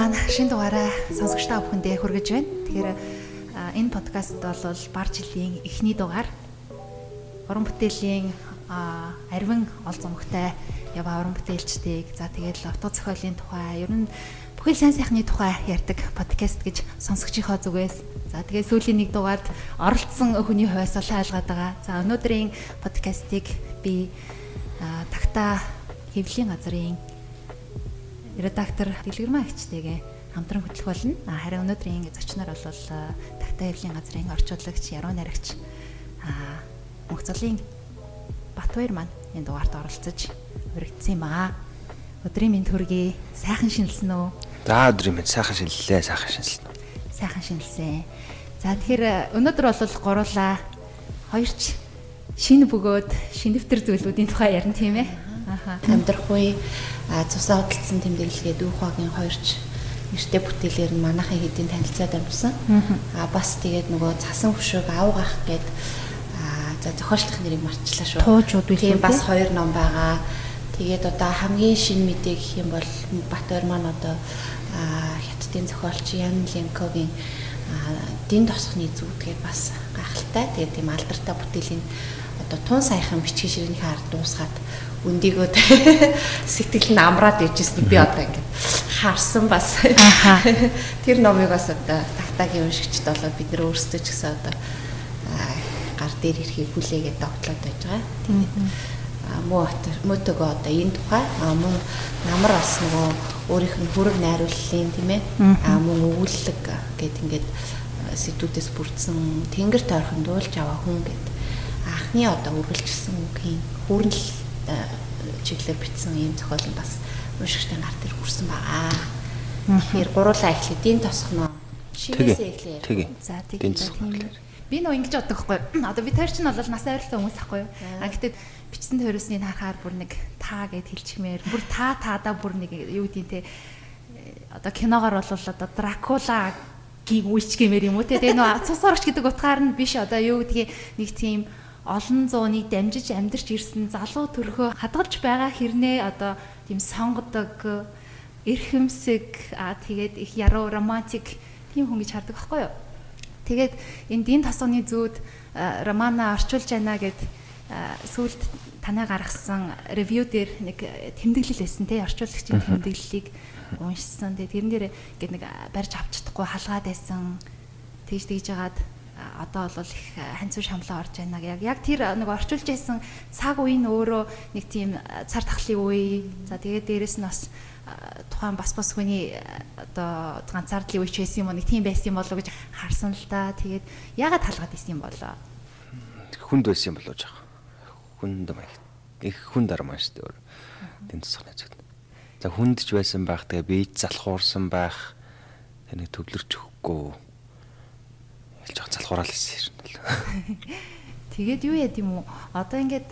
Маань шинэ дугаараа сонсогчдаа бүхэндээ хүргэж байна. Тэгэхээр энэ подкаст бол бар жилийн эхний дугаар. Уран бүтээлийн арвин ол зомгтой ява уран бүтээлчдийг за тэгээд лото зохиолын тухай ер нь бүхэл сайн сайхны тухай ярьдаг подкаст гэж сонсогчийнхоо зүгээс за тэгээд сүүлийн нэг дугаард оролцсон хүний хувьас ол хайлгаад байгаа. За өнөөдрийн подкастыг би тагта хэвлийн газрын редактор Дэлгэрмаа агчтэйгээ хамтран хөтлөх болно. Харин өнөөдрийн зочноор бол Тагтаа хэвлийн газрын орчуулагч, яруу найрагч Мөнхцөлийн Батбаяр маань энэ дугаарт оролцож өргөцсөн юм аа. Өдрийн мэнд хүргэе. Сайхан шинэлсэн үү? За өдрийн мэнд сайхан шинэллээ, сайхан шинэлсэн? Сайхан шинэлсэн. За тэгэхээр өнөөдөр бол гуруулаа хоёрч шинэ бөгөөд шинэвтер зүйлүүдийн тухай ярина тийм ээ. Аха. Амьдрах үе цусаа хөдөлсөн тэмдэглэгээ дүүхагийн хоёрч нэртэй бүтээлээр нь манайхын хэдийн танилцаад амжсан. Аа бас тэгээд нөгөө цасан хөшөөг авгах гээд за зохиолчлох нэрийг марчлаа шүү. Туужууд үү? Тийм бас хоёр ном байгаа. Тэгээд одоо хамгийн шинэ мэдээ гэх юм бол Батбаяр маань одоо хятадын зохиолч Ян Ленкогийн дин тосхны зүудгээд бас гайхалтай. Тэгээд тийм алдартай бүтээлийн одоо тун саяхан бичгийн ширнийхээ ард дуусгаад өндийгөө сэтгэл нь амраад ижсэн би одоо ингээд харсан бас. Тэр номыг бас одоо тагтагийн уншигчд болоод бид нөр өөрсдөө ч гэсэн одоо гар дээр ирэхийг хүлээгээд довтлоод байж байгаа. Тэгээд муу мөтөгөө одоо энэ тухай. Мөн намар бас нөгөө өөрийнх нь хүрэг найрууллын тийм ээ. Мөн өвлөг гэд ингээд сэдвүүдээс бүрдсэн тэнгэр тойрхон дуулж аваа хүн гэд. Анхны одоо үргэлжилсэн үгийн хүрнэл чиглэлээр бичсэн ийм зохиол нь бас уншигчтай гар дээр хүрсэн байгаа. Тэгэхээр гуруулаа эхлэе. Дин тосхно. Шивээсээ эхлэе. За тийм би нөө ингэж боддог хгүй. Одоо би тэр чинь бол нас ойрлцоо хүмүүс ахгүй юу. А гэтээ бичсэн төрөөсний харахаар бүр нэг таа гэд хэлчихмээр бүр та таадаа бүр нэг юу гэдэг те одоо киногоор бол одоо дракула гийг үйлчгэмээр юм уу те тэгээ нөө цус орч гэдэг утгаар нь биш одоо юу гэдгийг нэг тийм олон зууныг дамжиж амьдарч ирсэн залуу төрхөө хадгалж байгаа хэрнээ одоо тийм сонгодог эрхэмсэг аа тэгээд их яруу романтик тийм хүн гэж хардаг байхгүй юу. Тэгээд энэ дин тосгоны зүүд романа орчуулж байна гэд сүүлд танай гаргасан ревю дээр нэг тэмдэглэл байсан те орчуулагчийн тэмдэглэлийг уншсан. Тэгээд тэрэн дээр ингээд нэг барьж авч чадахгүй халгаад байсан. Тэгж тэгж жагаад одоо бол их ханцуу шамлаа орж байна. Яг яг тэр нэг орчуулж байсан цаг үеийн өөрөө нэг тийм цар тахлын үе. За тэгээд дээрэс нь бас тухайн бас бас хүний одоо ганцаардлын үеч байсан юм уу нэг тийм байсан юм болоо гэж харсан л да. Тэгээд яагаад талгаад исэн юм болоо? Хүнд байсан юм болоо жаах. Хүнд маяг. Их хүн дармаа шүү дээ. Тэн цэцгний зүг. За хүндж байсан байх тэгээ бийж залхуурсан байх. Тэнийг төвлөрч өгөхгүй хэлж байгаа залхуурал хэлсэн юм бол. Тэгээд юу яд юм уу? Одоо ингээд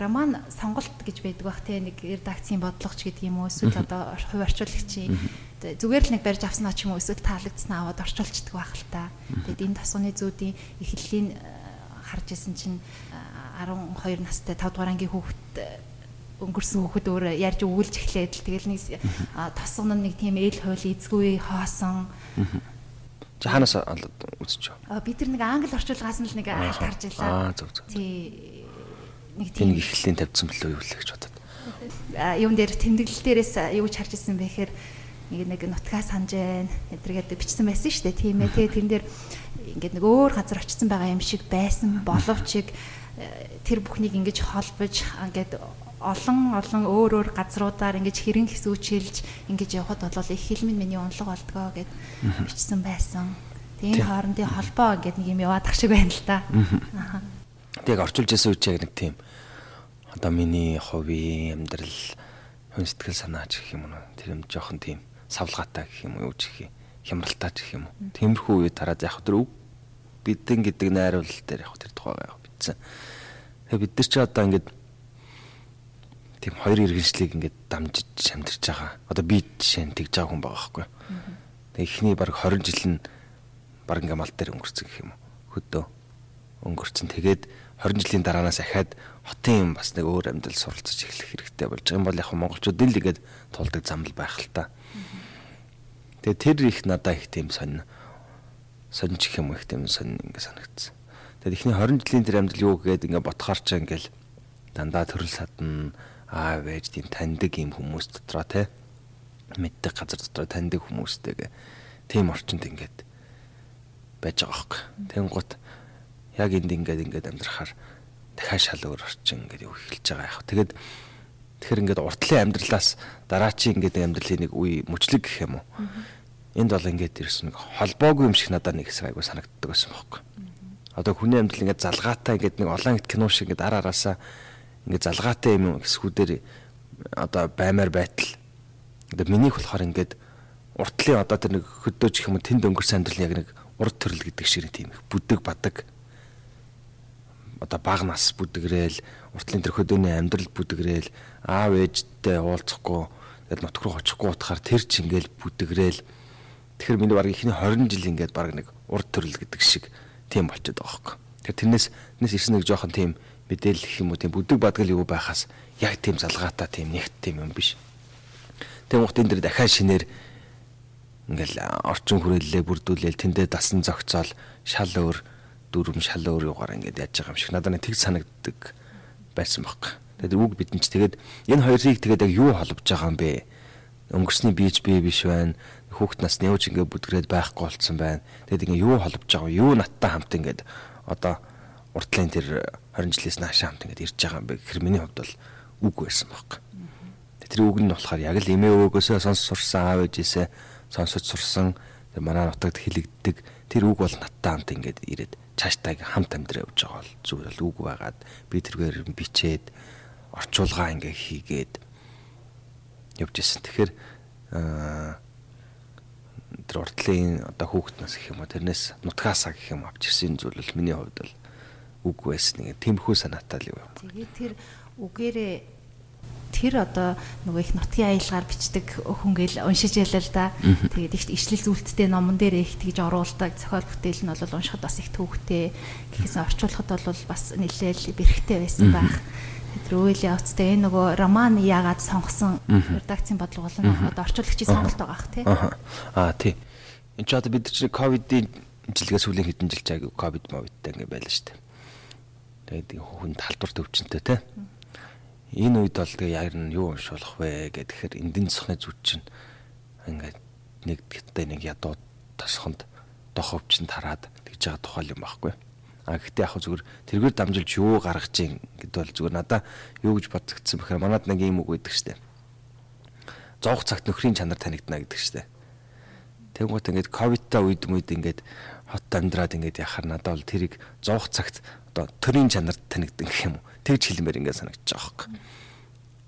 роман сонголт гэж байдаг бах те нэг редакцийн бодлогоч гэдэг юм уу? Эсвэл одоо хувь орчуулагчийн зүгээр л нэг барьж авснаа ч юм уу? Эсвэл таалагдсанаа аваад орчуулцдаг байх л та. Тэгээд энэ тасууны зүүдийн эхлэлийн харж исэн чинь 12 настай 5 дугаар ангийн хүүхэд өнгөрсөн хүүхэд өөр ярьж өгүүлж эхлээд л тэгэл нэг тосгон нэг тийм ээл хойл эзгүй хоосон За ханаас үзэж байгаа. Бид нар нэг англи орчуулгаас нь л нэг алт харж байлаа. Аа зөв зөв. Тий. Нэг тийм ихлэлийн тавьдсан билүү юу л гэж бодод. Юм дээр тэмдэглэл дээрээс юу ч харж ирсэн бэ гэхээр нэг нэг нутгаа санаж байна. Эдрэгээд бичсэн байсан шүү дээ. Тийм ээ. Тэгээ тэрэн дээр ингээд нэг өөр газар очсон байгаа юм шиг байсан боловч тэр бүхнийг ингэж холбож ингээд олон олон өөр өөр газруудаар ингэж хэрэн хэсүүчилж ингэж явхад бол их хилмэн миний унлаг болдгоо гэд бичсэн байсан. Тэгээ энэ хоорондын холбоо ингээд нэг юм яваад ах шиг байна л та. Тэг орчуулж ясан үуч яг нэг тийм одоо миний ховийн амьдрал хүн сэтгэл санаач гэх юм уу тэр юм жоохон тийм савлгаатай гэх юм уу юу гэх юм хямралтай гэх юм уу. Тиймэрхүү үе тараад яг тэр үг бидэн гэдэг найруулал дээр яг тэр тухайгаа яг бичсэн. Тэгээ бид нар ч одоо ингээд тийм хоёр иргэншлийг ингээд дамжиж шамдэрч байгаа. Одоо би жишээ нь тэгж байгаа хүн байгаа байхгүй. Тэгээ эхний баг 20 жил нь баг ингээд мал дээр өнгөрцөн гэх юм уу. Хөдөө өнгөрцөн. Тэгээд 20 жилийн дараанаас ахаад хотын бас нэг өөр амьдрал суралцж эхлэх хэрэгтэй болж байгаа юм бол яг монголчууд л игээд тулдаг зам л байх л та. Тэгээ тэр их надаа их тийм сонь сонь ч юм их тийм сонь ингээд санагдсан. Тэгээд эхний 20 жилийн тэр амьдрал юу гэгээд ингээд ботхоор ч ингээд дандаа төрөл садна аав ээж тийм таньдаг юм хүмүүс дотроо те мэддэг газар дотроо таньдаг хүмүүстэйгээ тийм орчинд ингээд байж байгаа хөөхгүй. Тэнгуут яг энд ингээд ингээд амьдрахаар дахиад шал өөр орчин ингээд юу эхэлж байгаа яг. Тэгээд тэгэхээр ингээд уртлын амьдралаас дараачийн ингээд амьдралын нэг үе мөчлөг гэх юм уу. Энд бол ингээд ирсэн нэг холбоогүй юм шиг надад нэг хэсэг айгу санагддаг байсан бохоггүй. Одоо хүний амьдрал ингээд залгаатай ингээд нэг олон их кино шиг ингээд ара араасаа ингээ залгаатай юм хэсгүүдээр одоо баймаар байтал. Одоо минийх болохоор ингээд уртлын одоо тэр нэг хөдөөж их юм тэнд өнгөрсөн амьдрал яг нэг урд төрөл гэдэг шиг тийм их бүдэг бадаг. Одоо баг нас бүдэгрээл уртлын тэр хөдөөний амьдрал бүдэгрээл аав ээжтэй уулзахгүй тэгэл нутг руу очихгүй утахаар тэр ч ингээл бүдэгрээл тэгэхээр миний баг ихний 20 жил ингээд баг нэг урд төрөл гэдэг шиг тийм болчиход байгаа хөөхгүй. Тэр тэрнээс тэрнээс ирсэн нэг жоохон тийм мэдээлэл гэх юм уу тийм бүдэг бадгал юу байхаас яг тийм залгаатай тийм нэгт тийм юм биш. Тэгм ухт энэ дэр дахиад шинээр ингээл орчин хүрээллээ бүрдүүлээл тэндээ дасан зогцоол шал өөр дүрм шал өөр югаар ингээд яаж байгаа юм шиг надад нэг тэг санагддаг байсан баг. Тэгээд үг бидэн ч тэгээд энэ хоёрыг тэгээд яг юу холбож байгаа юм бэ? Өнгөрсний бийж бие биш байна. Хүүхд нас нөөж ингээд бүдгрээд байхгүй болцсон байна. Тэгээд ингээд юу холбож байгаа юу надтай хамт ингээд одоо уртлын тэр 20 жилээс наашаа хамт ингээд ирж байгаа юм бэ гэхэр миний хувьд бол үг байсан байхгүй. Тэр үг нь болохоор яг л эмээ өвгөөсөө сонс сурсан аав ээжээсээ сонсож сурсан манай нутагт хилэгддэг тэр үг бол надтай хамт ингээд ирээд цааштай хамт амьдраа явж байгаа бол зүгээр л үг байгаад би тэргээр бичээд орчуулгаа ингээ хийгээд явж исэн. Тэгэхээр тэр уртлын одоо хүүхднээс гэх юм уу тэрнээс нутгаасаа гэх юм авч ирсэн зүйл бол миний хувьд бол үг байсан нэг тэмхүү санаатай л юу. Тэгээд тэр үгээрээ тэр одоо нөгөө их нутгийн аялгаар бичдэг хүнгээл уншиж ялаа л да. Тэгээд их ишлэл зүйлттэй номон дээр их тэгж оруулдаг зохиол бүтээл нь бол уншихад бас их төвхтэй. Гэхдээ орчуулахад бол бас нэлээл бэрхтээ байсан байх. Тэр үйл явцтай энэ нөгөө роман яагаад сонгосон редакцийн бодлого болон одоо орчуулагчийн сонголт байгаа ах тий. Аа тий. Энд ч одоо бид чинь ковидын жилгээс сүүлийн хэдэн жил чаг ковид мовидтай ингээ байлаа шүү дээ Тэгээд хүнд халдвар төвчөнтэй те. Энэ үед бол тэгээ яар нь юу уншуулах вэ гэхээр эндийн засхны зүд чинь ингээд нэг гэдэгтэй нэг ядуу тосхонд доховчнд хараад тэгж байгаа тухай юм байхгүй. А гэхдээ яг зүгээр тэргээр дамжуулж юу гаргаж ийн гэдээ бол зүгээр надаа юу гэж бодгдсон бэхээр манад нэг юм үг өгдөг штэ. Зовх цагт нөхрийн чанар танигдана гэдэг штэ. Тэнгуут ингээд ковидтай үед мүйд ингээд хот амьдраад ингээд яхаар надад бол тэрийг зовх цагт одоо төрийн чанарт танигдан гэх юм уу. Тэгж хэлмээр ингээд санагдаж байгаа юм.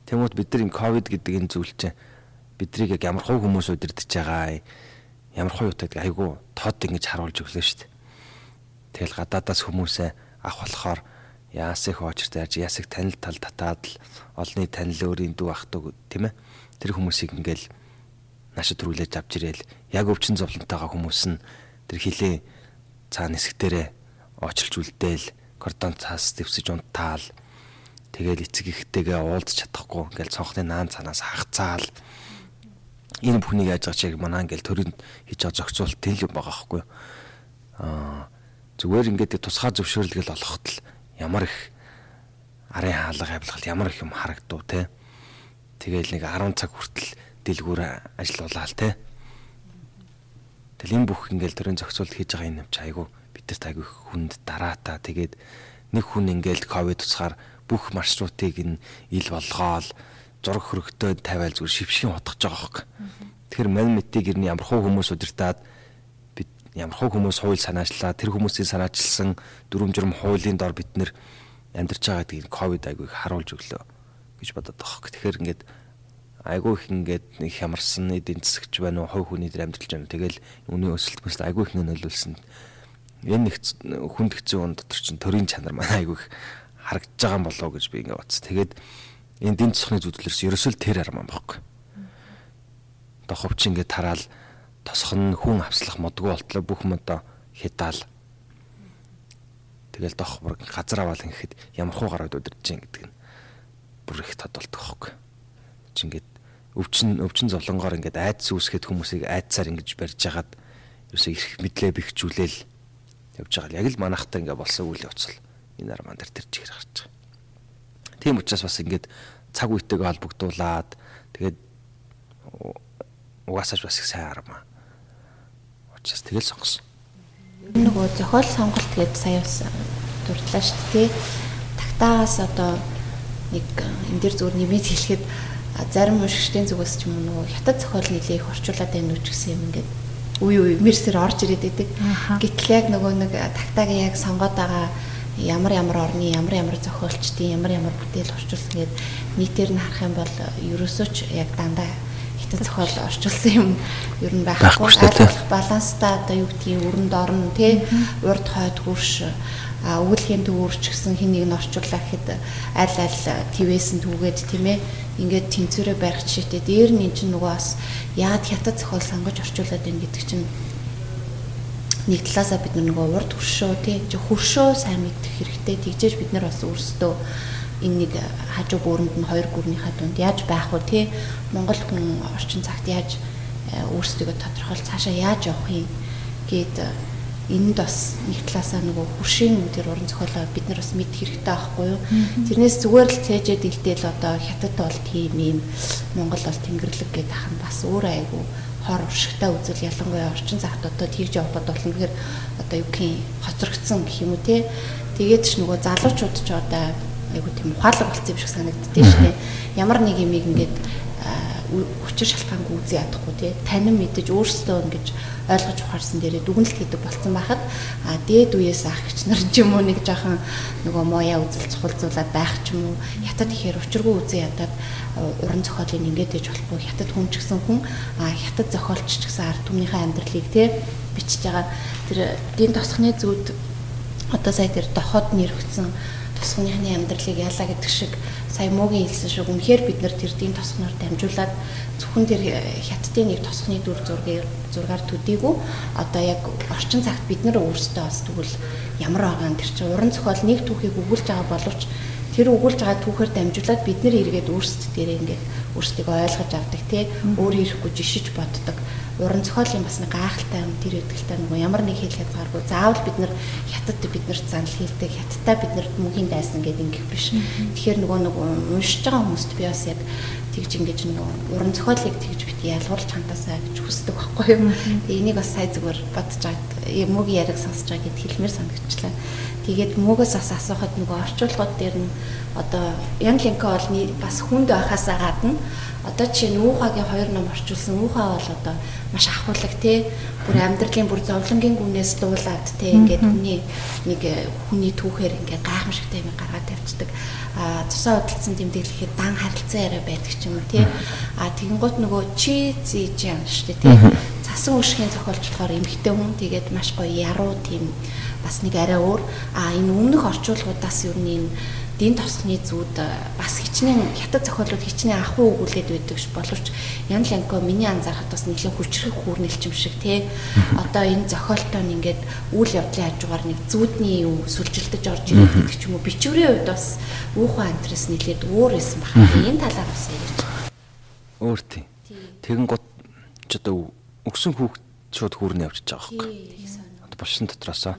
Тэмүүт бид нар энэ ковид гэдэг энэ зүйл чинь биднийг яг ямар хуу хүмүүс удирдах байгаа ямар хуу юутай айгу тод ингэж харуулж өглөө шүү дээ. Тэгэл гадаадаас хүмүүсээ ах болохоор яасыг хоочртай яаж яасыг танил тал татаад л олны танил өөрийн дүү ах トゥ тийм ээ. Тэр хүмүүсийг ингээл наашид төрүүлээж авч ирээл яг өвчин зовлонтойгоо хүмүүс нь тэр хилээ цаана хэсгтэрээ очилж үлдээл кордон цаас дэвсэж унтаал. Тэгэл эцэг ихтэйгээ уулзч чадахгүй. Ингээл цонхны наан цанаас хагцаал. Энэ бүхнийг яаж байгаа чиг манаа ингээл төрөнд хийж байгаа зохицуулт тэл юм байгаа байхгүй аа зүгээр ингээд тусгай зөвшөөрлөгөл олоход л ямар их арын хаалга авилгал ямар их юм харагдав те. Тэгэл нэг 10 цаг хүртэл дэлгүүр ажиллаулаа л те. Тэгэл энэ бүх ингээл төрийн зохицуулт хийж байгаа юм чи айгу бидэрт айгүй хүнд дараатаа тэгээд нэг хүн ингээл ковид тусгаар бүх маршрутыг нь ил болгоол зураг хөрөгтөө тавиал зүгээр шившгийн утгаж байгаа хөөг. Тэгэхээр мань мэтийг ирнэ ямар хуу хүмүүс удирдаад бид ямархуу хүмүүс хууль санаачлаа тэр хүмүүсийн санаачилсан дүрм журм хуулийн дор бид нэр амьдарч байгаа гэдгийг ковид айгүй харуулж өглөө гэж бодоод байгаа хөөе. Тэгэхээр ингээд айгүй их ингээд нэг хямарсан эдийн засагч байна уу, хувь хүний дээр амьдралж байна. Тэгэл үнийн өсөлт мэт айгүй их нөлөөлсөн. Энэ нэг хүнд хэцүү он дотор чинь төрийн чанар маань айгүй их харагдаж байгаа юм болоо гэж би ингээд бодсон. Тэгээд энэ эдийн засгийн зүтгэлэрс ерөөсөө тэр арман байхгүй. Доховч ингээд тараал тосхон хүн авслах модгүй болтлоо бүх юм одоо хятаал. Тэгэл дох бүр газар аваал ингэхэд ямар хуу гараад удирдах чинь гэдэг нь бүр их тод болдог хөөхгүй. Чи ингээд өвчин өвчин золонгоор ингээд айдас үүсгэхэд хүмүүсийг айдсаар ингэж барьж хагаад ерөөсөө их мэдлээ бэхжүүлээл явж байгаа. Яг л манахтай ингээд болсон үйл явц л энэ арман дээр тэр чигээр гарч байгаа. Тийм учраас бас ингээд цаг үетэйгээ холбогдуулаад тэгээд угаасаач бас их сайн армаа. Учраас тэгэл сонгосон. Нөгөө зохиол сонголт гэдээ сая бас дурдлаа шүү дээ. Тагтаагаас одоо нэг энэ дэр зүгээр нэмээд хэлэхэд зарим уншигчдын зүгээс ч юм уу нөгөө хятад зохиол нэлээ их орчуулад байна ч гэсэн юм ингээд үе үе мерсэр орж ирээд байдаг. Гэтэл яг нөгөө нэг тагтаагийн яг сонгоод байгаа ямар ямар орны ямар ямар зохиолчдын ямар ямар бүтээл орчуулсан гэдэг нийтээр нь харах юм бол ерөөсөө ч яг дандаа хятад зохиол орчуулсан юм ер нь байхгүй. Айлах баланстай одоо юу гэдгийг өрөнд орно тий. Урд хойд хөрш а өгүүлхийн төвөрч гэсэн хин нэг нь орчууллаа гэхэд аль аль твээс нь түүгээд тийм ээ. Ингээд тэнцвэрээ барих жишээтэй. Дээр нь эн чинь нөгөө бас яад хятад зохиол сонгож орчуулад байна гэдэг чинь нэг талаасаа бид нөгөө урд хөршөө тий. Хөршөө сайн мэдэх хэрэгтэй. Тэгжээж бид нар бас өөрсдөө энэ нэг хажуу гүрэнд нь хоёр гүрнийхээ дунд яаж байх вэ тий Монгол хүн орчин цагт яаж э, өөрсдөө тодорхойл цаашаа яаж явах юм гээд энд бас нэг талаасаа нөгөө хуршийн тэр уран зохиолоо бид нар бас мэд хэрэгтэй байхгүй юу. Тэрнээс зүгээр л цээжэд илдээл одоо хятад бол тийм юм Монгол бол тэнгэрлэг гэдэг ах нь бас өөр айгу хор уршигтай үзэл ялангуяа орчин цагт одоо тэгж явхад болно гэхээр одоо юу гэх юм хоцрогдсон гэх юм уу те. Тэгээд ч нөгөө залуучууд ч одоо айгу тийм ухаалаг болсон юм шиг санагддээ шүү дээ. Ямар нэг юм ингээд хүчир шалтгаангүй үзий ядахгүй тий танин мэдэж өөрсдөө ингэж ойлгож ухаарсан дээрээ дүгнэлт хийдэг болсон байхад а дээд үеэс ах гिच нар ч юм уу нэг жоохон нөгөө моя үзэл цохолзуулаад байх ч юм уу хятад ихээр учиргүй үзээ ядаад уран зохиолыг ингээд ээж болохгүй хятад хүн ч гэсэн хүн а хятад зохиолч ч гэсэн ард түмнийхээ амьдралыг тий бичиж байгаа. Тэр дийн тосхны зүуд одоо сая тэр доход нэрвгцэн тосхныхны амьдралыг яалаа гэдэг шиг сая муугийн хэлсэн шиг үнэхээр бид нар тэр дийн тосхноор дамжуулаад зөвхөн тэр хятадын нэг тосхны дүр зургийг зургаар төдийгүй. Одоо яг орчин цагт бид нар өөрсдөө бас тэгвэл ямар байгаа нь тэр чинь уран зохиол нэг түүхийг өгүүлж байгаа боловч тэр өгүүлж байгаа түүхээр дамжуулаад бид нар эргээд өөрсдөө дээрээ ингээд өөрсдөө ойлгож авдаг тий өөр ирэхгүй жишиж боддог. Уран зохиолын бас нэг гайхалтай юм тэр өгдөлтэй нөгөө ямар нэг хэл хязгааргүй заавал бид нар хятад бид нарт занал хийлдэг хятадтай бид нарт мөнгөний дайсан гэдэг ингэх биш. Тэгэхээр нөгөө нэг уншиж байгаа хүмүүст би бас яг тэгж ингэж нөгөө уран зохиолыг тэгж бит ялгуулж хантаасаа гэж хүсдэг байхгүй юу? Энийг бас сая зүгээр бодож байгаа мөгийн яриг сонсож байгаа гэд хэлмээр санагчлаа тэгээд мөгөөс бас асуухад нөгөө орчуулгууд дээр нь одоо Ян Линко бол бас хүнд байхаасаа гадна. Одоо жишээ нь уухагийн хоёр ном орчуулсан. Уухаа бол одоо маш ахуулаг тий бүр амьдралын бүр зовлонгийн гүнээс дуулаад тий ингээд хүний нэг э, хүний түүхээр ингээд гайхамшигтай юм гаргаад тавьчихдаг. А тусаа хөдөлсөн тэмдэглэхэд дан харилцан яриа байдаг ч юм уу тий а тэгэнгუთ нөгөө чи зижэн шүү дээ тий цасан өшгийн зохиолч болохоор эмхтэй хүн. Тэгээд маш гоё яруу тийм бас нэг арай өөр. А энэ өмнөх орчуулгуудаас юу нэг дийн тосхны зүүд э, бас хичнээн хятад зохиолууд хичнээн ахуй өгүүлээд байдаг ш боловч Ян Ланко миний анзаархад бас нэлээд хүчрэх хүүрнэлчим шиг тий одоо энэ зохиолтой нь ингээд үйл явдлын хажуугаар нэг зүүдний юу сүлжилдэж орж ирэх гэдэг ч юм уу. Бичвэрийн хувьд бас үүхэн антрес нэлээд өөр байсан байна энэ талаар бас ярьж өөр тий. Тэгэн гот ч одоо өгсөн хүүхд шууд хүүрнэ явчихж байгаа байхгүй болшин дотроосоо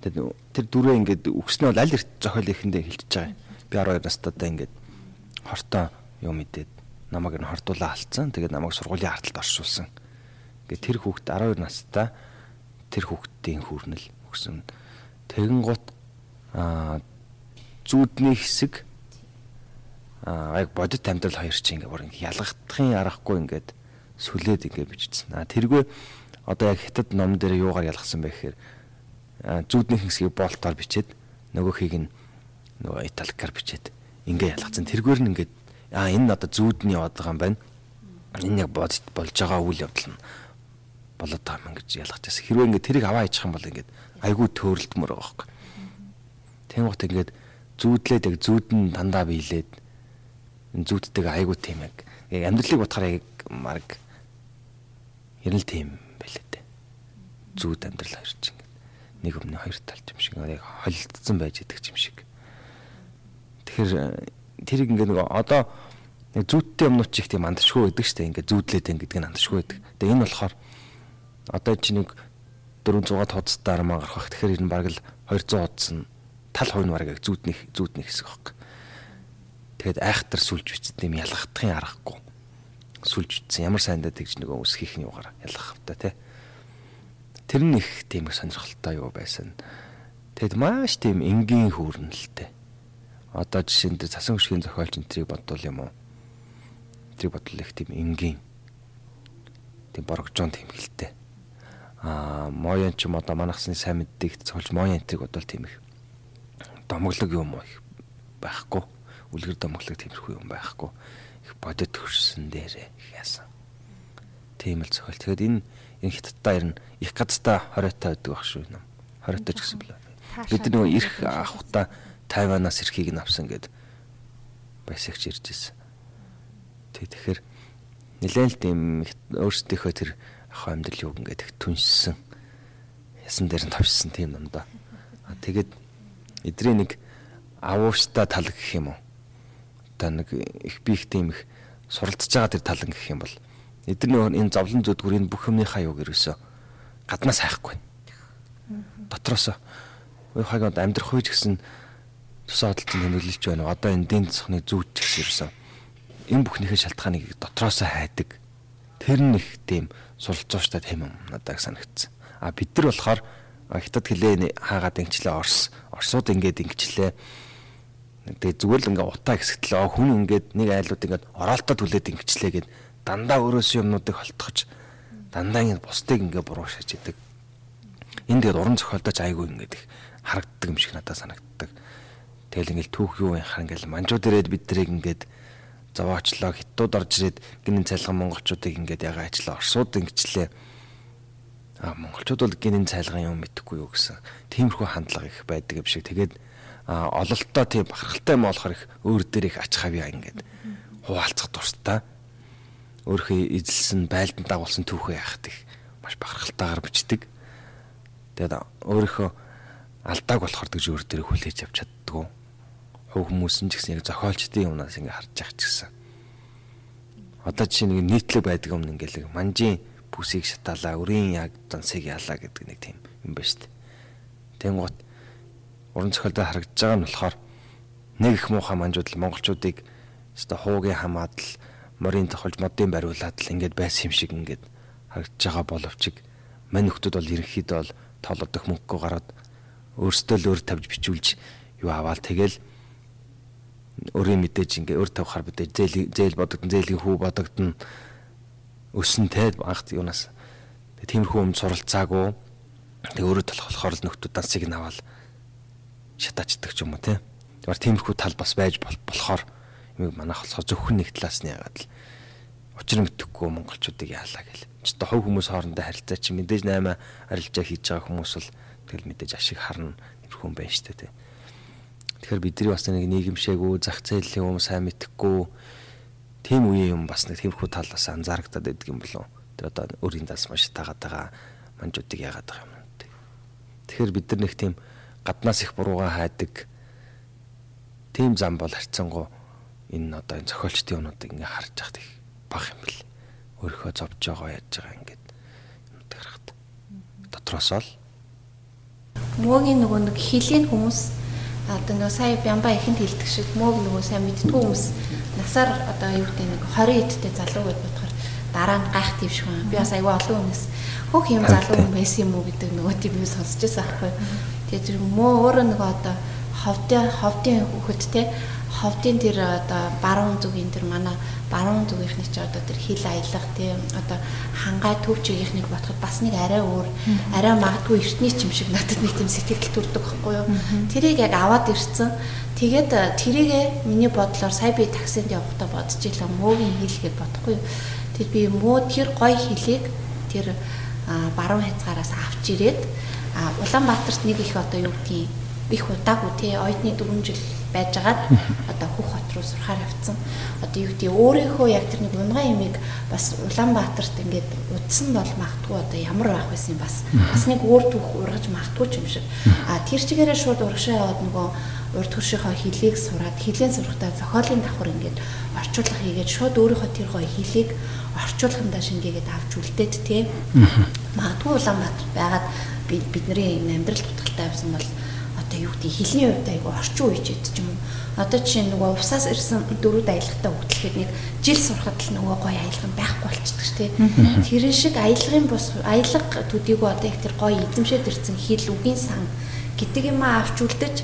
Тэр тэр дүрээ ингээд өгснөө аль эрт зохиол ихэндээ хэлчихэж байгаа. Би 12 настайдаа ингээд хортой юу мэдээд намайг н хортуулаа алдсан. Тэгээд намайг сургуулийн харталд оршуулсан. Ингээд тэр хүүхэд 12 настай тэр хүүхдийн хүрнэл өгсөн. Тэгэн гут аа зүудний хэсэг аа яг бодит амьдрал хоёр чинь ингээд бүр ялгагдахын аргагүй ингээд сүлээд ингээд бичсэн. Аа тэргүй одоо яг хятад ном дээр юугаар ялгсан бэ гэхээр зүүднийх хэсгийг болтоор бичээд нөгөөхийг нь нөгөө италикаар бичээд ингээ ялгацсан. Тэргээр нь ингээд аа энэ одоо зүүдний яваад байгаа юм байна. Энэ яг болж байгаа үйл явдал нь болоод байгаа юм гэж ялгаж байсан. Хэрвээ ингээд тэрийг аваа ичих юм бол ингээд айгүй төөрөлдмөр байгаа байхгүй. Тэнгуут ингээд зүүдлээд яг зүүдэн дандаа биелээд зүүддэг айгүй тийм яг амьдралыг бодохоор яг марг ерөн л тийм байлээ дээ. Зүүд амьдрал хоёр чинь нэг өмнө хоёр талч юм шиг яг холилдсон байж идэг юм шиг. Тэгэхээр тэрийг ингээд нэг одоо нэг зүүдтэй юмнууд ч их тийм андашгүй байдаг шүү дээ. Ингээд зүүдлээд ин гэдэг нь андашгүй байдаг. Тэгээ энэ болохоор одоо чи нэг 400 тооцдаар маа гарах. Тэгэхээр энэ баг л 200 тооцсон тал нь баг яг зүүднийх зүүднийх хэсэг баг. Тэгэд айхтар сүлж бичсэн юм ялгахдахын аргагүй. Сүлж бичсэн ямар сайндаа тэгж нэг өсгөх нь юугаар ялгах та тий. Тэр нь их тийм сонирхолтой юу байсан. Тэгэд маш тийм энгийн хүүрнэлтэй. Одоо жишээнд цасан хөшгийн зохиолч энтрийг бодвол юм уу? Энтрийг бодвол их тийм энгийн. Тийм борогжоон тэмхэлтэй. Аа, моён ч юм одоо манахсны сайн мэддэг зохиолч моён энтрийг бодвол тийм их домоглог юм уу байхгүй. Үлгэр домоглог тиймэрхүү юм байхгүй. Их бодит төрсөн дээрээ их яасан. Тийм л зохиол. Тэгэхээр энэ энэ хятадтай ирнэ их газтай хориотой байдаг байх шүү юм. Хориотой ч гэсэн бэлээ. Бид нөгөө ирэх авахта Тайванаас ирэхийг нь авсан гэд байсагч ирж ирсэн. Тэг тэгэхээр нэлээд л тийм өөрсдийнхөө тэр ах амьдрал юг ингээд их түншсэн. Ясан дээр нь тавьсан тийм юм да. Тэгээд эдрийн нэг авууштай тал гэх юм уу. Одоо нэг их би их тийм их суралцж байгаа тэр тал гэх юм бол эдний энэ зовлон зүдгүр энэ бүх юмныхаа юу гэрээсөө гаднаас хайхгүй. Дотроос уу хаг амьдрах үеч гэсэн тусаа хөдөлтөнд нөлөөлж байна. Одоо энэ дэн цохны зүүж гэсэн ерөөсөө энэ бүхнийхээ шалтгааныг дотроос хайдаг. Тэр нь их тийм суралцууштай тийм юм надад санагдсан. А бид нар болохоор хятад хэлээ хаагаад ингэчлээ орс. Орсууд ингээд ингэчлээ. Тэгээ зүгээр л ингээ утаа хэсэгтлээ. Хүн ингээд нэг айлууд ингээд оролтод хүлээд ингэчлээ гэд дандаа өөрөөс юмнуудыг холтгож дандаа ингэ бусдыг ингээ буруу шаж идэг. Энд тэгээд уран зохиолдож айгүй ингээд их харагддаг юм шиг надад санагддаг. Тэгэл ингээл түүх юу юм хаа ингээл манжууд ирээд бид тэрийг ингээд зовоочлоо хиттууд орж ирээд гинэн цайлган монголчуудыг ингээд ягаа ажиллаа орсууд ингэчлээ. А монголчууд бол гинэн цайлган юм мэдхгүй юу гэсэн. Тиймэрхүү хандлага их байдаг юм шиг. Тэгээд ололтоо тийм бахархалтай юм болохоор их өөр дээр их ач хавьяа ингээд хуваалцах дуртай өөрийнхөө эзэлсэн байлдан дагуулсан түүхээ яхад их маш бахархалтайгаар бичдэг. Тэгээд өөрийнхөө алдааг болохоор гэж өөр дээрээ хүлээж авч чаддгүй. Хуу хүмүүс нь ч гэсэн яг зохиолчдын юмнаас ингээ харж явах ч гэсэн. Одоо жишээ нэг нийтлэг байдаг юм ингээл манжийн бүсийг шатаалаа, өрийн яг дансыг яалаа гэдэг нэг тийм юм ба штт. Тэнгуут уран зохиолдоо харагдж байгаа нь болохоор нэг их муухай манжууд л монголчуудыг өстой хуугийн хамаад л морин тохолж модын бариулаад л ингээд байсан юм шиг ингээд харагдаж байгаа боловч мань нөхдүүд бол ерөнхийдөө бол тоолодох мөнгөгүй гараад өөрсдөө л өөр тавьж бичүүлж юу аваал тэгэл өөрийн мэдээж ингээ өөр тавихаар мэдээж зээл зээл бодогдсон зээлийн хүү бодогдсон өснтэй анх юунаас тиймэрхүү юм суралцаагүй тэг өөрөө толох болохоор л нөхдүүд дансыг нь аваад шатаачдаг ч юм уу те. Тэгмар тиймэрхүү тал бас байж болохоор юм манайх болохоор зөвхөн нэг талаас нь ягаад л учир мэдхгүй монголчуудыг яалаа гэл. Ч одоо хов хүмүүс хоорондоо харилцаа чи мэдээж 8 арилжаа хийж байгаа хүмүүс бол тэгэл мэдээж ашиг харна гэх хүн байна шүү дээ. Тэгэхээр бидний бас нэг нийгэмшээгүй зах зээлийн юм сайн мэдхгүй тийм үеийн юм бас нэг тиймэрхүү тал бас анзаарагдаад байдаг юм болов. Тэр одоо өөрийн дас маш таагаад байгаа манжуудыг яагаад байгаа юм. Тэгэхээр бид нар нэг тийм гаднаас их бурууга хайдаг тийм зам бол харьцангуй энэ одоо энэ зохиолчдын юмнуудыг ингээ харж яхад их баг юм бэл. Өөрийнхөө зовж байгаа яаж байгаа ингээд юмд харахад. Дотроос л мөөгийн нөгөө нэг хилийн хүмүүс одоо нөгөө сая бямба ихэнд хэлдэг шиг мөөг нөгөө сайн мэдтгүү хүмүүс насаар одоо юу гэдэг нэг 20 эдтэй залуу гэж бодохоор дараа нь гайх тийм шиг байна. Би бас аягүй олон хүмүүс хөх юм залуу хүн байсан юм уу гэдэг нөгөө тийм юу сонсч байсан аахгүй. Тэгээ тэр мөө өөрөө нөгөө одоо ховдын ховдын хөхөт те ховдын тэр одоо баруун зүгийн тэр манай баруун зүгийнхний чи одоо тэр хил аялах тийм одоо хангай төвчгийнхнийг бодоход бас нэг арай өөр арай магадгүй эртний ч юм шиг надад нэг тийм сэтгэл төрдөг байхгүй юу. Тэрийг яг аваад ирсэн. Тэгээд э, тэрийгэ миний бодлоор сая би таксинд явахдаа бодож илаа мөөгийн хийлгээд бодохгүй юу. Тэр би мөө тэр гой хилийг тэр баруун хязгаараас авч ирээд Улаанбаатарт нэг их одоо юу гэдгийг их удаагүй тий оюутны 4 жил байжгаад одоо Хөх хот руу сурахаар явцсан. Одоо юу гэдэг өөрийнхөө яг тэр нэг унгаа ямиг бас Улаанбаатарт ингээд удсан бол магтгүй одоо ямар байх байсан юм бас бас нэг өөр түүх ургаж магтгүй ч юм шиг. А тэр чигээрээ шууд урагшаа яваад нөгөө урд хөршийнхөө хилийг сураад хилийн сурахтаа зохиолын давхар ингээд орчуулга хийгээд шууд өөрийнхөө тэр гоё хилийг орчуулгандаа шингээгээд авч үлдээд тий. Магадгүй Улаанбаатар байгаад бидний амьдрал тутагтай байсан бол одоо юу гэдэг хилний хувьд айгу орчин үеичэд ч юм уу. Одоо жишээ нь нөгөө увсаас ирсэн дөрүүд аялалтаа хөтлөхэд нэг жил сурахад л нөгөө гоё аялга байхгүй болчихдаг тий. Тэрэн шиг аялгын бус аялга төдийгүй одоо их тэр гоё эзэмшээд ирсэн хил үгийн сан гэдэг юм авч үлдэж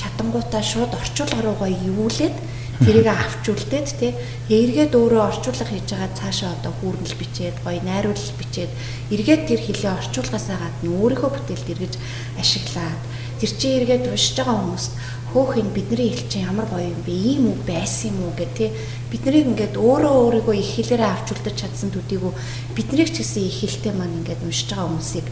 чадангуудаа шууд орчуулга руу гоё ивүүлээд тэрийг авч үлдээд тий эргээд өөрөө орчуулга хийж байгаа цаашаа одоо хүүрнэл бичээд гоё найруулал бичээд эргээд тэр хилээ орчуулгасаа гадна өөрийнхөө бүтээлд эргэж ашиглаад тэр чи эргээд уншиж байгаа хүмүүст хөөх энэ бидний ил чинь ямар гоё юм бэ? Ийм үг байсан юм уу гэх тээ бид нарыг ингээд өөрөө өөрийгөө их хэлээрээ авч үлдэж чадсан төдийгүй биднийг ч гэсэн их хэлтэй маань ингээд уншиж байгаа хүмүүсийг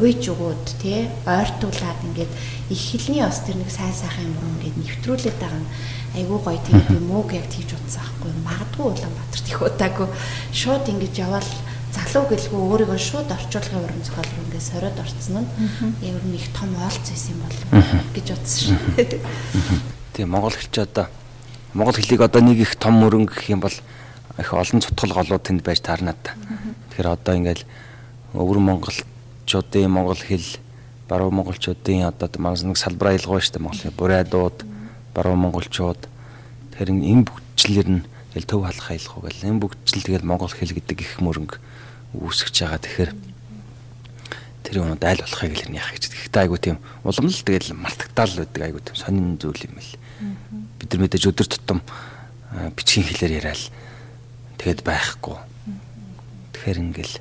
уйж өгөөд тээ ойртуулад ингээд их хэлний бас тэр нэг сайн сайхан юм ингээд нэвтрүүлээд байгаа нь айгүй гоё тийм би мөөг яг тэгж утсан аахгүй магадгүй Улаанбаатарт их удаагүй. Шууд ингэж явал залуу гэлгүй өөрийгөө шууд орчуулгын уран зохиол руу ингээд сориод орцсон нь ер нь их том оолц байсан юм болов гэж утсан шүү. Тийм монгол хэлч одоо монгол хэлийг одоо нэг их том мөрөнгө гэх юм бол их олон цутгал голууд тэнд байж таарна та. Тэгэхээр одоо ингээд өвөр монголчуудын монгол хэл баруун монголчуудын одоо манас нэг салбар аялгаа шүү дээ монгол бурайдууд баруун монголчууд. Тэгэхээр энэ бүгдчлэр нь тэгэл төв халах аялах уу гэл. Энэ бүгдчил тэгэл монгол хэл гэдэг их мөрөнгө үүсгэж байгаа. Тэгэхээр тэр юмуд айл болохыг л яах гэж. Гэхдээ айгу тийм улам л тэгэл мартагдаал байдаг айгу тийм сонин зүйл юм л. Бид нар мэдээж өдөр тутам бичгийн хэлээр яриад тэгэд байхгүй. Тэгэхээр ингээл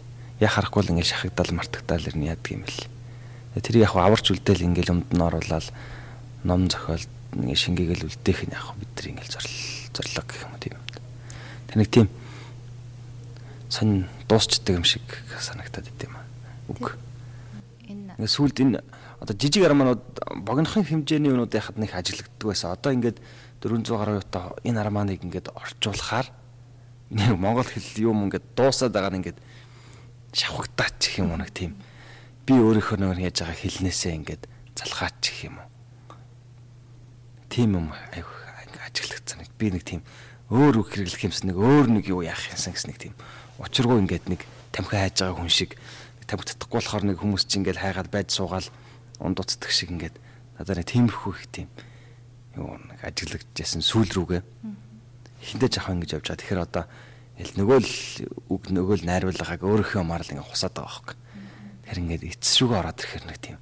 яа харахгүй л ингээл шахагдал мартагдаал ирнэ яадаг юм бэл. Тэр яг аварч үлдээл ингээл өмд нь оруулаад ном зохиол ингээ шингээгээл үлдээх нь яг бид нар ингээл зорлог гэх юм тийм. Тэр нэг тийм сонь дуусчдаг юм шиг санагтаад байт юм аа. Үг. Энэ сүүлд энэ одоо жижиг арманууд богинохын хэмжээний юмнууд яхад нэг ажиглагддаг байсан. Одоо ингээд 400 гаруй удаа энэ арманыг ингээд орчуулахаар нэг монгол хэл юм ингээд дуусаад байгаа нь ингээд шавхагтаач гэх юм уу нэг тийм би өөрийнхөө нэг яаж байгаа хэлнээсээ ингээд залхаач гэх юм уу. Тийм юм айгүй ажиглагдсан. Би нэг тийм өөр үг хэрэглэх юмс нэг өөр нэг юу яах юмсан гэсэн нэг тийм учиргүй ингээд нэг тамхи хайж байгаа хүн шиг тамхи татахгүй болохоор нэг хүмүүс чинь ингээд хайгаад байж суугаал ундуцдаг шиг ингээд надад нэг тиймэрхүү их тийм юу нэг ажиглагдчихсэн сүүл рүүгээ эхэндээ жахаа ингэж явж байгаа. Тэгэхээр одоо ил нөгөө л үг нөгөө л найруулгааг өөрийнхөө юмар л ингээд хусаад байгаа байхгүй. Тэгэхээр ингээд эцэс рүүгээ ороод ирэхээр нэг тийм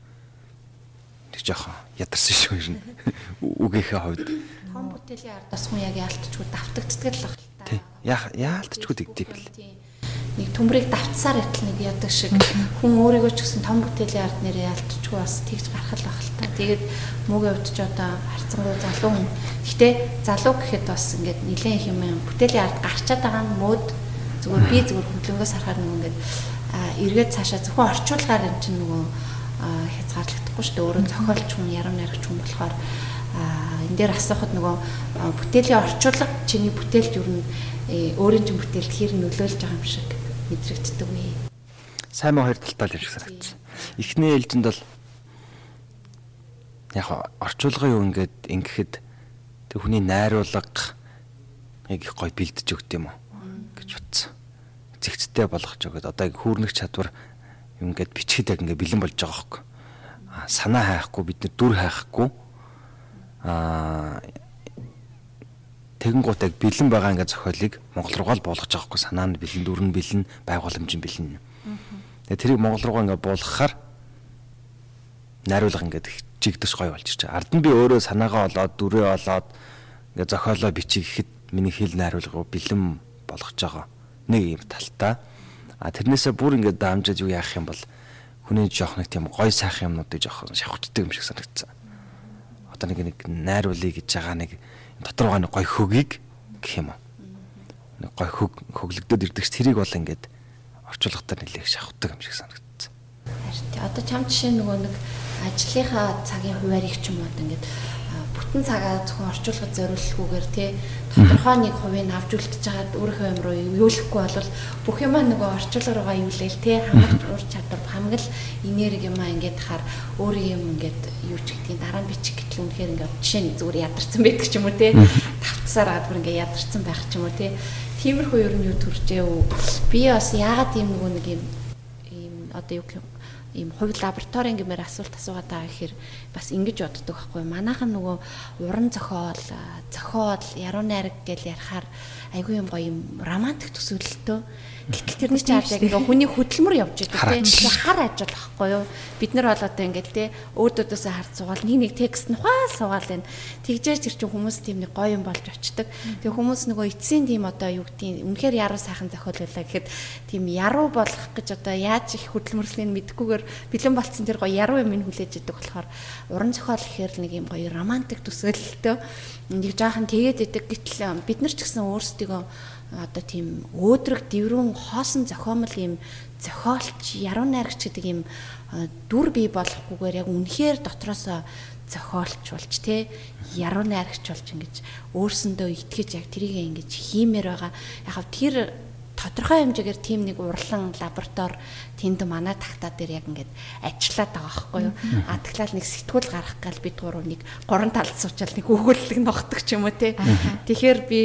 нэг жоохон ядарсан шүү юм. Үгийнхээ хувьд. Том бүтээлийн ард бас хүн яг яалтчгүй давтагддаг л баг л та. Яа яалтчгүй дэгдэв бэл нэг төмрийг давтсаар ятл нэг ядаг шиг хүн өөрийгөө ч гэсэн том бүтээлийн ард нэрээ ялтчгүй бас тэгж гарах л та. Тэгээд мөгийн хувьд ч одоо харцангуй залуу хүн. Гэтэ залуу гэхэд бас ингээд нэлээд их юм бүтээлийн ард гарчаад байгаа нь мод зүгээр би зүгээр хөдөлгөөс харахаар нэг ингээд эргээд цаашаа зөвхөн орчуулгаар энэ чинь нөгөө хязгаарлагдахгүй шүү дээ. Өөрөө зохиолч хүн, ярам найрагч хүн болохоор энэ дээр асуухад нөгөө бүтээлийн орчуулга чиний бүтээлд юу н өөрийн чинь бүтээлд хэр нөлөөлж байгаа юм шиг мэдрэгддэг үе. Сайн муу хоёр талтай юм шиг санагдсан. Эхний ээлжинд бол яг орчуулгын юу ингээд ингэхэд тэг хүний найруулга яг их гоё бэлдэж өгд юм уу гэж утсан. Зэгцтэй болгож өгöd одоо хүүрнэх чадвар юм ингээд бичихэд яг ингээд бэлэн болж байгаа хөөхгүй. А санаа хайхгүй бид нар дүр хайхгүй. А тэгэнгუут яг бэлэн байгаа ингээ зохиолыг Монгол руугаа л буулгаж байгаа хгүй санаа нь бэлэн дүр нь бэлэн байгууламж нь бэлэн. Тэгээ тэрийг Монгол руугаа ингээ буулгахаар найруулга ингээ чигдэс гоё болж ирч. Ард нь би өөрөө санаагаа олоод дүрээ олоод ингээ зохиолоо бичиж гэхэд миний хэл найруулга бэлэн болгож байгаа. Нэг юм талтай. А тэрнээсээ бүр ингээд даамжаад юу яах юм бол хүний жоох нэг тийм гой сайхан юмнуудыг жоох шавхчдаг юм шиг санагдсан. Одоо нэг нэг найруулъя гэж байгаа нэг дотор байгаа нэг гой хөгийг гэх юм уу. Нэг гой хөг хөглөгдөд ирдэг ш тэрийг бол ингээд орчуулгатаар нэлээх шавхдаг юм шиг санагдсан. Харин одоо чам жишээ нөгөө нэг ажлынхаа цагийн хуваар их ч юм уу ингээд бүтэн цагаа зөвхөн орчуулгад зориулахгүйгээр тий тодорхой нэг хувийг авч үлдчихэж хагаад өөрийнхөө юм руу юулахгүй бол бүх юмаа нөгөө руугаа юулээл тий хамгаалж ур чадвар хамгал энерги юмаа ингээд хаар өөрийн юм ингээд юу ч гэдгийг дараа нь бичих гэтэл үнэхээр ингээд жишээ нь зүгээр ядарсан байдаг ч юм уу тий тавцсаар гад бүр ингээд ядарсан байх ч юм уу тий тиймэрхүү ер нь юу төржээ үү би бас яагаад тийм нөгөө нэг юм ийм одоо юу гэх юм ийм хувь лабораторийн гэмээр асуулт асуугаад байгаа гэхээр бас ингэж боддог байхгүй. Манайхан нөгөө уран зохиол зохиол яруу найраг гэж ярихаар айгүй юм гоё юм романтик төсөөлөлтөө Гэтэл тэрний чинь яг ингээ хүний хөдөлмөр явж байгаа тийм хар ажил байхгүй юу? Бид нар бол одоо ингээ тий өөдөөдөөс хард сугаал нэг нэг текст нухаа сугаал энэ. Тэгжээж тэр чинь хүмүүс тийм нэг гоё юм болж очдаг. Тэгээ хүмүүс нөгөө эцсийн тийм одоо юу гэдгийг үнэхээр яруу сайхан зохиолуулаа гэхэд тийм яруу болох гэж одоо яаж их хөдөлмөрлөгийг мэдгүйгээр бэлэн болцсон тэр гоё яруу юм хүлээж идэг болохоор уран зохиол гэхээр нэг юм гоё романтик төсөөлөлтөө нэг жаахан тэгээд идэг гэтэл бид нар ч гэсэн өөрсдөө одоо тийм өөдрөг дэврүүн хоосон зохиомл юм зохиолч яруу найрагч гэдэг юм дүр бий болохгүйгээр яг үнэхээр дотроосоо зохиолч болж те яруу найрагч болж ингэж өөрсөндөө итгэж яг тэрийг ингэж хиймээр байгаа. Яг тэр тодорхой хэмжээгээр тийм нэг урлан лаборатори тэнд манай тагтаа дээр яг ингээд ажиллаад байгаа байхгүй юу. А тэгэхээр нэг сэтгүүл гарах гал бид гурав нэг гурван талд суучаал нэг өгүүлэлэг ногтдаг ч юм уу те. Тэгэхээр би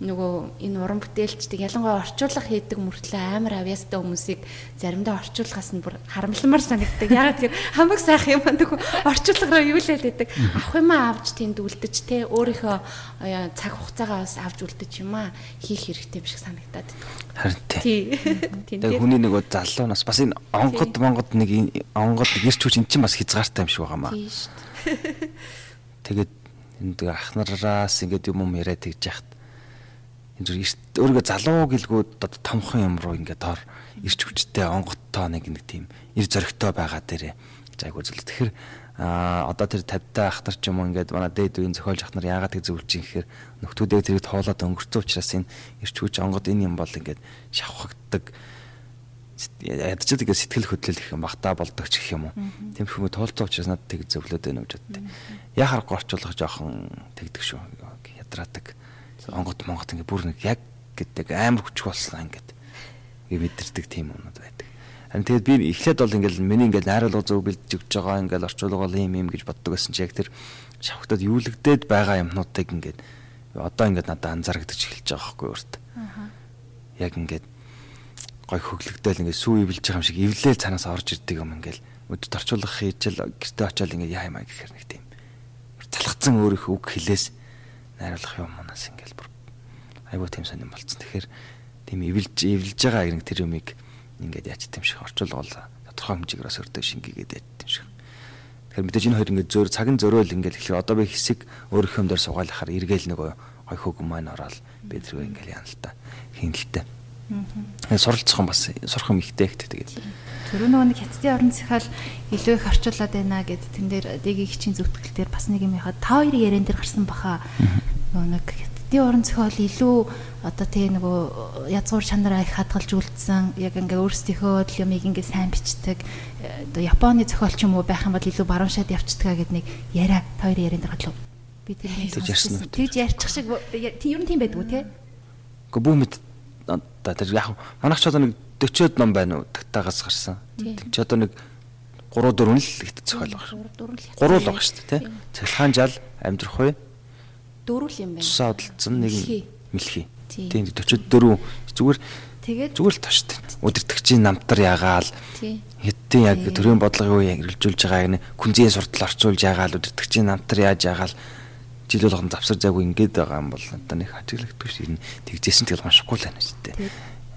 нөгөө энэ уран бүтээлчдэг ялангуяа орчуулга хийдэг мөртлөө амар авьяастай хүмүүсийг заримдаа орчуулгаас нь бүр харамламар санагддаг. Ягаад гэхээр хамаг сайхан юм нөгөө орчуулга руу юу л хэлээдэг. Авах юм авч тэнд үлдэж те өөрийнхөө цаг хугацаагаа бас авч үлдэж юм аа хийх хэрэгтэй биш санагдаад байдаг. Харин тий. Тэгээ хүний нөгөө залуу нас бас энэ онгод монгод нэг онгод гэрч хүч эн чинь бас хязгаартай юм шиг байгаа маа. Тий шүү дээ. Тэгээд энэ ах нараас ингээд юм юм яриад тэгж яхад энэ зүр өөрийгөө залуу гэлгүүд одоо томхон юм руу ингээд дор ирч хүчтэй онготтой нэг нэг тийм ир зөрөгтэй байгаа дээрээ айгуу зүйл. Тэгэхээр а одоо тэр 50-та ахтар ч юм уу ингээд манай дээд үеийн зохиолч ахнар яагаад тэг зөвлөж юм гэхээр нөхдүүдээ тэрийг тоолоод өнгөрцөн учраас энэ ирч хүч онгод энэ юм бол ингээд шавхагддаг ядчил тэгээ сэтгэл хөдлөл их юм багтаа болдог ч гэх юм уу. Тэм хүмүүс тоолцоо учраас надад тэг зөвлөд байна гэж боддог. Яа харахгүй орчуулах жоохон тэгдэг шүү. Ядраадаг онгот монгот ингээ бүр нэг яг гэдэг амар хүчтэй болсон ингээд ингээ мэдэрдэг тийм юмнууд байдаг. Харин тэгээд би эхлээд бол ингээл миний ингээл найруулга зөв бэлдэж өгч байгаа ингээл орчуулга юм юм гэж боддог байсан чи яг тэр шавхтад юулэгдээд байгаа юмнуудыг ингээд одоо ингээд надад анзаарэгдэж эхэлж байгаа байхгүй өөрт. Яг ингээд гой хөглөгдөөл ингээд сүү ивэлж байгаа юм шиг эвлээл цаанаас орж ирдэг юм ингээл өдөд орчуулга хийжэл гэртээ очиод ингээд яа юм аа гэхээр нэг тийм залхацсан өөрийнхөө үг хэлээс найруулах юм манаас ингээл бүр айгуу тийм сонирн болцсон. Тэгэхээр тийм эвэлж эвэлж байгаа нэг тэр юмыг ингээд яач тийм шиг орчуулга бол тодорхой хэмжээгээр бас өртөө шингээгээд яач тийм шиг. Тэгэхээр мэдээж энэ хоёр ингээд зөөр цагийн зөрөөл ингээд ихлэ одоо би хэсэг өөрийнхөө дээр сугаалахаар эргээл нөгөө гой хөг маань ороод би тэргөө ингээд яана л та хинэлтэй. Аа. Суралцах юм бас сурах юм ихтэй ихтэй тэгээд. Төрөө нөгөө нэг хятадын орон зохиол илүү их орчуулад байна гэд тэн дээр дэгийн хичийн зөвтгөл дээр бас нэг юм яхад та хоёрын яриан дээр гарсан баха. Нөгөө нэг хятадын орон зохиол илүү одоо тэгээ нөгөө язгуур чанараа их хадгалж үлдсэн. Яг ингээ өөрсдийнхөө юмыг ингээ сайн бичдэг. Одоо Японы зохиол ч юм уу байх юм бол илүү баруун шат явцдгаа гэд нэг яриа та хоёрын яриан дээр гадлаа. Би тэр тэгж ярьчих шиг ер нь тийм байдгүй те. Гэхдээ бүх мэд одоо тэр яг манайх ч одоо нэг 40-од ном байна уу тагтаагаас гарсан. Тэг чи одоо нэг 3 4 л хит зохиол байгаа. 3 л байгаа шүү дээ тий. Цахилгаан жал амьдрах уу? Дөрөв л юм байна. Тусаа удалцсан нэг мэлхий. Тийм 44 зүгээр тэгээд зүгээр л таштай. Өдөртөгчийн намтар ягаал. Хэдтийн яг төрийн бодлогын үе хэрэгжүүлж байгааг нэ күнзийн суртал орчуулж ягаал өдөртөгчийн намтар яаж ягаал жил болгон завсар зайгүй ингээд байгаа юм бол одоо нэг хажиглагддаг шүү. Тэгжсэн тэгэл уншихгүй л байна шүү дээ.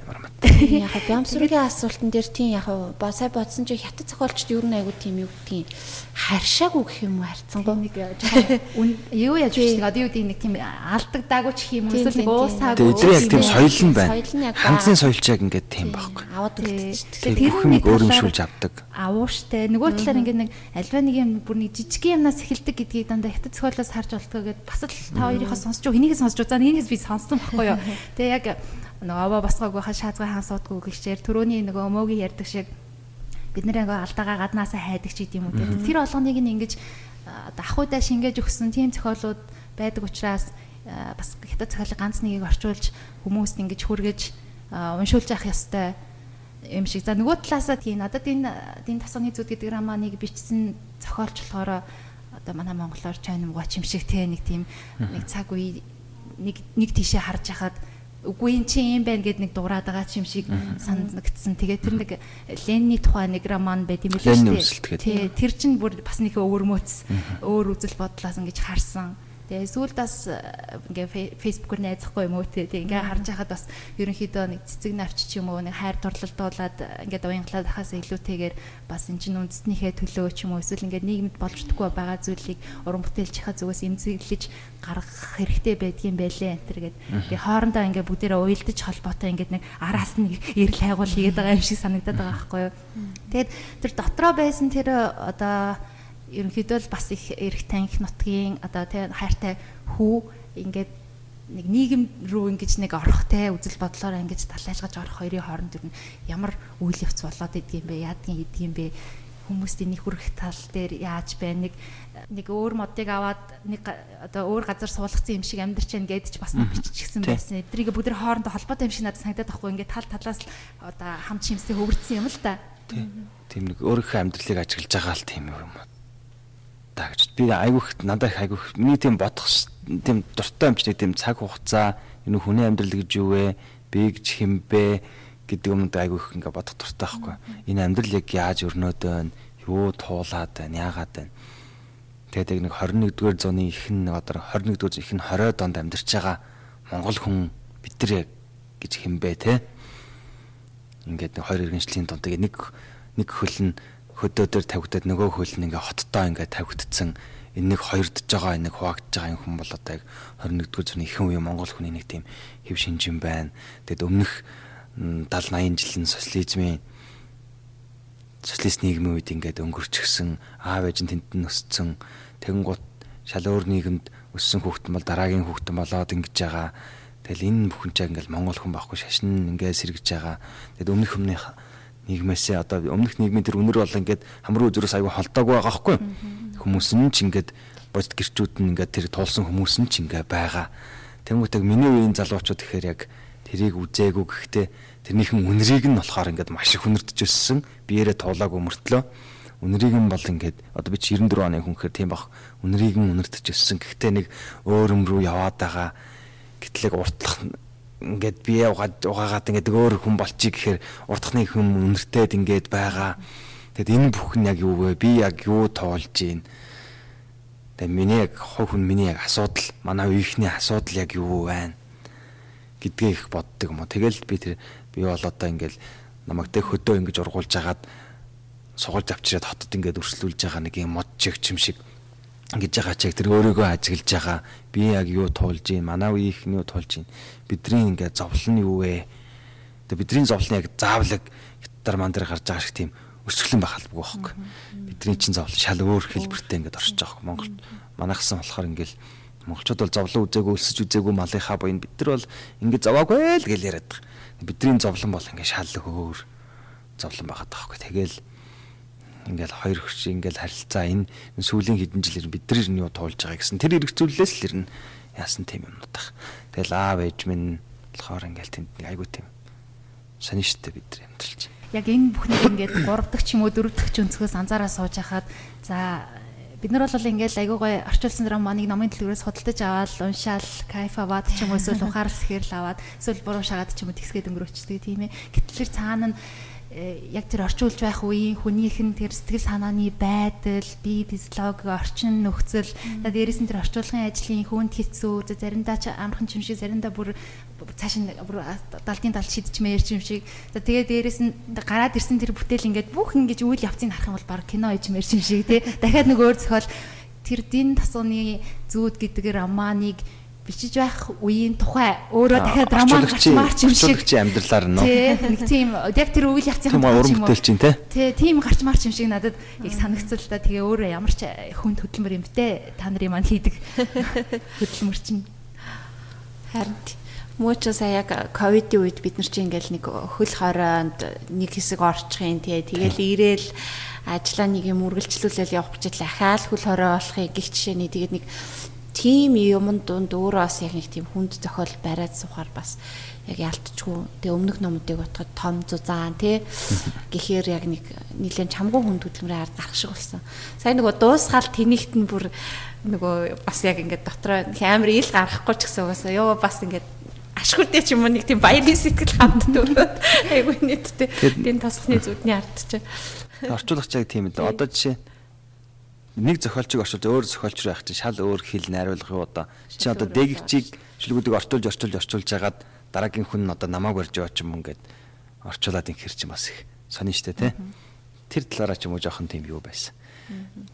Ямар мат. Яг бямсруугийн асуултан дээр тийм яг ба сая бодсон чи хятад зохиолчд ер нь айгу тийм юу гэдгийг харшаагүй гэх юм уу харцсангүй нэг юу яаж бичдэг одоо юу гэдэг нэг тийм алдагдаагүй ч юм уу эсвэл нэг уусаагүй Тэгээ яг тийм соёл нь байна. Ханзын соёлч яг ингээд тийм байхгүй. аваад үлдчихдэг. Тэгээ бүх юмыг өөрөмшүүлж авдаг. авууштай нөгөө талаар ингээд нэг альва нэг юм бүр нэг жижиг юмнаас эхэлдэг гэдгийг дандаа хятад зохиолоос харж болтгоо гэд бас л та хоёрынхаа сонсч хэнийг сонсч за нэгээс би сонссон байхгүй юу. Тэгээ яг нөгөө аваа басгаагүй ха шаазгай хаан суудгүй гэхчээр түрүүний нөгөө өмөөгийн ярьдаг шиг бид нэр ингээ алдаагаа гаднаасаа хайдаг ч гэдэм үү те. Тэр олгоныг нь ингэж одоо ахуйдаа шингээж өгсөн тийм зохиолууд байдаг учраас бас хятад зохиолыг ганц нэгийг орчуулж хүмүүст ингэж хүргэж уншуулж авах ёстой юм шиг. За нөгөө талаасаа тийм надад энэ дин тасганы зүуд гэдэг романыг бичсэн зохиолч болохоор одоо манай монголоор гоч юм шиг те нэг тийм нэг цаг үе нэг нэг тийшээ харж хахад үгүй эн чи юм байна гэд нэг дуурайд байгаа ч юм шиг санагдсан. Тэгээ тэр нэг Ленний тухай нэг роман байт юм үсэлт гэдэг. Тий, тэр чинь бүр бас нэг өвөрмөөц өөр үзэл бодлоос ингэж харсан. Тэгээ сүүлд бас ингээ фейсбүүкээр найзахгүй юм уу те ингээ харж байхад бас ерөнхийдөө нэг цэцэг навч ч юм уу нэг хайр дурлалдуулаад ингээ уянгалаад хахаас илүүтэйгээр бас эн чинь үндэснийхээ төлөө ч юм уу эсвэл ингээ нийгэмд болж чадахгүй байгаа зүйлийг уран бүтээлчийнхаа зүгээс эмзэглэж гаргах хэрэгтэй байдгийн байлээ энэ төр гэд. Ингээ хоорондоо ингээ бүгдээрээ уйлдаж холбоотой ингээ нэг араас нь эрэл хайгуул хийгээд байгаа юм шиг санагдаад байгаа байхгүй юу? Тэгээд тэр дотроо байсан тэр одоо ерөнхийдөө л бас их эрх танх нутгийн одоо тий хайртай хүү ингээд нэг нийгэм рүү ингэж нэг орох те үзэл бодлоор ингэж талайжгаж орох хоёрын хооронд юу ямар үйл явц болоод идэгюм бэ яадгийн идэгюм бэ? Хүмүүст энийг хүрэх тал дээр яаж байна нэг нэг өөр модыг аваад нэг одоо өөр газар суулгацсан юм шиг амьдарч байна гэдэж бас нэг биччихсэн байсан. Эдрийг бүгд хоорондоо холбоотой юм шиг надад санагдаад байхгүй. Ингээд тал талаас л одоо хамт шимсээ хөвөрдсөн юм л та. Тийм нэг өөрийнхөө амьдралыг ажиглаж байгаа л тийм юм уу та гэж. Би айгүйх надад их айгүйх миний тийм бодох тийм дуртай юм ч тийм цаг хугацаа энэ хүний амьдрал гэж юу вэ? Би гэж хинбэ гэдэг юмд айгүйх ингээ бодох дуртай байхгүй. Энэ амьдрал яг яаж өрнөд байна? Юу туулаад байна? Яагаад байна? Тэгээд яг нэг 21-р зууны ихэнх одоо 21-р зууны ихэнх 20 донд амьдарч байгаа монгол хүн бидрээ гэж хинбэ те. Ингээд нэг хоёр иргэншлийн донд нэг нэг хөл нь хөдөө дээр тавигдаад нөгөө хөл нь ингээ хоттоо ингээ тавигдсан энэ нэг хоёрдж байгаа нэг хуваагдж байгаа юм хүн бол одоо яг 21-р зууны ихэнх үеийн монгол хүний нэг тийм хэв шинжин байна. Тэгэд өмнөх 70 80 жилийн социализмын социалист нийгмийн үед ингээд өнгөрчихсөн аав ээж нь тэнд өссөн тэгэнгუთ шал өөр нийгэмд өссөн хүүхдэн бол дараагийн хүүхдэн болоод ингэж байгаа. Тэгэл энэ бүхэн ч ингээл монгол хүн байхгүй шашин ингээд сэргэж байгаа. Тэгэд өмнөх өмнөх нийгмээсээ одоо өмнөх нийгмийн тэр үнэр бол ингээд хамруу зүрээс аягүй холдоогүй байгаа байхгүй хүмүүс нь ч ингээд бодит гэрчүүд нь ингээд тэр туулсан хүмүүс нь ч ингээд байгаа. Тэнгуүтэг миний үеийн залуучууд ихээр яг тэрийг үзээгүй гэхдээ тэрнийхэн үнэрийг нь болохоор ингээд маш их үнэрдэж өссөн биеэрээ туулаагүй мөртлөө. Үнэрийг нь бол ингээд одоо би чи 94 оны хүн гэхээр тийм бах. Үнэрийг нь үнэрдэж өссөн гэхдээ нэг өөр юм руу яваад байгаа. Гэтлэг уртлах ингээд бие угаад угаагаад ингээд өөр хүн болчих гэхээр уртхны хүм үнэртээд ингээд байгаа. Тэгэд энэ бүх нь яг юу вэ? Би яг юу тоолж гин? Тэгээ миний яг хов хүн миний яг асуудал, манай үеийнхний асуудал яг юу байна? гэдгээ их боддог юм уу. Тэгэл би тэр би бол одоо ингээд намайг тэг хөдөө ингэж ургуулж агаад сугалж авчираад хотод ингээд өрсөлдүүлж байгаа нэг юм мод чигч юм шиг ингэж байгаа чиг тэр өөрийгөө ажиглаж байгаа би яг юу туулж юм манай үеийнх нь юу туулж юм бидний ингээд зовлон нь юу вэ? Тэгээ бидний зовлон яг заавлаг хятар ман дээр гарч байгаа шиг тийм өсгөлэн байх албагүй байхгүй. Бидний чинь зовлон шал өөр хэлбэртэй ингээд оршиж байгаа Монгол манайхсан болохоор ингээд монголчууд бол зовлон үзээгүй өлсөж үзээгүй малынхаа буйн бид нар бол ингээд зоваагүй л гэж яриад байгаа. Бидний зовлон бол ингээд шал өөр зовлон байгаад байгаа байхгүй. Тэгэл ингээл хоёр хүч ингээл харилцаа энэ сүүлийн хэдэн жил бид нар нь юу туулж байгаа гэсэн тэр эргцүүллээс л ирнэ яасан тийм юмнууд тах. Тэгэл аав ээж минь болохоор ингээл тэнд айгуу тийм сонин штэ бид нар амьдралч. Яг энэ бүхнийг ингээд 3 дахь ч юм уу 4 дахь ч өнцгөөс анзаараа сууж хахад за бид нар бол ингээл айгуу гой орчуулсан романыг номын дэлгүүрээс худалдаж аваад уншаал кайф аваад ч юм уу эсвэл ухаарл сэхэрл аваад эсвэл буруу шагаад ч юм уу тэгсгээд өнгөрөөчдөг тийм ээ. Гэтэл цаана нь яг тэр орчуулж байх үеийн хүнийх нь тэр сэтгэл санааны байдал, бие физиологи, орчин нөхцөл, за дээрээс нь тэр орчуулгын ажлын хүнд хэцүү, заримдаа ч амархан юм шиг, заримдаа бүр цааш нь бүр далдын далд шидчихмээр юм шиг. За тэгээ дээрээс нь гараад ирсэн тэр бүтээл ингээд бүх ингэж үйл явцыг харах юм бол баг кино ичмээр юм шиг тий. Дахиад нэг өөр зохиол тэр дин тасууны зүүд гэдэг романыг бичиж байх үеийн тухай өөрөө дахиад роман гарчмаарч юм шиг амьдралаар тий нэг тийм яг тэр үйл явцын юм чинь тий. Тийм гарчмаарч юм шиг надад их санагцсан л да тэгээ өөрөө ямар ч хүн хөдөлмөр юм бтэ та нарын маань хийдэг хөдөлмөр чинь харин ч сая яг ковидын үед бид нар чинь ингээл нэг хөл хороонд нэг хэсэг орчихын тий. Тэгэл ирээл ажлаа нэг юм үргэлжлүүлэл явах гэж ахаал хөл хороо болохыг гих жишээний тэгээд нэг тийм юмд дунд өөрөө бас яг нэг тийм хүнд зохиол бариад сухаар бас яг ялтчгүй. Тэгээ өмнөх номуудыг бодоход том зузаан тий гэхээр яг нэг нэлээд чамгүй хүнд хөдөлмөрийн ард гарах шиг болсон. Сайн нөгөө дуусгаал тэнийгт нь бүр нөгөө бас яг ингээд дотроо амар ил гарахгүй ч гэсэн угаасаа ёо бас ингээд ашгүйтэй ч юм уу нэг тийм баярын сэтгэл хамт төрөөд айгүй нийттэй тийм тосхны зүудний ард чинь орчуулагч яг тийм л одоо жишээ нэг зохиолчийг орчуулж өөр зохиолч байх чинь шал өөр хэл найруулах юу одоо. Чи одоо дээгчийг шүлгүүдийг орчуулж орчуулж орчуулж хагаад дараагийн хүн нь одоо намааг барьж яваа ч юм ингээд орчуулад инхэр чи бас их сони штэ тэ? Тэр талаараа ч юм уу жоохон тийм юу байсан.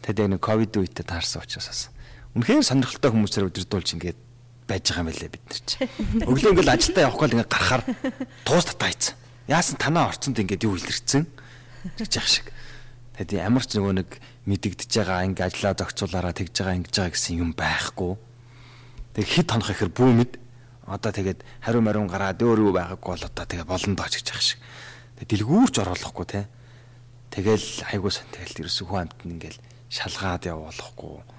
Тэгээд нэг ковид үедээ таарсан учраас үнэхээр сонирхолтой хүмүүсээр өдөрдүүлж ингээд байж байгаа юм байлээ бид нар чи. Өглөө ингээл ажилдаа явахгүй л ингээд гарахаар туус татаайцсан. Яасан танаа орцонд ингээд юу илэрсэн? Гэж яах шиг. Тэгээд ямар ч нөгөө нэг мэдэгдэж байгаа ингээд ажиллаа зохицуулаараа тэгж байгаа ингэж байгаа гэсэн юм байхгүй. Тэг хит хонох ихэр бүү мэд. Одоо тэгээд хариу мариун гараад өөр юу байгаагүй бол одоо тэгээ болон дооч гэж яах шиг. Тэгээд дэлгүүрч оруулахгүй те. Тэгэл айгуу сан тэгэл ерөөсөө хүн амт нь ингээл шалгаад явуулахгүй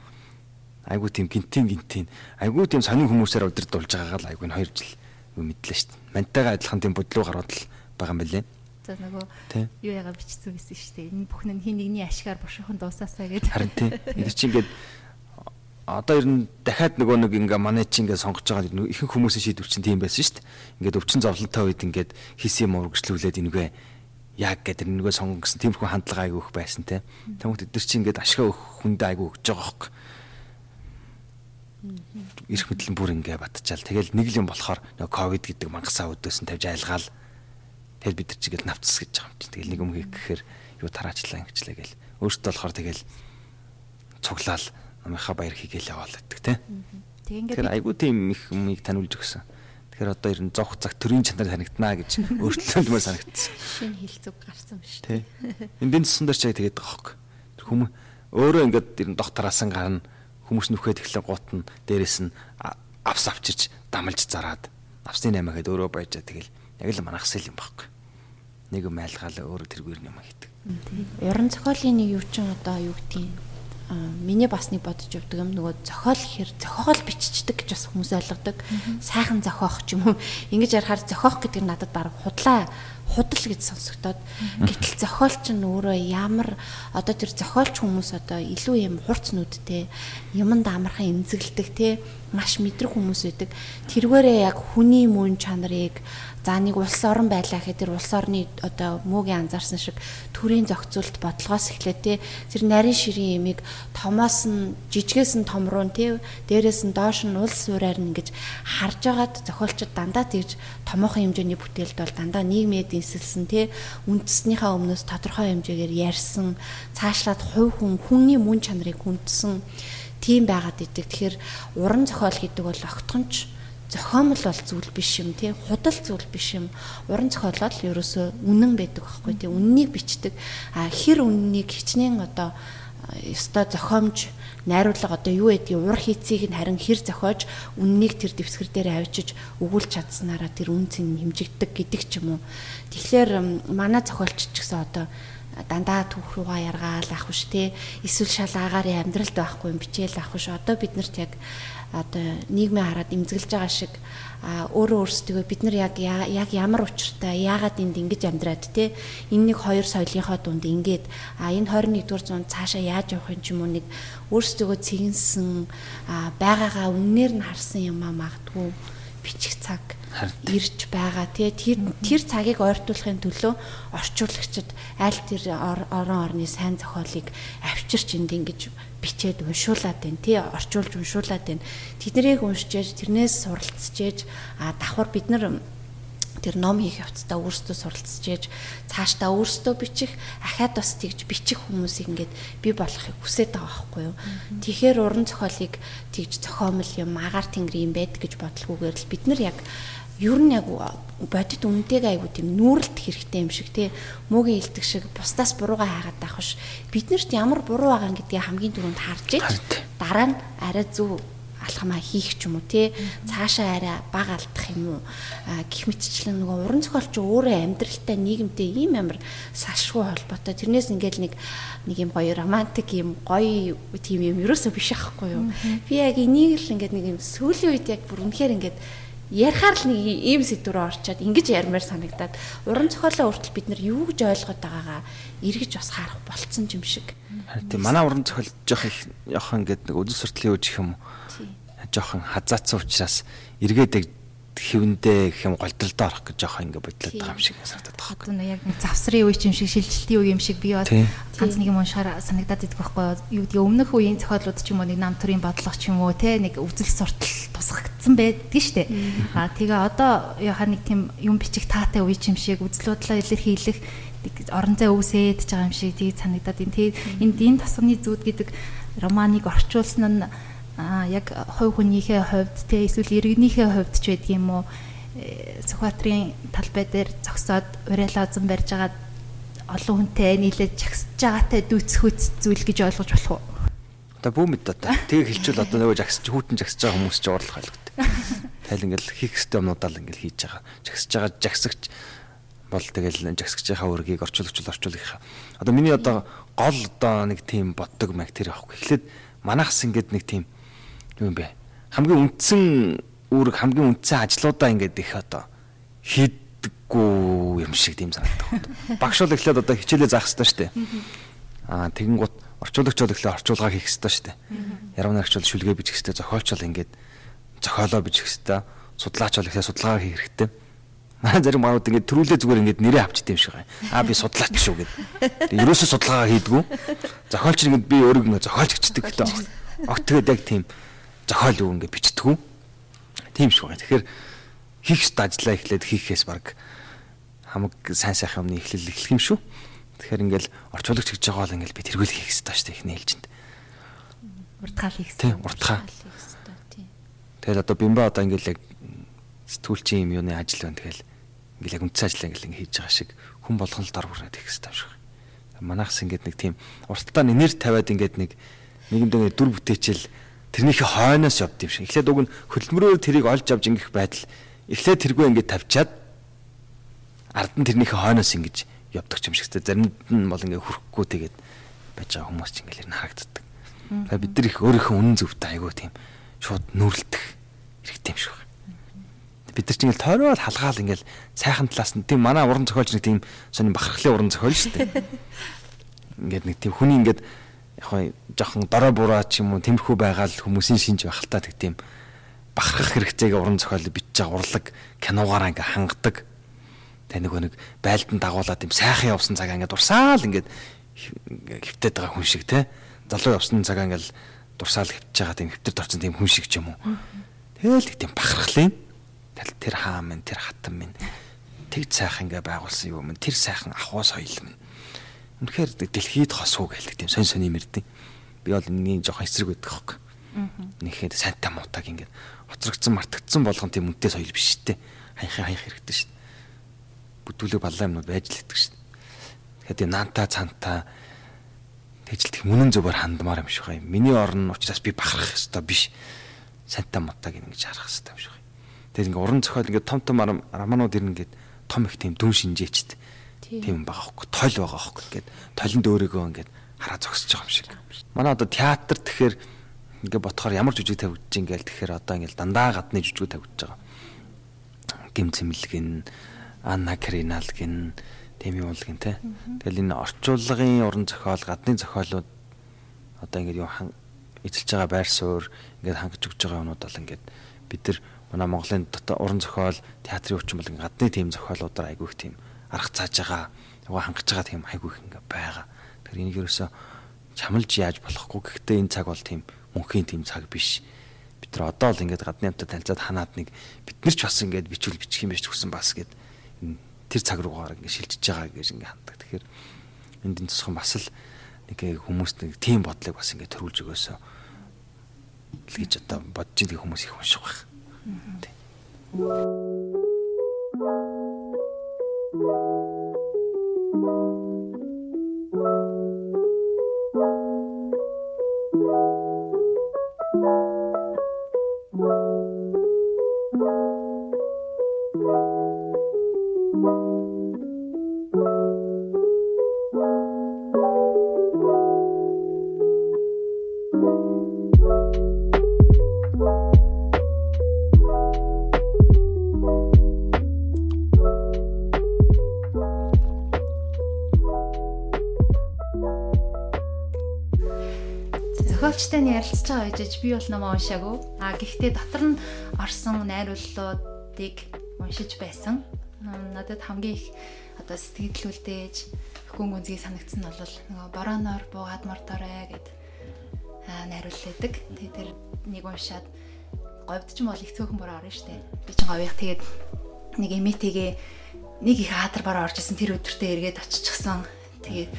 айгуу тийм гинтийн гинтийн айгуу тийм сонин хүмүүсээр удирдуулж байгаагаа л айгуу 2 жил мэдлээ шүү дээ. Мантайгаа адилхан тийм бодлоо гарууд л байгаа юм билээ. За нөгөө юу яга бичсэн байсан шүү дээ. Энэ бүхэн нь хин нэгний ашгаар бушуухан дуусаасаа гэдэг. Харин тийм. Энэ чинь ингээд одоо ер нь дахиад нөгөө нэг ингээ манай чи ингээ сонгож байгаа ихэнх хүмүүсийн шийдвэр чинь тийм байсан шүү дээ. Ингээд өвчин зовлонтой үед ингээд хийсэн юм урагшлуулээд энэгээ яг гэдэг нэгэ сонгон гэсэн тиймэрхүү хандлага айгүй их байсан те. Тэмүүт эдгэр чи ингээд ашгаа өгөх хүндээ айгүй өгч байгаа хөөхгүй эрх мэдлэн бүр ингээ батчаал. Тэгэл нэг л юм болохоор нөгөө ковид гэдэг мангасаа өдөөс нь тавьж айлгаал. Тэгэл бид нар чигээл навцс гэж байгаа юм чинь. Тэгэл нэг юм хийх гэхээр юу тараачлаа ингэчлээ гэл. Өөртөө болохоор тэгэл цуглаал намынхаа баяр хийгээл яваал гэдэг те. Тэг ингээ Тэгэхээр айгуу тийм их юмыг таниулж өгсөн. Тэгэхээр одоо ер нь зовх цаг төрийн чанар танигднаа гэж өөрчлөлтмөр санагдсан. Шинэ хилцэг гарсан биш үү? Эндийн цэсэн дээр ч яг тэгээд байгаа. Тэр хүмүүс өөрөө ингээд ер нь доктораасан гарна хүмүүс нүхэд эхлэн гут нь дээрэс нь авс авчирч дамалж зараад авсны 8 гэхэд өөрөө баяжаа тэгэл яг л манахс л юм баггүй. Нэг юм айлгаал өөрөө тэргээр юм хийдэг. Уран зохиолын нэг юу ч одоо юу гэдгийг миний бас нэг бодож явдаг юм нөгөө зохиол хэр зохиол биччихдэг гэж бас хүмүүс ойлгодог. Сайхан зохиох ч юм уу. Ингэж ярахаар зохиох гэдэг нь надад баг худлаа худал гэж сонсогдоод гэтэл зохиолч нь өөрөө ямар одоо тэр зохиолч хүмүүс одоо илүү юм хурц нүдтэй юмд амархан эмзэглдэг те маш мэдрэг хүмүүс байдаг тэргээрээ яг хүний мөн чанарыг За нэг улс орон байлаа гэхэд тэр улс орны одоо мөөгийн анзаарсан шиг төрийн зохицуулт бодлогоос эхлээд те тэр нарийн ширийн ямиг томоос нь жижигээс нь том руу те дээрээс нь доош нь улс суураар нь ингэж харж агаад зохиолчд дандаа тэгж томоохон хэмжээний бүтээлд бол дандаа нийгмийн дэнсэлсэн те үндэснийхээ өмнөөс тодорхой хэмжээгээр ярьсан цаашлаад хувь хүн хүний мөн чанарыг хүндсэн тийм байгаад идэг. Тэгэхээр уран зохиол гэдэг бол огтхонч зохиомл бол зүйл биш юм тий. Худал зүйл биш юм. Уран зохиолол ерөөсөө үнэн байдаг байхгүй тий. Үннийг бичдэг. А хэр үннийг хичнээн одоо ёстой зохиомж найруулга одоо юу гэдгийг ур хийцийг нь харин хэр зохиож үннийг тэр дэвсгэр дээр авчиж өгүүлж чадсанараа тэр үн цэн хэмжигддэг гэдэг ч юм уу. Тэгэхээр манай зохиолч ч гэсэн одоо дандаа түүх руугаа яргаал ах биш те эсвэл шал агарын амьдралд байхгүй юм бичээл ах биш. Одоо бид нарт яг одоо нийгмээ хараад имзэглэж байгаа шиг өөрөө өөрсдөө бид нар яг яг ямар учиртай яагаад энд ингэж амьдраад те? Энэ нэг хоёр соёлынхоо дунд ингээд а энэ 21-р зуунд цаашаа яаж явах юм ч юм уу нэг өөрсдөө цэгэнсэн байгаагаа үннээр нь харсан юм а магадгүй бичих цаг ирж байгаа. Тэгээ тэр тэр цагийг ойртуулахын төлөө орчуулагчид аль тэр орон орны сайн зохиолыг авчирч энд ингэж бичээд уншуулад байна тий орчуулж уншуулад байна. Тэднийг уншиж тэрнээс суралцж а давхар бид нар тэр ном хийх явцдаа өөрсдөө суралцж ээж цаашдаа өөрсдөө бичих ахаад бас тэгж бичих хүмүүсийг ингээд би болохыг хүсэж байгаа байхгүй юу. Тэгэхээр уран зохиолыг тэгж зохиомл юм агаар тэнгэр юм байд гэж бодлогоогоор л бид нар яг ер нь яг бодит үнэтэйг айгуу тийм нүүрэлт хэрэгтэй юм шиг тий. Мөгийн илдэг шиг бусдаас буруугаа хаагаад байх биш. Биднэрт ямар буруу байгаа гэдгийг хамгийн түрүүнд харж ич. Дараа нь арай зөв алхамаа хийх ч юм уу тий. Цаашаа арай баг алдах юм уу? Гих мэтчлэн нөгөө уран зохиолч өөрөө амьдралтай нийгэмтэй ийм амар салшгүй холбоотой. Тэрнээс ингээл нэг нэг юм гоё романтик юм гоё тийм юм ерөөсөө биш аахгүй юу? Би яг энийг л ингээд нэг юм сүүлийн үед яг бүр үнэхээр ингээд ярихаар л нэг ийм сэдвээр орчоод ингэж ярмаар санагдаад уран зохиолоо хүртэл бид нар юу гэж ойлгоод байгаагаа эргэж бас харах болцсон юм шиг. Тийм манай уран зохиол жоох их яхан гэдэг нэг үдэл суртлын үеж их юм жоохон хазаацсан учраас эргээд хэвэндээ гэх юм голдолдоо орох гэж жоохон ингээ бодлоод байгаа юм шиг санагдаад байна. Одоо яг нэг завсрын үе юм шиг шилжилтийн үе юм шиг би бол ганц нэг юм уншаар санагдаад идэх байхгүй юу. Гэдэг өмнөх үеийн зохиолууд ч юм уу нэг нам төрийн бодлого ч юм уу те нэг үзэл суртал тусгагдсан байдгийн штэ. Аа тэгээ одоо яхаа нэг тийм юм бичих таатай үе юм шиг үзэл бодлоо илэрхийлэх орон зай өвсөд гэж байгаа юм шиг тийг санагдаад энэ энд энэ тасганы зүуд гэдэг романыг орчуулсан нь а яг хувь хүнийхээ хувьд те эсвэл иргэнийхээ хувьд ч байдаг юм уу психиатрийн талбай дээр зогсоод урайлаазан барьж байгаа олон хүнтэй нийлээд чагсаж байгаатай дүүцхүүц зүйл гэж ойлгож болох уу? Одоо бүү мэд одоо. Тийг хэлчихвэл одоо нөгөө жагсаж хүүтэн жагсаж байгаа хүмүүс ч уурлах ойлгодог. Тайл ингээл хийх ёстой юмнуудаа л ингээл хийж байгаа. Жагсаж байгаа жагсагч бол тэгэл жагсагчийнхаа үргийг орчуулагч орчуулгийнхаа. Одоо миний одоо гол одоо нэг тийм боддог маяг тэр аахгүй. Эхлээд манахс ингээд нэг тийм юу юм бэ? Хамгийн үндсэн үүрэг хамгийн үндсэн ажлуудаа ингээд их одоо хийдэггүй юм шиг тийм санагдав. Багш бол эхлээд одоо хичээлээ заах хэрэгтэй шүү дээ. Аа тэгэн гут орчуулагч бол эхлээд орчуулга хийх хэрэгтэй шүү дээ. Ярмнарч бол шүлгээ бичих хэрэгтэй, зохиолч бол ингээд зохиолоо бичих хэрэгтэй, судлаач бол эхлээд судалгаа хийх хэрэгтэй. Манай зарим манууд ингээд төрүүлээ зүгээр ингээд нэрээ авчт юм шиг байна. Аа би судлаач шүү гэд. Тэгээ ерөөсөө судалгаа хийдгүү. Зохиолч нэгэнд би өөрөө ингээд зохиолч гэждэг гэдэг. Огт тэгээд яг тийм зохиол юу ингэ бичдэг үү? Тийм шүү. Тэгэхээр хийх ёстой ажлаа эхлээд хийхээс баг хамаг сайн сайхан юмны эхлэл эхлэх юм шүү. Тэгэхээр ингээл орчуулагч гэж байгаа бол ингээл би тэргүүл хийх ёстой шүү дээ эхний ээлжинд. Уртгаал хийх ёстой. Тийм, уртгаа. Тэгэл одоо бимба одоо ингээл яг сэтгүүлчийн юм юуны ажил байна тэгэл ингээл яг үндсэн ажлаа ингээл хийж байгаа шиг хүн болгон л дор бүрнээд хийх ёстой шүү. Манайхс ингээд нэг тийм урттаа нэр тавиад ингээд нэг нэгэндээ дүр бүтээчэл тэрнийхээ хойноос явд юм шиг. Эхлээд уг нь хөдөлмөрөөр тэрийг олж авч ингэх байдал эхлээд тэргүй ингээд тавьчаад ард нь тэрнийхээ хойноос ингэж явдаг юм шиг. Заримд нь бол ингээд хөрөхгүй тэгээд байж байгаа хүмүүс ч ингээд харагддаг. Тэгээд бид нар их өөрийнхөө үнэн зөвтэй айгуу тийм шууд нүрэлдэх хэрэгтэй юм шиг байна. Бид нар ч ингээд тойроод халгаал ингээд сайхан талаас нь тийм манай уран зохиолч нэг тийм сони бахархлын уран зохиол шүү дээ. Ингээд нэг тийм хүний ингээд яг жоохон дорой бураа ч юм уу тэмхүү байгаа л хүмүүсийн шинж байх л та тэг тийм бахархах хэрэгцээг уран зохиол бичиж байгаа урлаг киногаараа ингээ хангадаг. Тэ нөгөө нэг байлдан дагуулад тийм сайхан явсан цагаа ингээ дурсаал ингээд хөвтөд байгаа хүн шиг те. Залуу явсан цагаа ингээл дурсаал хөвтөж байгаа тийм хөвтөрд орсон тийм хүн шиг ч юм уу. Тэгэл тийм бахархлын тэр хаа минь тэр хатан минь тэгж сайхан ингээ байгуулсан юм тэр сайхан ахуй соёл минь Үнэхээр дэлхийд хосуу гэлдэг тийм сонь сони мэрдэн. Би бол энэний жоохон эсрэг байдаг хөөг. Нэхэд сайнтай муутаг ингээд хоцрогдсон мартагдсан болгон тийм үнэтэй соёл биш штэ. Хаяхаа хаях хэрэгтэй штэ. Бүтүүлэг баллаа юмнууд байж л идэг штэ. Тэгэхээр тийм наанта цантаа тэжилт мөнэн зөвөр хандмаар юм шиг байна. Миний орн учраас би бахарах ёстой биш. Сайнтай муутаг ингэж харах ёстой юм шиг. Тэгээд ингээ уран зохиол ингээ том том романууд ирнэ ингээд том их тийм дүн шинжээчтэй тийм байгаа хөөхгүй тойл байгаа хөөхгүй ингээд толинд өөрийгөө ингээд хараа зогсож байгаа юм шиг. Манай одоо театр тэгэхээр ингээд ботхоор ямар жүжиг тавьж ингээл тэгэхээр одоо ингээл дандаа гадны жүжиг тавьж байгаа. Гим цэмлэгэн, Анна Криналь гин тийм юм бол гин те. Тэгэл энэ орчуулгын уран зохиол, гадны зохиолууд одоо ингээд юу эзэлж байгаа байр суурь ингээд хангаж өгч байгаа юмуд бол ингээд бид нар манай Монголын дотор уран зохиол, театрын хүчин бол гадны тийм зохиолуудаар айгүй их тийм арга цааж байгаа, яваа хангаж байгаа тийм айгүй их ингээ байгаа. Тэгэхээр энийг ерөөсөө чамлж яаж болохгүй. Гэхдээ энэ цаг бол тийм мөнхийн тийм цаг биш. Бид нар одоо л ингээд гадны амтад танилцаад ханаад нэг бид нар ч бас ингээд бичвэл бичих юм биш гэсэн бас гээд тэр цаг руугаар ингээд шилжиж байгаа гэж ингээд ханддаг. Тэгэхээр энд энэ тусхан бас л нэг хүмүүст нэг тийм бодлыг бас ингээд төрүүлж өгөөсөө л гэж одоо бодож байгаа хүмүүс их унших байх. Тэг. thank you зохиолчтой нь ярилцж байгаа гэж би бол номоо уншаагүй. А гэхдээ дотор нь орсон найрууллуудыг уншиж байсан. Надад хамгийн их одоо сэтгэлдүүлдэж хүн гүнзгий санагдсан нь бол нөгөө бороноор буугаад мордорой гэд найруулдаг. Тэгээ тэр нэг уншаад говьд ч юм бол их цөөхөн бороо орно штэ. Би ч говьих тэгээд нэг эмээтэйгээ нэг их хатар бороо орж исэн тэр өдөртөө эргээд очичихсан. Тэгээд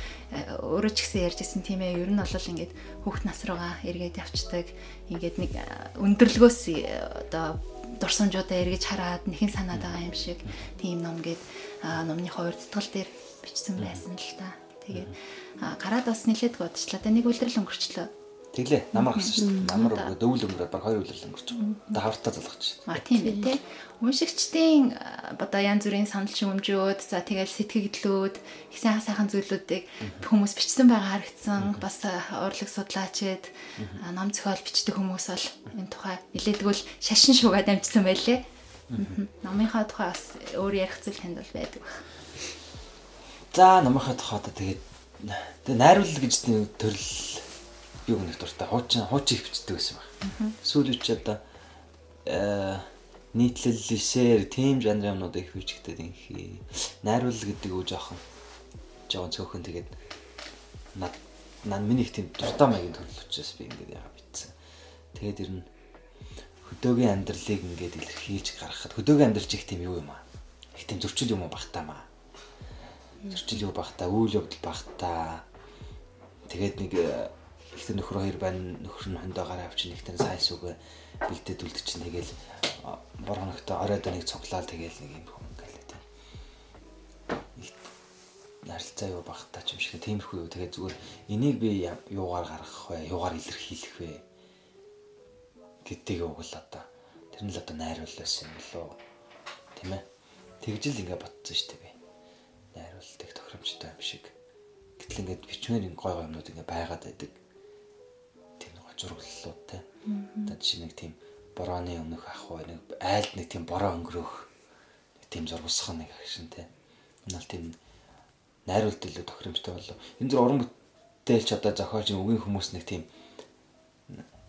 өөрөө ч гэсэн ярьжсэн тийм ээ ер нь бол ингээд хүүхд нас руугаа эргээд явцдаг ингээд нэг өндөрлгөөс одоо дурсамжуудаа эргэж хараад нэхэн санаад байгаа юм шиг тийм ном гээд номны хувирдтгал дээр бичсэн байсан л та. Тэгээд гараад бас нилээд бодчихлаа. Тэ нэг үлрэл өнгөрчлөө. Тэглээ. Намар гарсан шүү дээ. Намар дөвөл өнгөрөөд баг хоёр үлрэл өнгөрч байгаа. Одоо хавртаа залгаж байна. А тийм бай тээ. Уншигчдын одоо янз бүрийн санал шүүмжүүд, за тэгэл сэтгэгдлүүд, их сайхан сайхан зүйлүүдийг хүмүүс бичсэн байгаа харагдсан. Бас урлаг судлаачид, ном зохиол бичдэг хүмүүс бол энэ тухай нилээдгүүл шашин шугаад амжсан байлээ. Номынхаа тухай бас өөр ярих зүйл танд бол байдаг байна. За номынхаа тухай одоо тэгээд тэгээ найруулал гэж төрөл би өнөх дуртай хуучин хуучин их бичдэг байсан баг. Сүүл үуч одоо э нийтлэл лишээр тим жанрын юмнууд их бичгдэд инхий. Найруулал гэдэг үү жоохон жоохон цөөхөн тэгээд над над миний их тийм дуртай маягийн төрөл учраас би ингээд яга битсэн. Тэгээд ер нь хөдөөгийн амьдралыг ингээд илэрхийлж гаргахад хөдөөгийн амьдрал их тийм юу юм аа. Их тийм зөрчил юм уу багтаамаа. Зөрчил юу багтаа, үйл явдал багтаа. Тэгээд нэг э, ихтэй нөхөр хоёр байна. Нөхөр нь хондоо гараа авчин ихтэй сайс үгэ бэлдээд үлд чинь тэгэл бор хоногтой оройд нэг цуглаал тэгэл нэг юм хүм гэлээ тийм нарилцаа юу багтаа ч юм шиг тиймэрхүү юу. Тэгээ зүгээр энийг би юугаар гаргах вэ? Юугаар илэрхийлэх вэ? Гэдгийг угл одоо. Тэр нь л одоо найруулсан юм болоо тийм ээ тэгжил ингээ ботсон шүү дээ би. Найруулдаг тохиромжтой юм шиг. Гэтэл ингээд бичмээр гой гой юмнууд ингээ байгаад байдаг зураглалууд те. Одоо жишээ нэг тийм борооны өмнөх ах бай нэг айлд нэг тийм бороо өнгөрөх нэг тийм зургасах нэг агшин те. Энэ бол тийм найруулт илүү тохиромжтой болов. Энэ зүр уран бүтээлч одоо зохиолч үгийн хүмүүс нэг тийм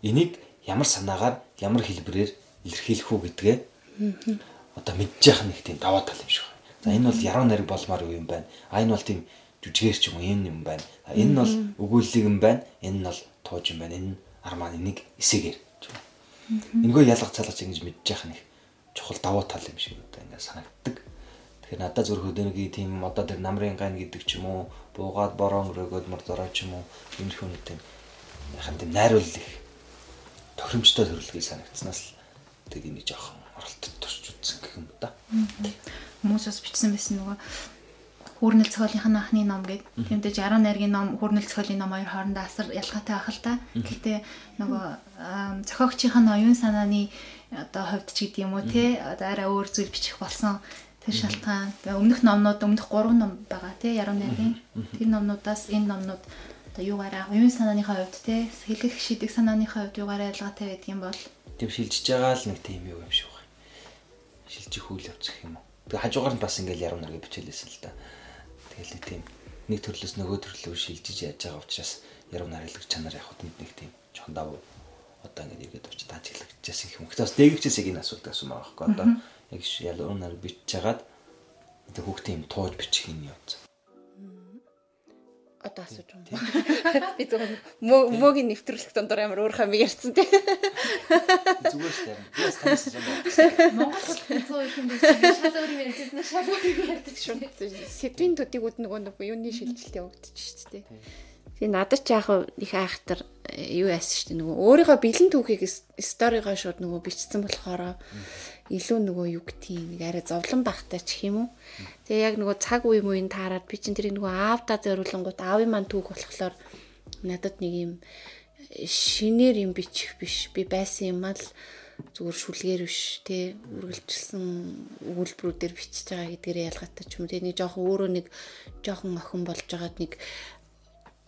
энийг ямар санаагаар ямар хэлбэрээр илэрхийлэх үү гэдгээ одоо мэдж яах нэг тийм даваа тал юм шиг байна. За энэ бол яруу найраг болмоор юм байна. А энэ бол тийм жүжигээр ч юм уу энэ юм байна. Энэ нь бол өгүүлэлэг юм байна. Энэ нь бол тууж юм байна. Энэ арманы нэг эсэгээр. Энэгүй ялгах цалгаж ингэж мэдж яах нэг чухал давуу тал юм шиг одоо ингэ санагддаг. Тэгэхээр надад зүрх хөдөөний тийм одоо тэр намрын гайн гэдэг ч юм уу, буугаад бороо өрөөгөөд мөр зороо ч юм уу, энэ тийм яхан тийм найруулал их тохиромжтой төрөлгийг санагдсанаас л тэг энийг жоохон оролтод турч үзсэн гэх юм да. Хүмүүс бас бичсэн байсан нөгөө Хүүрнэл цохиолынхын анхны ном гэдэг. Тэмдэж 10 найргийн ном, Хүүрнэл цохиолын ном хоёр хоорондоо асар ялгаатай байх л та. Гэхдээ нөгөө зохиогчийн оюун санааны одоо хувьд ч гэдэг юм уу те одоо арай өөр зүйл бичих болсон тэр шалтгаан. Өмнөх номнууд өмнөх 3 ном байгаа те 10 найргийн. Тэр номнуудаас энэ номнууд одоо юугаараа оюун санааныхаа хувьд те хэлэх шидэг санааныхаа хувьд юугаараа ялгаатай байдаг юм бол тийм шилжиж байгаа л нэг тийм юм шиг байна. Шилжих үйл явц гэх юм уу. Тэгээ хажуугаар нь бас ингээл яруу нарыг бичээлсэн л та. Тэгэл нэг тийм нэг төрлөөс нөгөө төрлөө шилжиж яаж байгаа учраас яруу нарилэг чанар яг хот нэг тийм жоохон давуу одоо ингэ иргэд очиж даажиглагдчихсан юм. Гэхдээ бас дээгчээс яг энэ асуулт байгаа байхгүй одоо яг ял өнөр бичиж хагаад одоо хүүхдээ юм тууж бичих юм явц. Одоо асууж байгаа. Би зөв мөөгийн нэвтрүүлэх дондор амар өөр хам ярьсан тий. Зүгээр шүү дээ. Би бас таньсан юм. Монгол хэл их юм биш. Шал өөр юм ярьсан шал өөр ярьдаг шүү. Сэдвийн төдийг үд нөгөө нөгөө юуны шилжилт явагдчих шүү дээ. Би надад ч яг их айхтар э, юу яасан шүү дээ. Нөгөө өөрийнхөө бэлэн түүхийг сторигоо шууд нөгөө бичсэн болохоор илүү нөгөө юу гэх нэг арай зовлон багтай ч юм уу. Тэгээ яг нөгөө цаг үе мууийн таарад би чинь тэрийг нөгөө аавда зориулангууд аавын маань түүх болохоор надад нэг юм шинээр юм бичих биш. Би байсан юм ал зүгээр шүлгээр биш те үргэлжилсэн өгүүлбэрүүдээр бичиж байгаа гэдгээр ялгаатай ч юм. Тэгээ нэг жоохон өөрөө нэг жоохон охин болж байгаад нэг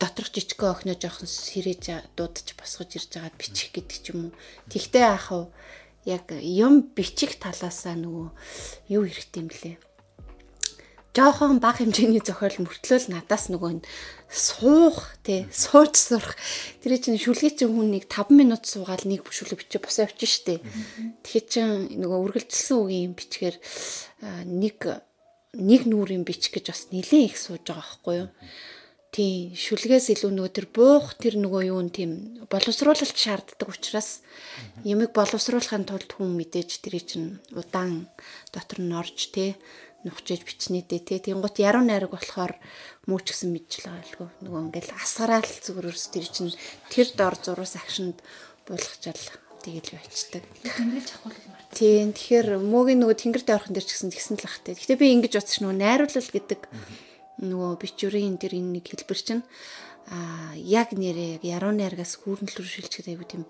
доторх жижигхэн охиноо жоохон сэрэж дуудаж босгож ирж байгаад бичих гэдэг ч юм уу. Тэгтээ яах вэ? Яг юм бичих талаасаа нөгөө юу хэрэгтэй юм блэ? Жохон баг хэмжээний зохиол мөртлөөл надаас нөгөө суух тий сууж сурах. Тэр чинь шүлгээ чинь хүн нэг 5 минут суугаад нэг шүлэг бичиж босоо явчих штэ тэгэхээр чин нөгөө үргэлжилсэн үгийн бичгээр нэг нэг нүрийн бичих гэж бас нэлээд их сууж байгаа байхгүй юу тий шүлгээс илүү нөгөө тэр буух тэр нөгөө юу нь тийм боловсруулалт шаарддаг учраас ямиг боловсруулахын тулд хүн мэдээж тэр чинь удаан дотор нь орж тий нухчиж бичнэдээ тий тэнгуут яруу найраг болохоор мөөч гсэн мэдчихлээ байлгүй нөгөө ингээл асгараал зүгээрс тэр чинь тэр дор зурус агшинд буулгачаал тэгэл байцдаг. Тэнгэрж авах юм байна. Тийм тэгэхээр мөөгийн нөгөө тэнгэр дээрхэн дээр ч гэсэн тэгсэн л бахтай. Гэтэ би ингэж бодчих нөгөө найруулал гэдэг нөгөө бичвэрийн тэр энэ нэг хэлбэр чинь а яг нэрээ яг яруу найргаас хүүрнэлрүү шилжихэд аягүй тийм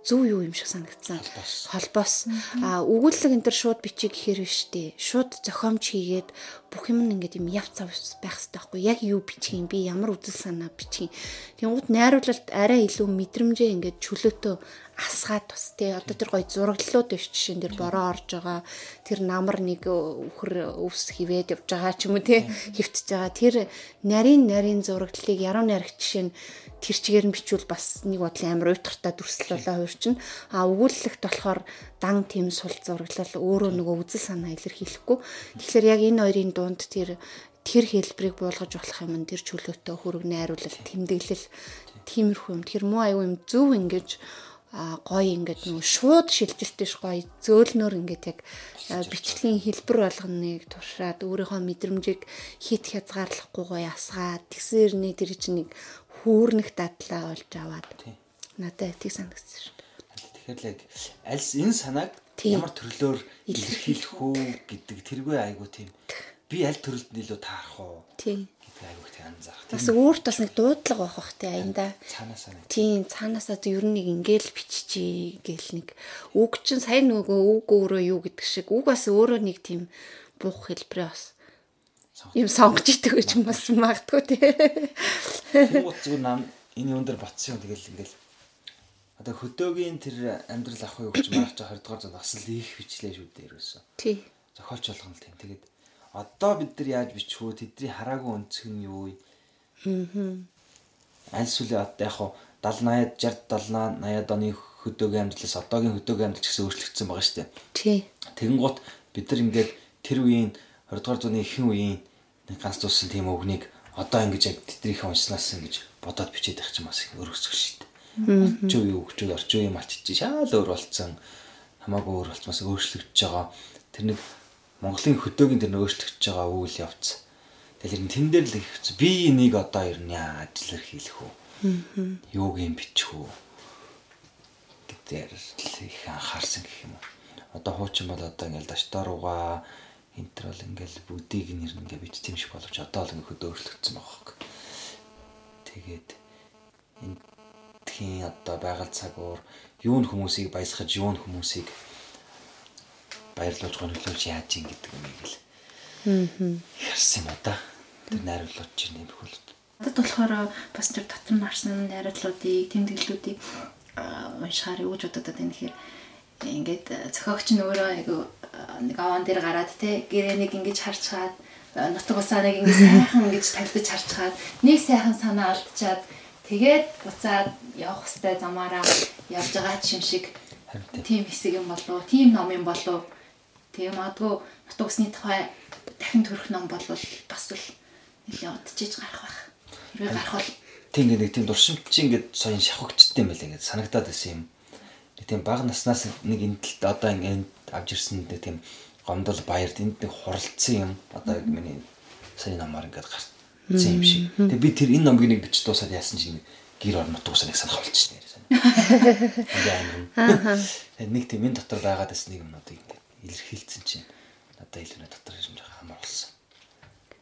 зөв юу юм шиг санагдсан. Холбоос. А өгүүлэг энэ төр шууд бичиг гэхээр биш дээ. Шууд зохиомж хийгээд бүх юм ингээд юм яв цав байх хэрэгтэй байхгүй. Яг юу бичих юм би ямар үдэл санаа бичих юм. Тэнгууд найруулалт арай илүү мэдрэмжээ ингээд чөлөөтөө асгаад бас тий. Одоо тэр гоё зураглалууд биш жишээн дээр бороо орж байгаа тэр намар нэг үхэр өвс хивээд явж байгаа ч юм уу тий. Хөвтөж байгаа. Тэр нарийн нарийн зураглалыг яруу найрагч жишээ нь тэр чигээр нь бичвэл бас нэг бодлын амар уйтгартай дүрслэл болоо хоёр чинь. А өгүүлэлт болохоор дан тийм сул зураглал өөрөө нөгөө үзэл санаа илэрхийлэхгүй. Тэгэхээр яг энэ хоёрын дунд тэр тэр хэлбэрийг буулгаж болох юм тэр чөлөөтэй хөрөг найруулал тэмдэглэл тиймэрхүү юм. Тэгэхээр муу аюу юм зөв ингэж а гоё ингээд нөгөө шууд шилжилтэш гоё зөөлнөр ингээд яг бичлэгийн хэлбэр болгоныг туршаад өөрийнхөө мэдрэмжийг хит хязгаарлахгүй гоё асгаад тэгсэрний тэр чинь нэг хүүрнэх дадлаа олж аваад надад тийг санагдсан шүү дээ. Тэгэхээр л яг аль энэ санааг ямар төрлөөр илэрхийлэх үү гэдэг тэргүй айгуу тийм би аль төрөлд илүү таарах уу? Тийм айгуух тий анзаарах. Бас өөрт бас нэг дуудлага байх бах тий аянда. Цаанаасаа нэг. Тийм цаанаасаа ер нь нэг ингээл биччихье гээл нэг үг чинь сайн нөгөө үг өөрөө юу гэдэг шиг үг бас өөрөө нэг тийм буух хэлбэрээ бас юм сонгож идэг гэж бас магадгүй тий. Тэнгууд зүгээр нам энэ юун дээр ботсон юм тэгэл ингээл одоо хөдөөгийн тэр амьдрал ах уу гэж марч 20 дугаар зуунд бас л их бичлээ шүү дээ ерөөсөө. Тий. Зохиолч болгоно л тийм. Тэгээд одоо бид нар яаж бичих вэ? Тэдний хараагүй өнцөг нь юу вэ? Аа. Аль сүлээ одоо яг хуу 70 80 60 70 80 оны хөдөөгийн амьдралаас одоогийн хөдөөгийн амьдрал гэсэн өөрчлөгдсөн байгаа шүү дээ. Тий. Тэгэн гут бид нар ингээд тэр үеийн 20 дугаар зууны ихэнх үеийн нэг ганц туссан тийм өвгнийг одоо ингэж яг тэднийхээ уншснаас ингэж бодоод бичээд байх юм бас өргөцөх шүү дээ. Орчин үеийн хөгжүүд орчин үеийн малчиж шал өөр болцсон хамаагүй өөр болцмаас өөрчлөгдөж байгаа. Тэр нэг Монголын хөдөөгийн тэр өөрчлөгдөж байгаа үйл явц. Тэгэхээр тэн дээр л их би энийг одоо ер нь яаж илэрхийлэх үү? Юуг юм бичих үү? гэдгээр их анхаарсан гэх юм уу. Одоо хуучин бол одоо ингээл даштарууга энтер бол ингээл бүгдийг нэр ингээ бичсэн юм шиг боловч одоо л ингээ хөдөө өөрчлөгдсөн байгаа хэрэг. Тэгээд энэ тхийн одоо байгаль цагуур юу н хүмүүсийг баясгаж юу н хүмүүсийг баярлуулж гонхлуулж яаж ин гэдэг юмыг л ярьсан юм да. Тэр найруулагч чинь юм хөл. Надад болохоор бас тэр дотор нь харсан найруулгуудыг, тэмдэглэлүүдийг уншихаар юу гэж бодоод байна гэхээр ингээд зохиогч нь өөрөө айгу нэг аван дээр гараад те гэрээ нэг ингэж харчаад нутаг усаа нэг ингэж сайхан ингэж тавьдаж харчаад нэг сайхан санаа алдчихад Тэгээд буцаад явах хэвээр замаараа явж байгаа ч юм шиг тийм хэсэг юм болов тийм ном юм болов тэгээ магадгүй нутг усны тухай дахин төрөх ном болвол бас л нэлээд удажиж гарах байх. Хэрвээ гарах бол тийм нэг тийм дуршимт чи ингээд соён шавхагчтай юм байл ингээд санагдаад байсан юм. Тийм бага наснаас нэг энд одоо ингээд авч ирсэн нэг тийм гомдол баярд энд нэг хуралцсан юм. Одоо миний сайн намаар ингээд гарсан юм шиг. Тэгээ би тэр энэ номыг нэг бичиж дуусаад яасан чинь гэр орнот дуусаа нэг санах болчихсон нэр сайн. Тэгээд нэг тийм энэ дотор байгаад бас нэг юмнуудыг ингээд илэрхийлсэн чинь надад илүү дотор ирж байгаа амар болсон.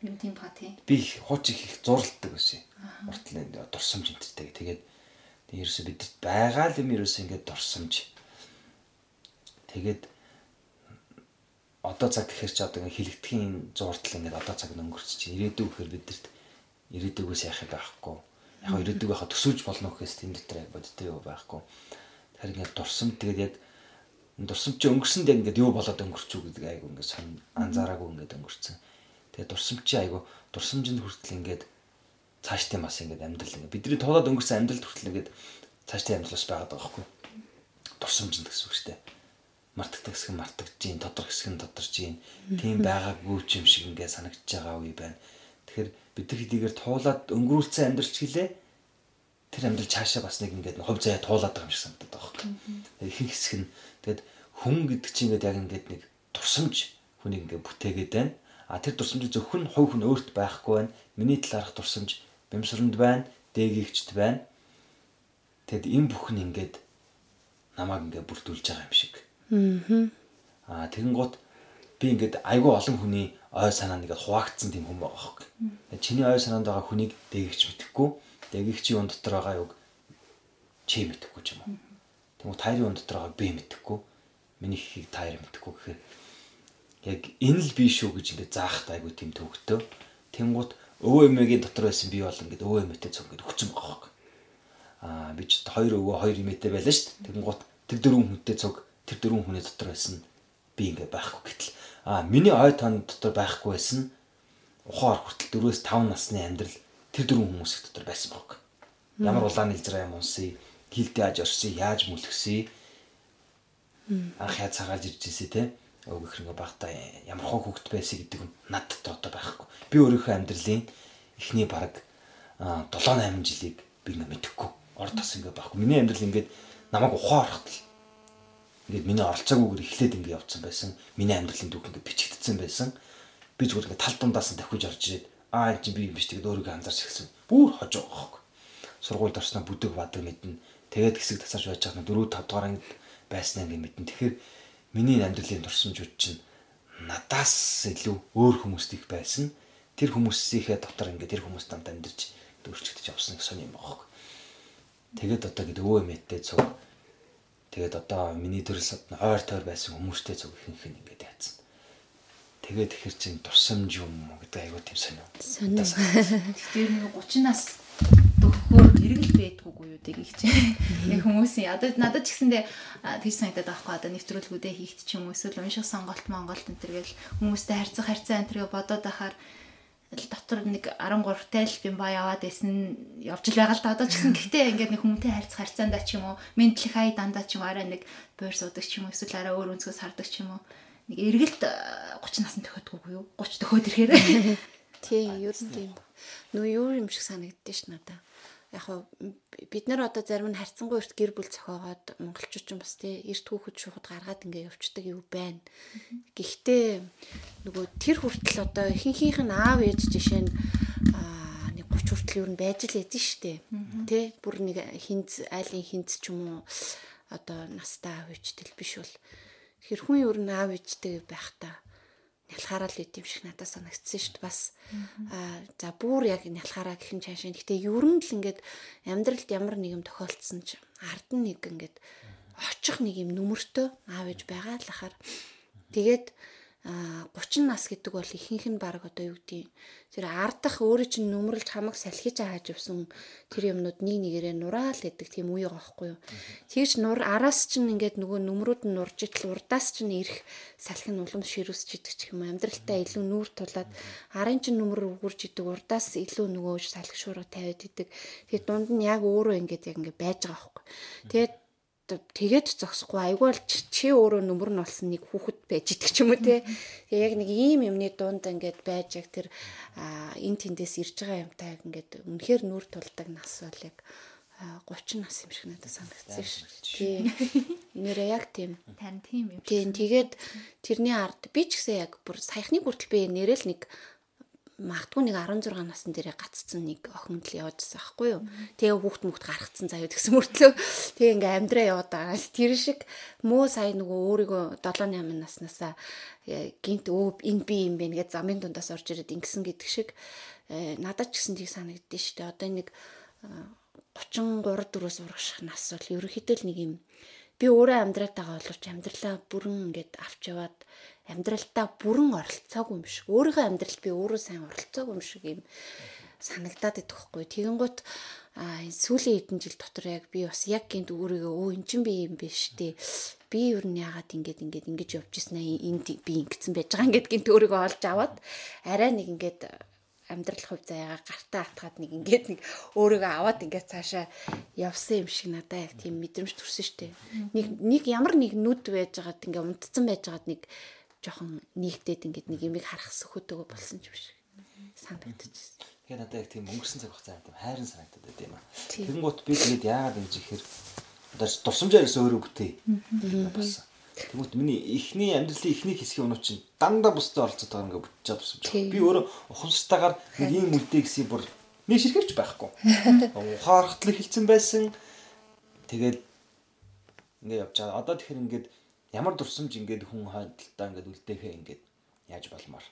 Юм тийм ба тий. Би хууч их их зурладаг байсан. Уртлын дурсамж энтертэй. Тэгээд ерөөсө бидэрт байгаа л юм ерөөсө ингээд дурсамж. Тэгээд одоо цаг гэхэр чи одоо хилэгдэхийн зуртал ингээд одоо цаг өнгөрч чи ирээдүй гэхэр бидэрт ирээдүйгээс яах байхгүй. Яг ирээдүйг яхаа төсөөлж болно гэхээс тэнд дотор бодтой юу байхгүй. Тэгэхээр ингээд дурсам тэгээд яг дурсам чи өнгөрсөнд яг ингээд юу болоод өнгөрчүү гэдэг айгу ингээд сон анзаараагүй ингээд өнгөрцөн. Тэгээд дурсам чи айгу дурсамжинд хүртэл ингээд цааштай бас ингээд амьдрал ингээд бидний туулаад өнгөрсөн амьдралд хүртэл ингээд цааштай амьдрал бас байгаад байгаа байхгүй. Дурсамжинд гэсэн үг шүү дээ мартагдах хэсэг нь мартагдж гин тодорх хэсэг нь тодорч гин тийм байгаагүй ч юм шиг ингээд санагдж байгаа үе байна. Тэгэхээр бид нар хэдийгээр туулаад өнгөрүүлсэн амьдралч гэлээ тэр амьдрал цаашаа бас нэг ингээд хувь заяа туулаад байгаа юм шиг санагдаад байгаа байхгүй. Ихэнх хэсэг нь тэгэд хүн гэдэг чинь ингээд яг ингээд нэг турсамж хүнийг ингээд бүтээгээд байна. А тэр турсамжийг зөвхөн хувь хүн өөрт байхгүй байна. Миний талаарх турсамж бямсранд байна, дээгийгчд байна. Тэгэд энэ бүхэн ингээд намайг ингээд бүрдүүлж байгаа юм шиг Аа тэгэн гут би ингээд айгүй олон хүний ой санаа нэгэд хуваагдсан тийм хүн байгаа хөөхгүй. Чиний ой санаанд байгаа хүнийг дээгч мэдэхгүй, дээгчийн он дотор байгаа юг чи мэдэхгүй ч юм уу. Тэгмээ тайрын он дотор байгаа би мэдэхгүй. Миний хийг тайр мэдэхгүй гэхээр яг энэ л би шүү гэж ингээд заахт айгүй тийм төвөгтөө. Тэнгууд өвөө эмээгийн дотор байсан би бол ингээд өвөө эмээтэй цог ингээд өгцөн байгаа хөөхгүй. Аа би ч хоёр өвөө хоёр эмээтэй байлаа шүү дээ. Тэнгууд тэр дөрвөн хүнтэй цог тэр дөрвөн хүний дотор байсан би ингээ байхгүй гэтэл а миний ой тон дотор байхгүй байсан ухаар хүртэл 4-5 насны амьдрал тэр дөрвөн хүмүүс дотор байсан баг. Ямар улаан илзраа юм унсыг хилдэ яаж орсон яаж мүлгсэн анх яа цагаалж ирж ирсэ те өгөх ингээ багтаа ямар хоо хөвгт байсан гэдэг нь надад одоо байхгүй. Би өөрийнхөө амьдралын эхний бараг 7 8 жилиг би ингээ мэдэхгүй. Ор тас ингээ байхгүй. Миний амьдрал ингээд намайг ухаар хатал ингээд миний оролцоогүйгээр эхлээд ингээд явцсан байсан. Миний амьдралын дүүх ингээд бичигдсэн байсан. Би зүгээр ингээд тал дундаас нь давхиж орж ирээд аа энэ чи би юм биш тэгээд өөрийгөө анзаарч эхэлсэн. Бүр хожоо байхгүй. Сургуульд орсноо бүдэг бадаг мэднэ. Тэгээд хэсэг тасарч байж байгаа нь 4 5 дугаар ангид байснаа ингээд мэднэ. Тэгэхээр миний амьдралын турсамжууд чинь надаас илүү өөр хүмүүст их байсан. Тэр хүмүүсийнхээ дотор ингээд тэр хүмүүс намд амьдарч дөрвчгдэж явсан гэх сони юм байна. Тэгээд одоо гэдэг өвөө мэттэй цуг Тэгээд одоо миний төрөл ойр тойр байсан хүмүүстэй зөв ихэнх нь ингээд яатсан. Тэгээд ихэр чинь турсамж юм гэдэг айгуу тийм сонио. Сонио. Тэр нэг 30 нас дөхөхөөр эргэл байдгүйгүй юу гэдэг чинь. Нэг хүмүүсийн одоо надад ч гэсэндээ тийш санагдаад байхгүй одоо нэвтрүүлгүүдээ хийхт ч юм уу эсвэл унших сонголт монголт энэ төр гэл хүмүүстэй харьцах харьцаа энэ төргээ бодоод ахаар дотор нэг 13-тай л бимба яваад байсан явж л байгаа л да одоо ч гэсэн. Гэхдээ ингээд нэг хүнтэй харьцах харьцаандаа ч юм уу ментлэх ай дандаа ч юм арай нэг буур суудаг ч юм уу эсвэл арай өөр өнцгөөс хардаг ч юм уу. Нэг эргэлт 30 наснд төхөөдгүйгүй юу? 30 төхөөд ирэхээр. Тий ер нь тийм нөө юу юм шиг санагддээ ш надаа яг бид нар одоо зарим нь харьцангуй эрт гэр бүл зохиогоод монголчууд ч бас тий эрт хүүхэд шухад гаргаад ингээ явцдаг юу байна. Гэхдээ нөгөө тэр хүртэл одоо ихэнхийнх нь аав ээж жишээ нь нэг 30 хүртэл юу н байж л эдэн штэ. Тий бүр нэг хинц айлын хинц ч юм уу одоо настай аав ээжтэй биш бол тэгэхээр хүн юу н аав ээжтэй байх та нялхаараа л идэм шиг надад санагдсан шүү дээ. Бас аа за бүр яг нялхаараа гэх юм цаашаа гэхдээ ер нь л ингээд амьдралд ямар нэг юм тохиолдсон ч ард нь нэг ингээд очих нэг юм нүмертэй аав ээж байгаа л ахаар. Тэгээд а 30 нас гэдэг бол ихэнх нь баг одоо юу гэдэг тэр ардах өөрөө чинь нүмрэлж хамаг салхиж хааж явсан тэр юмнууд нэг нэгээрээ нураал гэдэг тийм үе байгаа байхгүй юу. Тэгж нур араас чинь ингээд нөгөө нүмрүүд нь нурж итл урдаас чинь ирэх салхи нь улам ширүүсч идэг ч юм амьдралтаа илүү нүүр тулаад арын чинь нүмер өгөрж идэг урдаас илүү нөгөө салхи шуурга тавиад идэг. Тэгээд дунд нь яг өөрөө ингээд яг ингээд байж байгаа байхгүй. Тэгээд тэгээд зогсохгүй айгүй л чи өөрөө нүмер нь болсон нэг хүүхэд байж идэг ч юм уу те. Тэгээ яг нэг ийм юмны дунд ингээд байж яг тэр эн тэндээс ирж байгаа юмтай ингээд үнэхээр нүр тулдаг нас бол яг 30 нас юм шиг надад санагдсан шүү. Тийм. Нэрээ яг тийм. Тань тийм юм. Тийм. Тэгээд тэрний ард би ч гэсэн яг бүр саяхны хүртэл би нэрэл нэг магадгүй нэг 16 насны дээрээ гаццсан нэг охин л яваадсан аахгүй юу. Тэгээ хүүхд мөхд гаргацсан заяа гэсэн мөртлөө тэгээ ингээм амьдраа яваад байгаа. Тэр шиг мөө сая нөгөө өөрийгөө 7 8 наснасаа э, гинт өө энэ би юм бэ гэж замын дундаас орж ирээд ингэсэн гэдэг шиг э, надад ч гэсэн тийг санагддээ шүү дээ. Одоо нэг 33 4-өөс урагших нас бол ерөөхдөө л нэг юм би өөрөө амьдраатайгаа боловч амьдралаа бүрэн ингээд авч яваад амьдралдаа бүрэн оролцоогүй юм шиг өөрийнхөө амьдралд би өөрөө сайн оролцоогүй юм шиг юм санагдаад идэх байхгүй. Тэгэн гут а сүүлийн хэдэн жил дотор яг би бас яг гинт өөрийгөө өө эн чин би юм биш тий. Би юу н яагаад ингэж ингэж ингэж явж ирсэн энд би ингэсэн байж байгаа ингээд гинт өөрийгөө олж аваад арай нэг ингээд амьдрал хувь заяагаа гартаа атгаад нэг ингээд нэг өөрийгөө аваад ингээд цаашаа явсан юм шиг надад яг тийм мэдрэмж төрсөн штэ. Нэг нэг ямар нэг нүд байж байгаад ингээд унтцсан байж байгаад нэг жоохон нийгдээд ингээд нэг юмыг харах сөхөтөгөө болсон юм шиг санагдчихсэн. Тэгэхээр надад яг тийм өнгөрсөн цаг хугацаа тийм хайрын санагдаад байт юм аа. Тэгэнгუთ би тэгээд яагаад ингэж одоо дурсамжаар ерөөсөө өөрөө бүтээ. Болсон. Тэгмэт миний эхний амьдралын эхний хэсгийн өнөө чинь дандаа бусдад оролцоод байгаа ингээ бүтэж чад тусамж. Би өөрөө ухамсартаагаар нэг юм үлдээ гэсэн бүр нэг ширхэрч байхгүй. Ухаархтлаг хэлсэн байсан. Тэгээд ингээ явж байгаа. Одоо тэгэхээр ингээд ямар дурсамж ингээд хүн хойдолтой ингээд үлдээхээ ингээд яаж болмоор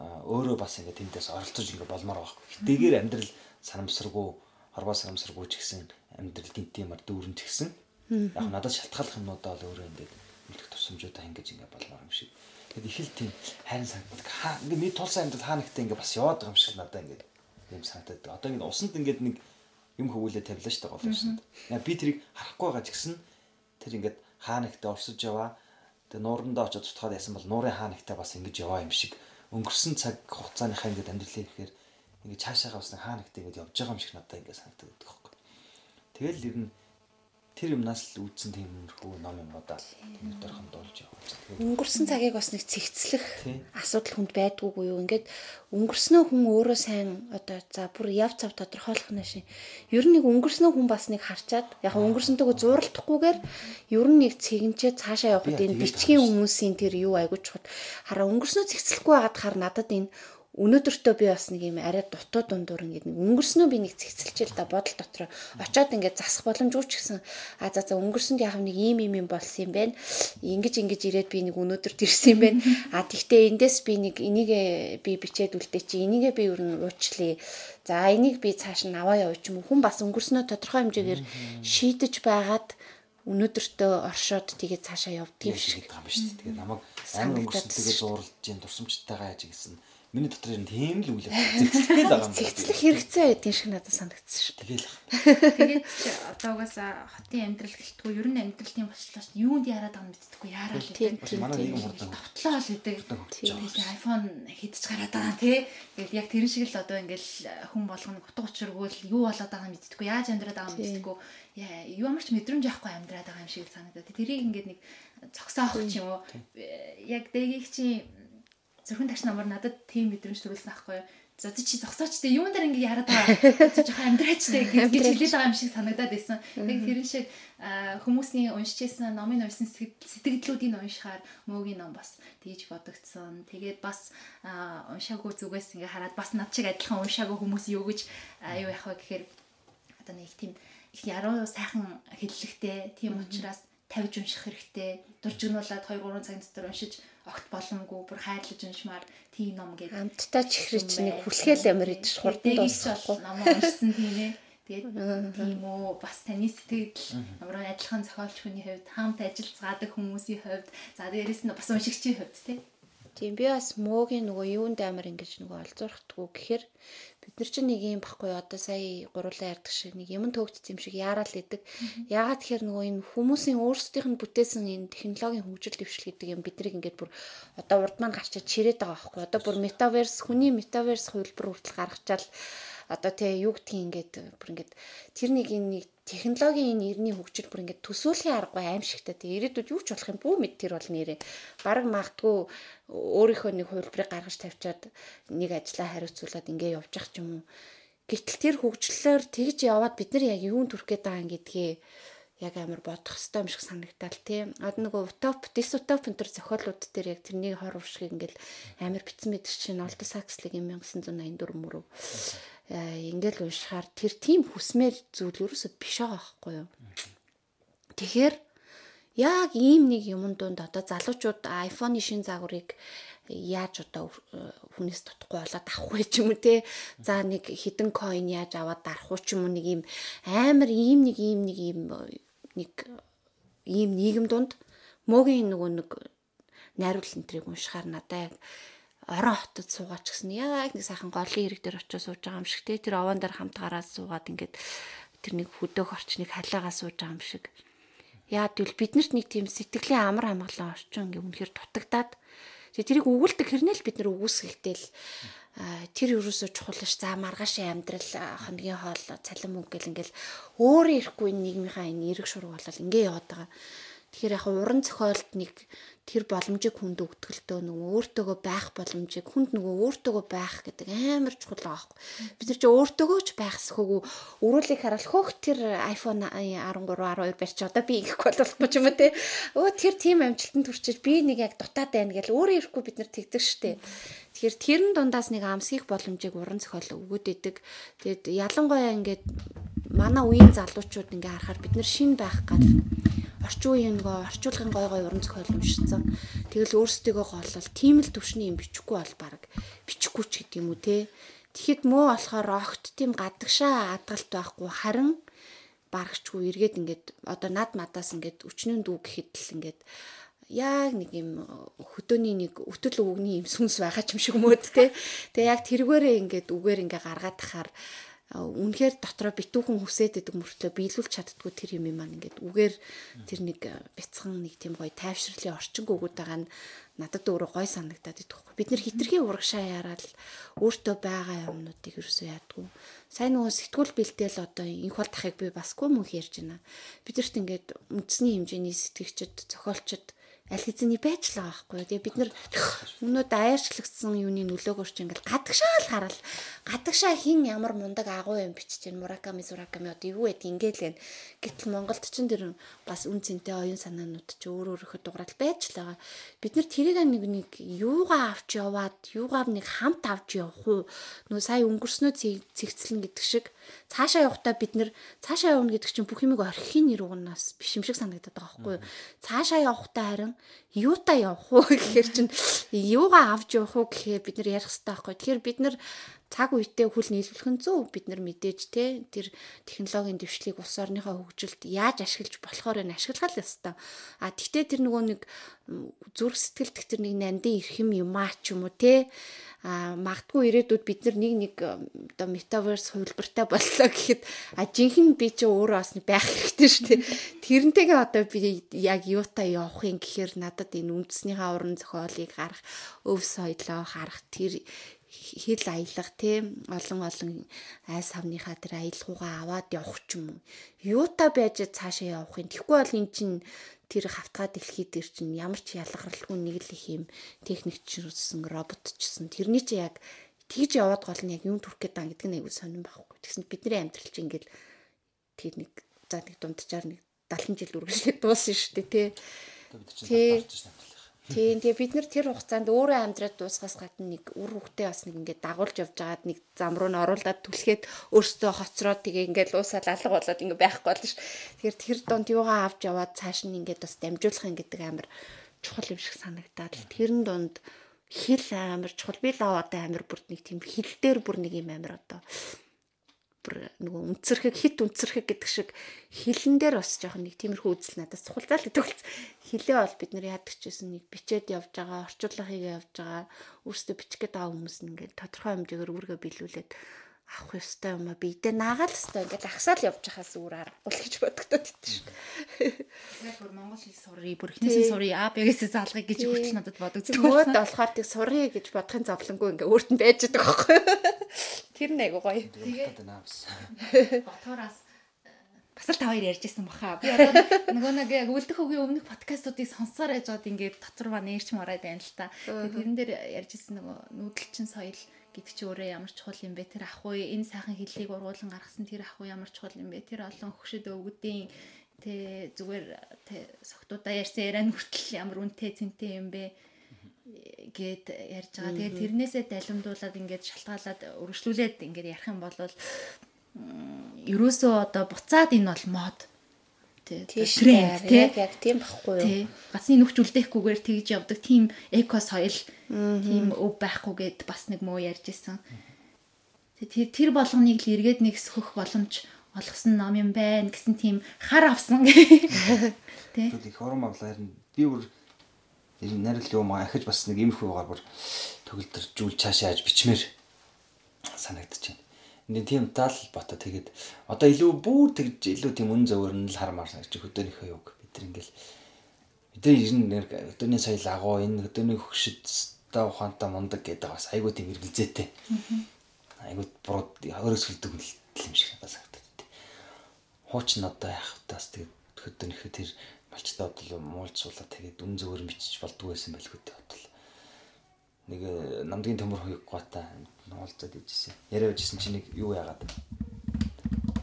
өөрөө бас ингээд тэндээс оролцож ингээд болмоор байхгүй. Хэтэйгээр амьдрал санамсаргүй, хорвоо санамсаргүй ч гэсэн амьдрал гинтимар дүүрэн ч гэсэн яг надад шалтгааллах юмнуудаа бол өөрөө ингээд үлдэх тусамжуудаа ингэж ингээд болмоор юм шиг. Тэгэд их л тийм хайрын санагддаг. Хаа ингээд миний тулсан амьдрал хаа нэгтээ ингээд бас яваад байгаа юм шиг надад ингээд юм санагдаад. Одоо ингээд усанд ингээд нэг юм хөвүүлээ тавилаа шүү дээ гол усанд. Би тэрийг харахгүй байгаа ч гэсэн тэр ингээд хаа нэгтээ орсож яваа. Тэгээ нуурандаа очиод тутахад яасан бол нуурын хаа нэгтээ бас ингэж яваа юм шиг өнгөрсөн цаг хугацааныхаа ингэж амьдралын ихээр ингэж цаашаагаа бас хаа нэгтээ ингэж явж байгаа юм шиг надад ингэ санагдаад байдаг хөөхгүй. Тэгэл ер нь тэр юмнаас л үүдсэн тиймэрхүү ном юм уу да. Тэр дөрхөн дуулж яваа. Өнгөрсөн цагийг бас нэг цэгцлэх асуудал хүнд байдгүйгүй юу? Ингээд өнгөрснөө хүн өөрөө сайн одоо за бүр яв цав тодорхойлох нь шин. Ер нь нэг өнгөрснөө хүн бас нэг харчаад яг өнгөрсөнтэйгөө зууралтахгүйгээр ер нь нэг цэгэнчээ цаашаа явахад энэ бичгийн хүмүүсийн тэр юу айгуу чухал. Хараа өнгөрснөө цэгцлэхгүй байгаад хар надад энэ өнөөдөртөө би бас нэг юм арай дутуу дундуур ингээд нэг өнгөрснөө би нэг цэгцэлжэл да бодол дотор очоод ингээд засах боломжгүй ч гэсэн а за за өнгөрсөнд яг нэг ийм ийм юм болсон юм байна. Ингиж ингиж ирээд би нэг өнөөдөрт ирсэн юм байна. А тэгтээ эндээс би нэг энийг би бичээд үлдээ чи энийг би ер нь уучлаа. За энийг би цааш нь аваа явуу ч юм уу. Хүн бас өнгөрснөө тодорхой хэмжээгээр шийдэж байгаад өнөөдөртөө оршоод тэгээд цаашаа явдаг юм шиг юм шүү дээ. Тэгээд намайг айн өнгөрсөн тэгээд юм дурсамжтайгаа яаж гэсэн Миний дотор энэ тийм л үйл зэгцлэхтэй л байгаа юм. Зэгцлэх хэрэгцээ байдгийн шиг надад санагдсан шүү. Тэгээл. Тэгээд одоо угаасаа хотын амьдрал гэлтгүй ер нь амьдрал тийм болчлаа шүү. Юунд яраад байгаа нь мэддэггүй яараа л гэдэг. Манай нийгэм хурдан тавтлаа л гэдэг. Тэгээд iPhone хийдэж гараад байгаа тий. Тэгээд яг тэр шиг л одоо ингээл хүн болгоно утга учиргүй л юу болоод байгаа нь мэддэггүй. Яаж амьдраад байгаа нь мэддэггүй. Юу ямар ч мэдрэмж авахгүй амьдраад байгаа юм шиг санагдаад. Тэрийг ингээд нэг цогсоох ч юм уу. Яг дэгийг чи зөвхөн тагч намар надад тийм мэдрэмж төрүүлсэн аахгүй юу. За чи зогсооч те юун дээр ингэ яраад байгаа. Жоохон амьдраач те гэж хэлээд байгаа юм шиг санагдаад байсан. Яг тэрэн шиг хүмүүсийн уншижсэн номын уншсан сэтгэлдлүүдийг уншихаар мөөгийн ном бас тийж бодогдсон. Тэгээд бас уншаагүй зүгээс ингээ хараад бас над шиг адилхан уншаагүй хүмүүс юу гэж юу вэ гэхээр одоо нэг тийм их яруу сайхан хэллэгтэй тийм учраас тавьж унших хэрэгтэй. Дуржигнуулаад 2 3 цагийн дотор уншиж огт боломгүй бүр хайрлаж уншмаар тийм ном гэдэг. Амттай чихрэж нэг хүлхээл амар идэж хурдан дуусахгүй. Ном уншсан тийм ээ. Тэгээд тийм үү бас таны сэтгэл ямар адилхан зохиолч хүний хувьд хамт ажиллацгаадаг хүмүүсийн хувьд за дээрэс нь бас уншигчийн хувьд тий Тийм би бас мөөгийн нөгөө юунд амар ингэж нөгөө олзуурхдгүү гэхээр бид нар чинь нэг юм баггүй одоо сая гурлаа ярддаг шиг нэг юм төгдсөн юм шиг яарал идэг. Яагаад тэгэхээр нөгөө энэ хүмүүсийн өөрсдийнх нь бүтээсэн энэ технологийн хөгжил дэвшил гэдэг юм биднийг ингээд бүр одоо урд маань гарчаад чирээд байгаа байхгүй. Одоо бүр метаверс хүний метаверс хувилбар хүртэл гаргачаал одоо тий юу гэдгийг ингээд бүр ингээд тэр нэг нэг технологийн энэ ирний хөгжил бүр ингээд төсөөлхийн аргагүй аимшигтай тий ирээдүйд юу ч болох юм бүү мэд тэр бол нэрээ баг магтгүй өөрийнхөө нэг хувилбарыг гаргаж тавьчаад нэг ажлаа хариуцуулаад ингээд явж ах ч юм уу гэтэл тэр хөгжлөөр тэгж яваад бид нар яг юунд хүрэх гээд байгаа юм гэдгээ яг амар бодох хэвээр юм шиг санагдал тий. Одоо нөгөө утоп, дисутоп энэ төр зохиолууд дээр яг тэрний хор уршиг ингээл амар битсэн байдаг чинь Олдо Сакслиг 1984 мөрөв. Э, ингээл уушхаар тэр тийм хүсмээр зүйл ерөөсөө биш байгаа байхгүй юу. Тэгэхээр яг ийм нэг юмн донд одоо залуучууд iPhone-ы шин загварыг яаж одоо хүнээс тутахгүй болоод авах вэ ч юм уу те? За нэг хідэн coin яаж аваад дарах уу ч юм уу нэг ийм амар ийм нэг ийм нэг ийм нэг ийм нийгэм донд мөгийн нөгөө нэг найруулал энтрийг уншихаар надад яг орон хотод суугаач гэсэн яг нэг сайхан голын хэрэг дээр очиж сууж байгаа юм шиг те. Тэр овоон дээр хамт гараад суугаад ингээд тэр нэг хөдөөх орчныг халиагаа сууж байгаа юм шиг. Яа тэгвэл биднэрт нэг тийм сэтгэлийн амар хамгаалан орчин ингээ үнэхээр дутагдаад тэгээ тэрийг өгүүлдэг хэрнээл бид нар өгөөсгөлтэй л тэр юусоо чухал ш. За маргаашийн амьдрал хоногийн хоол цалин мөнгө гэл ингээл өөрөө ирэхгүй нийгмийнхаа энэ эрэг шург болол ингээ яваад байгаа. Тэгэхээр яг уран зохиолд нэг тэр боломжийг хүнд өгдөгөлтөө нөгөө өөртөөгөө байх боломжийг хүнд нөгөө өөртөөгөө байх гэдэг амар чухал байгаа хгүй. Бид нар чи өөртөөгөө ч байхсхөөгүй өрөөлийг хараал хөөх тэр iPhone 13 12 барьч одоо би ингэхгүй болохгүй ч юм уу те. Өө тэр тийм амжилтанд хүрчиж би нэг яг дутаад байна гэл өөрөө ирэхгүй бид нар тэгдэг штэ. Тэгэхээр тэрэн дундаас нэг амсгийх боломжийг уран зохиол өгөөд идэг. Тэгэд ялангуяа ингээд манай үеийн залуучууд ингээ харахаар бид нар шин байх гал орчин үеийн нөгөө орчуулгын гой гой уран зохиол уншицсан. Тэгэл өөрсдийгөө голлол тийм л төвшний юм бичихгүй бол баг бичихгүй ч гэдэг юм уу те. Тэгэхэд мөө болохоор огт тийм гадагшаа адгалт байхгүй харин барагчгүй эргээд ингээд одоо над мадаас ингээд өчнөн дүү гэхэд л ингээд яг нэг юм хөдөөний нэг өтөл өвгний юм сүнс байгаа ч юм шиг мөд те. Тэгээ яг тэргээрээ ингээд үгээр ингээ гаргаад тахаар үнэхээр дотроо битүүхэн хүсээд идэг мөртлөө биелүүлж чаддгүй тэр юм маань ингээд үгээр тэр нэг бяцхан нэг тийм гоё тайвширлын орчинг өгöd байгаа нь надад өөрөө гоё санагдаад идэхгүй. Бид нэр хитрхи урагшаа яраад өөртөө байгаа юмнуудыг ерөөсөө яадгүй. Сайн нөгөө сэтгүүл бэлдээл одоо инх бол тахыг би басгүй мөнх ярьж байна. Бидэрт ингээд үндэсний хэмжээний сэтгэгчд, зохиолчд аль хэзээний байж л байгаа байхгүй. Тэгээ бид нар өмнөд аяарчлагдсан юуны нөлөөгөөр чи ингээл гадагшаал хараал. Гадагшаа хин ямар мундаг агуу юм бичиж гэн Мураками Сураками одоо юу гэдэг ингээл гэн. Гэтэл Монголд ч тэр бас үн цэнтэй оюун санаанууд чи өөр өөрөөхөд дугаарал байж л байгаа. Бид нар тэрийг нэг нэг юугаа авч яваад юугаар нэг хамт авч явах уу? Нөө сая өнгөрснөө цэгцлэн гэдэг шиг цаашаа явахдаа бид нэр цаашаа явна гэдэг чинь бүх юмыг орхихийн нэр угнаас биш юм шиг санагдаад байгаа байхгүй юу? Цаашаа явахдаа харин юутай явах уу гэхээр чинь юугаа авч явах уу гэхээр бид нар ярих хэрэгтэй байхгүй. Тэгэхээр бид нар цаг үедээ хүл нийлүүлэх нь зөв бид нар мэдээж те тэр технологийн дэвшлиг улс орныхоо хөгжилд яаж ашиглаж болохоор нь ашиглах л ёстой. А тэгтээ тэр нөгөө нэг зүрх сэтгэлд тэр нэг нандин ирэх юм юм аа ч юм уу те а магадгүй ирээдүйд бид нар нэг нэг оо метаверс хувилбартай боллоо гэхэд а жинхэнэ би ч өөрөө бас байх хэрэгтэй шүү дээ. Тэрнтэйгээ одоо би яг юутай явах юм гэхээр надад энэ үндэснийхээ уран зохиолыг гарах, өв соёлоо харах тэр хэл аялах тийм олон олон айс хавныхаа тэр аялгаугаа аваад явах ч юм уу. Юутай байж цаашаа явах юм. Тэгэхгүй бол эн чинь тэр хавтгаа дэлхий дээр чинь ямар ч ялгаралгүй нэг л их юм техник чирсэн робот чсэн тэрний чи яг тэгж яваад гол нь яг юм төрөх гээд байгаа гэдэг нь аягүй сонирн байхгүй. Тэгсэн бидний амьдрал чинь ингээл тэр нэг за нэг дунджаар нэг 70 жил үргэлжлээд дууссан шүү дээ тий. Тий. Тийм тэгээ бид нар тэр хугацаанд өөрөө амьдраад дуусгаас гадна нэг үр хөвгтэй бас нэг ингээд дагуулж явж байгаад нэг зам руу н оруулаад түлхээд өөртөө хоцроод тэгээ ингээд уусаад алга болоод ингээд байхгүй болно ш. Тэгэхээр тэр донд юугаа авч яваад цааш нь ингээд бас дамжуулах юм гэдэг амар чухал юм шиг санагдаад тэрэн донд хэл амар чухал би л одоо амар бүрд нэг тийм хэл дээр бүр нэг юм амар одоо бүр нөгөө үнцэрхэг хит үнцэрхэг гэдэг шиг хилэн дээр бас жоохон нэг тиймэрхүү үзэл надад сухалцаа л гэдэг л хилээ бол бид нар яадаг ч гэсэн нэг бичээд явж байгаа орчуулгыг явж байгаа өөрсдөө бичих гээд байгаа хүмүүс ингээд тодорхой хэмжээгээр үүргээ биелүүлээд авах ёстой юм а бидээ наагаал ёстой ингээд ахсаал явж хахаас өөр аргагүй л гэж бодогдоод идэв шиг. Яг бүр монгол хэл сурыг бүр эхнээсээ сурыг А Б-гээс залгыг гэж хүртэл надад бодогдсон. Нөгөөд болохоор тийг сурыг гэж бодохын зовлонгүй ингээд өөрт нь байж байгаа байхгүй. Тэр нэг айгу гоё. Тэгээд наавс. Ботороос бас л та хоёр ярьжсэн баха. Би одоо нөгөө нэг яг үлдэх хөгийн өмнөх подкастуудыг сонсоор яж бод ингээд дотор ба нэрч мараад байна л та. Тэгээд тэрэн дээр ярьжсэн нөгөө нүүдэлчин соёл гэдэг чи өөрөө ямар чухал юм бэ? Тэр ах уу энэ сайхан хэллийг ургуулan гаргасан тэр ах уу ямар чухал юм бэ? Тэр олон хөгшөд өвгдийн тэ зүгээр тэ согтуудаа ярьсан яриан хүртэл ямар үнэтэй цэнтэй юм бэ? гэд ярьж байгаа. Тэгээд тэрнээсээ далимдуулаад ингээд шалтгаалаад өргөжлүүлээд ингээд ярих юм бол ерөөсөө одоо буцаад энэ бол мод тренд тий. яг тийм байхгүй юу? Тий. Гацны нүхч үлдээхгүйгээр тэгж явдаг тийм эко соёл тийм өв байхгүй гэд бас нэг муу ярьж исэн. Тэр тэр болгоныг л эргээд нэг сөхөх боломж олгосон ном юм байна гэсэн тийм хар авсан. Тий. Их урам авлаа харин би бүр нариул юм ахиж бас нэг иймэрхүү угаар бүр төгөлдөржүүл цаашаа аж бичмээр санагдчихэв Энд тийм тал бата тэгээд одоо илүү бүр тэгж илүү тийм үн зөвөр нь л хармаар санагч хөдөөнийхөө юг бид нар ингээл бид нар ер нь хөдөөний соёл агуу энэ хөдөөний хөгшөд та ухаантай мундаг гэдэг бас айгуу тийм эргэлзээтэй. Айгуу буруу өрөөсгөлдөг юм шиг надад санагдав. Хуучин одоо яах тас тэгээд хөдөөнийхөө тэр малчтай бодлоо муулцуулаад тэгээд үн зөвөр бичиж болдгоо байсан байлгүй дээ бодлоо нэг э, намдгийн төмөр хоёг гоотой уулзаад ижсэн. Яриа bijсэн чи нэг юу яагаад.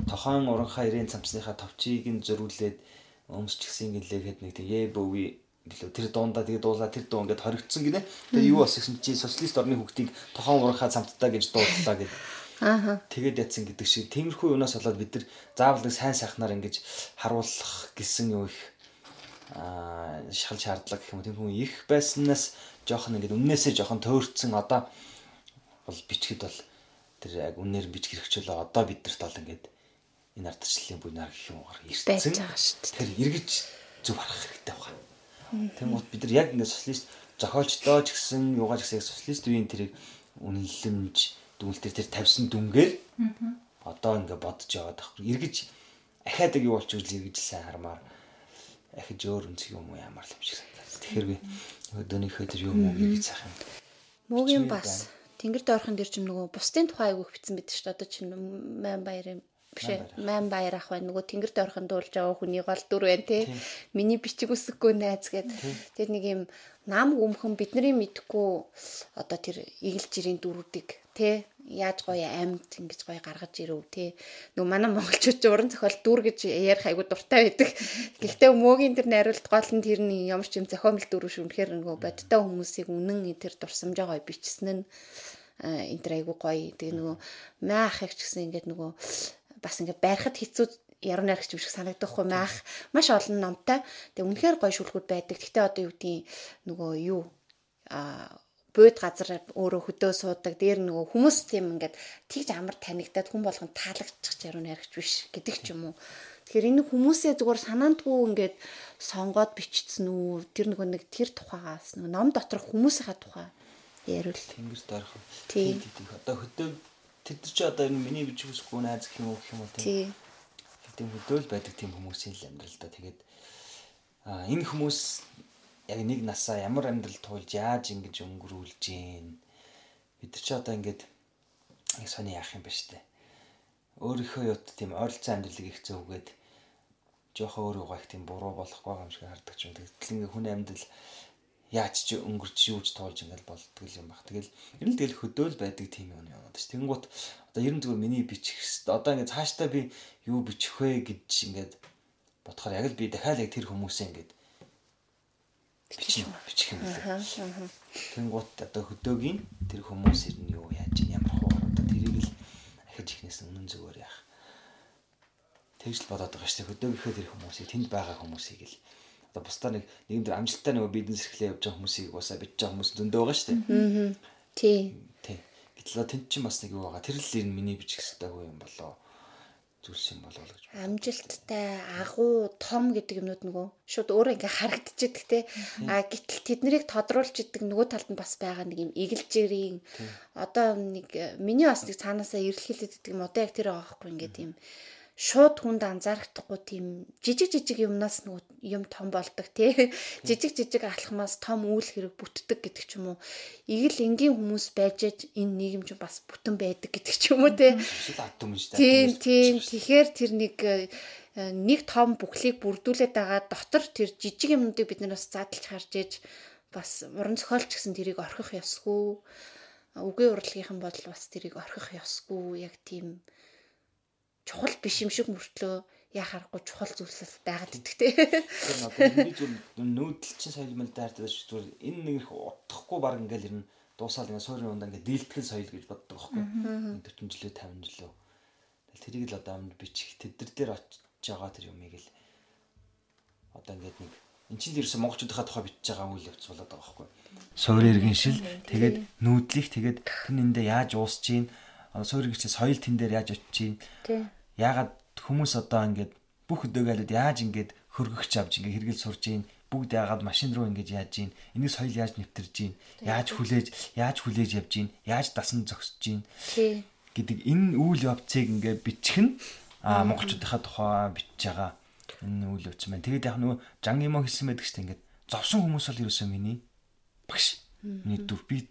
Тохон уранхаа ирээн цамцныхаа товчийг нь зөрүүлээд өмсч гисэн гэлээгээд нэг тэгээ бөви гэлөө тэр дундаа тэгээ дуулаа тэр дуу ингээд хоригдсон гинэ. Тэгээ юу бас гэсэн чи социалист орны хүүхдийг тохон уранхаа цамцтай гэж дууллаа гэд. Ааха. Тэгээд ятсан гэдэг шиг тиймэрхүү юунаас болоод бид нар заавал нэг сайн сайхнаар ингэж харуулах гэсэн юу их аа шал шаардлага гэх юм тийм хүн их байснаас жоохон ингээд үннээсээ жоохон төөрцөн одоо бол бичгэд бол тэр яг үнээр бичих хэрэгчлээ одоо биднэрт бол ингээд энэ ардчлалын буй нар гэх юм угаар ирсэн. Тэр эргэж зөв харах хэрэгтэй байна. Тэгмээд бид нар яг ингээд социалист зохиолчлоо ч гэсэн юугаар гэсэн социалист үеийн тэрийг үнэлэмж дүнэлтэр тэр тавьсан дүнгээр одоо ингээд бодож яваад байхгүй. Эргэж ахаад яг юу болчих вэ эргэж сайн хармаар ахиж өөр үнцэг юм уу ямар л юм шиг. Тэгэхээр би өдөөнийхөө тэр юм уу гэж заах юм. Мөгийн бас тэнгэр дойрхон дэр чим нөгөө бусдын тухай айгүйх битсэн байдаг шүү дээ. Одоо чинь ман баярын биш ман баяр. Ах байна. Нөгөө тэнгэр дойрхон дуулж байгаа хүний гол дүр байна те миний бичиг үсэхгүй найз гэд. Тэр нэг юм нам өмхөн бидний мэдхгүй одоо тэр игэлж ирийн дүрүүдийг те яаж гоё амьд ингэж гоё гаргаж ирв те нөгөө манай монголчууд уран зохиол дүр гэж ярих айгу дуртай байдаг. Гэхдээ мөөгийн тэр найруулт гол нь тэр нэг ямар ч юм зохиомл дүр шүү. Үнэхээр нөгөө бодтой хүмүүсийг үнэн тэр дурсамжаа гоё бичсэн нь энэ тэр айгу гоё. Тэгээ нөгөө маах их ч гэсэн ингээд нөгөө бас ингээд барихад хэцүү яруу найрагч юм шиг санагдахгүй маах маш олон номтой. Тэгээ үнэхээр гоё шүлгүүд байдаг. Гэхдээ одоо юу гэдгийг нөгөө юу а бууд газар өөрөө хөдөө суудаг дээр нөгөө хүмүүс тийм ингээд тэгж амар танигдаад хүн болгон таалагчих яруу найрагч биш гэдэг ч юм уу. Тэгэхээр энэ хүмүүсээ зүгээр санаандгүй ингээд сонгоод бичсэн үү тэр нөгөө нэг тэр тухайгаас нөгөө ном дотор хүмүүсийнхаа тухай ярил. Тэнгэр дөрөх. Тийм. Одоо хөдөө тэд чи одоо энэ миний бич хүсэхгүй найз гэх юм уу гэх юм уу тийм. Тийм хөдөөл байдаг тийм хүмүүсийн л амьдрал да. Тэгээд а энэ хүмүүс яг нэг насаа ямар амьдрал туулж яаж ингэж өнгөрүүлж гин бид ч одоо ингээд яг сони яах юм ба штэ өөрийнхөө ют тийм ойролцоо амьдралыг их зөөгөөд жоохоо өөрийгөө их тийм буруу болохгүй юм шиг хардаг ч юм. Тэгэл ингээ хүн амьдрал яаж ч өнгөрч юу ч туулж ингээл болдгоо юм баг. Тэгэл ер нь тэгэл хөдөөл байдаг тийм юм юм ш. Тэнгуут одоо ер нь зүгээр миний бичих хэвээр одоо ингээ цаашдаа би юу бичих вэ гэж ингээд бодохоор яг л би дахиад яг тэр хүмүүсээ ингээд бичих бичих юм лээ. Тэнгуут одоо хөдөөгийн тэр хүмүүс ер нь юу яаж ямар хуу одоо тэрийг л ахиж ихнээс үнэн зүгээр яах. Тэгж л бодоод байгаа шүү дээ. Хөдөөгийнхөө тэр хүмүүсийг тэнд байгаа хүмүүсийг л одоо бусдаа нэг нэгэн дээр амжилттай нөгөө бизнес эрхлээ явж байгаа хүмүүсийг уусаа бич байгаа хүмүүс зөндөө байгаа шүү дээ. Тий. Тий. Гэтэл тэнд чинь бас нэг юу байгаа. Тэр л ер нь миний бичих хэрэгтэй юм болоо зүйлс юм болов уу гэж. амжилттай агуу том гэдэг юмнууд нөгөө шууд өөрөө ингээ харагдчихэдэг те. А гэтэл тэднийг тодруулж идэг нөгөө талд нь бас байгаа нэг юм эгэлжээрийн одоо нэг миний бас нэг цаанаасаа эрэлхийлээд идэг юм. Одоо яг тэр байгаа хгүй ингээ тийм шууд хүнд анзаарахдаггүй тийм жижиг жижиг юмнаас нөгөө юм том болдог тий. Жижиг жижиг алхмаас том үйл хэрэг бүтдэг гэдэг ч юм уу. Игэл энгийн хүмүүс байж аж энэ нийгэм ч бас бүтэн байдаг гэдэг ч юм уу тий. Тийм тийм тэгэхээр тэр нэг э, нэг том бүхлийг бүрдүүлээд байгаа дотор тэр жижиг юмнуудыг бид нараас задлж харж ээж бас уран зохиолч гэсэн тэрийг орхих ёсгүй. Үгийн урлагийнхан бол бас тэрийг орхих ёсгүй. Яг тийм чухал биш юм шиг мөртлөө яхахгүй чухал зүйлс байгаад идэх те. Тэр надад миний зүйл нүүдэлчин соёл мэл дайрдаг шүү зүгээр энэ нэг их утгахгүй баг ингээл ер нь дуусаал ингээ суурийн ундаа ингээ дийлтгэл соёл гэж боддог байхгүй. 40 жилөө 50 жилөө. Тэгэл тэрийг л одоо амд бичих тэдэр дээр очиж байгаа тэр юмыг л одоо ингээд нэг эн чинь ерөөсө монголчуудынхаа тухай бичиж байгаа үйл явц болоод байгаа байхгүй. Суурийн иргэн шил тэгээд нүүдлих тэгээд тэр нэндээ яаж уусч чинь суурийн иргэн соёл тэн дээр яаж очиж чинь яагаад хүмүүс одоо ингээд бүх өдөөгөлөд яаж ингээд хөргөгч авч ингээд хэргэл сурж ийн? Бүгд яагаад машин руу ингэж яаж ийн? Энийг соёл яаж нэвтэрж ийн? Яаж хүлээж яаж хүлээж явж ийн? Яаж дасан зогсож ийн? Гэдэг энэ үйл явцыг ингээд бичих нь а монголчуудынхаа тухай бичиж байгаа энэ үйл явц маань тэгээд яг нөгөө жанимо хэлсэн байдаг шүү дээ ингээд зовсон хүмүүс бол ерөөсөө миний? Багш. Миний дүр би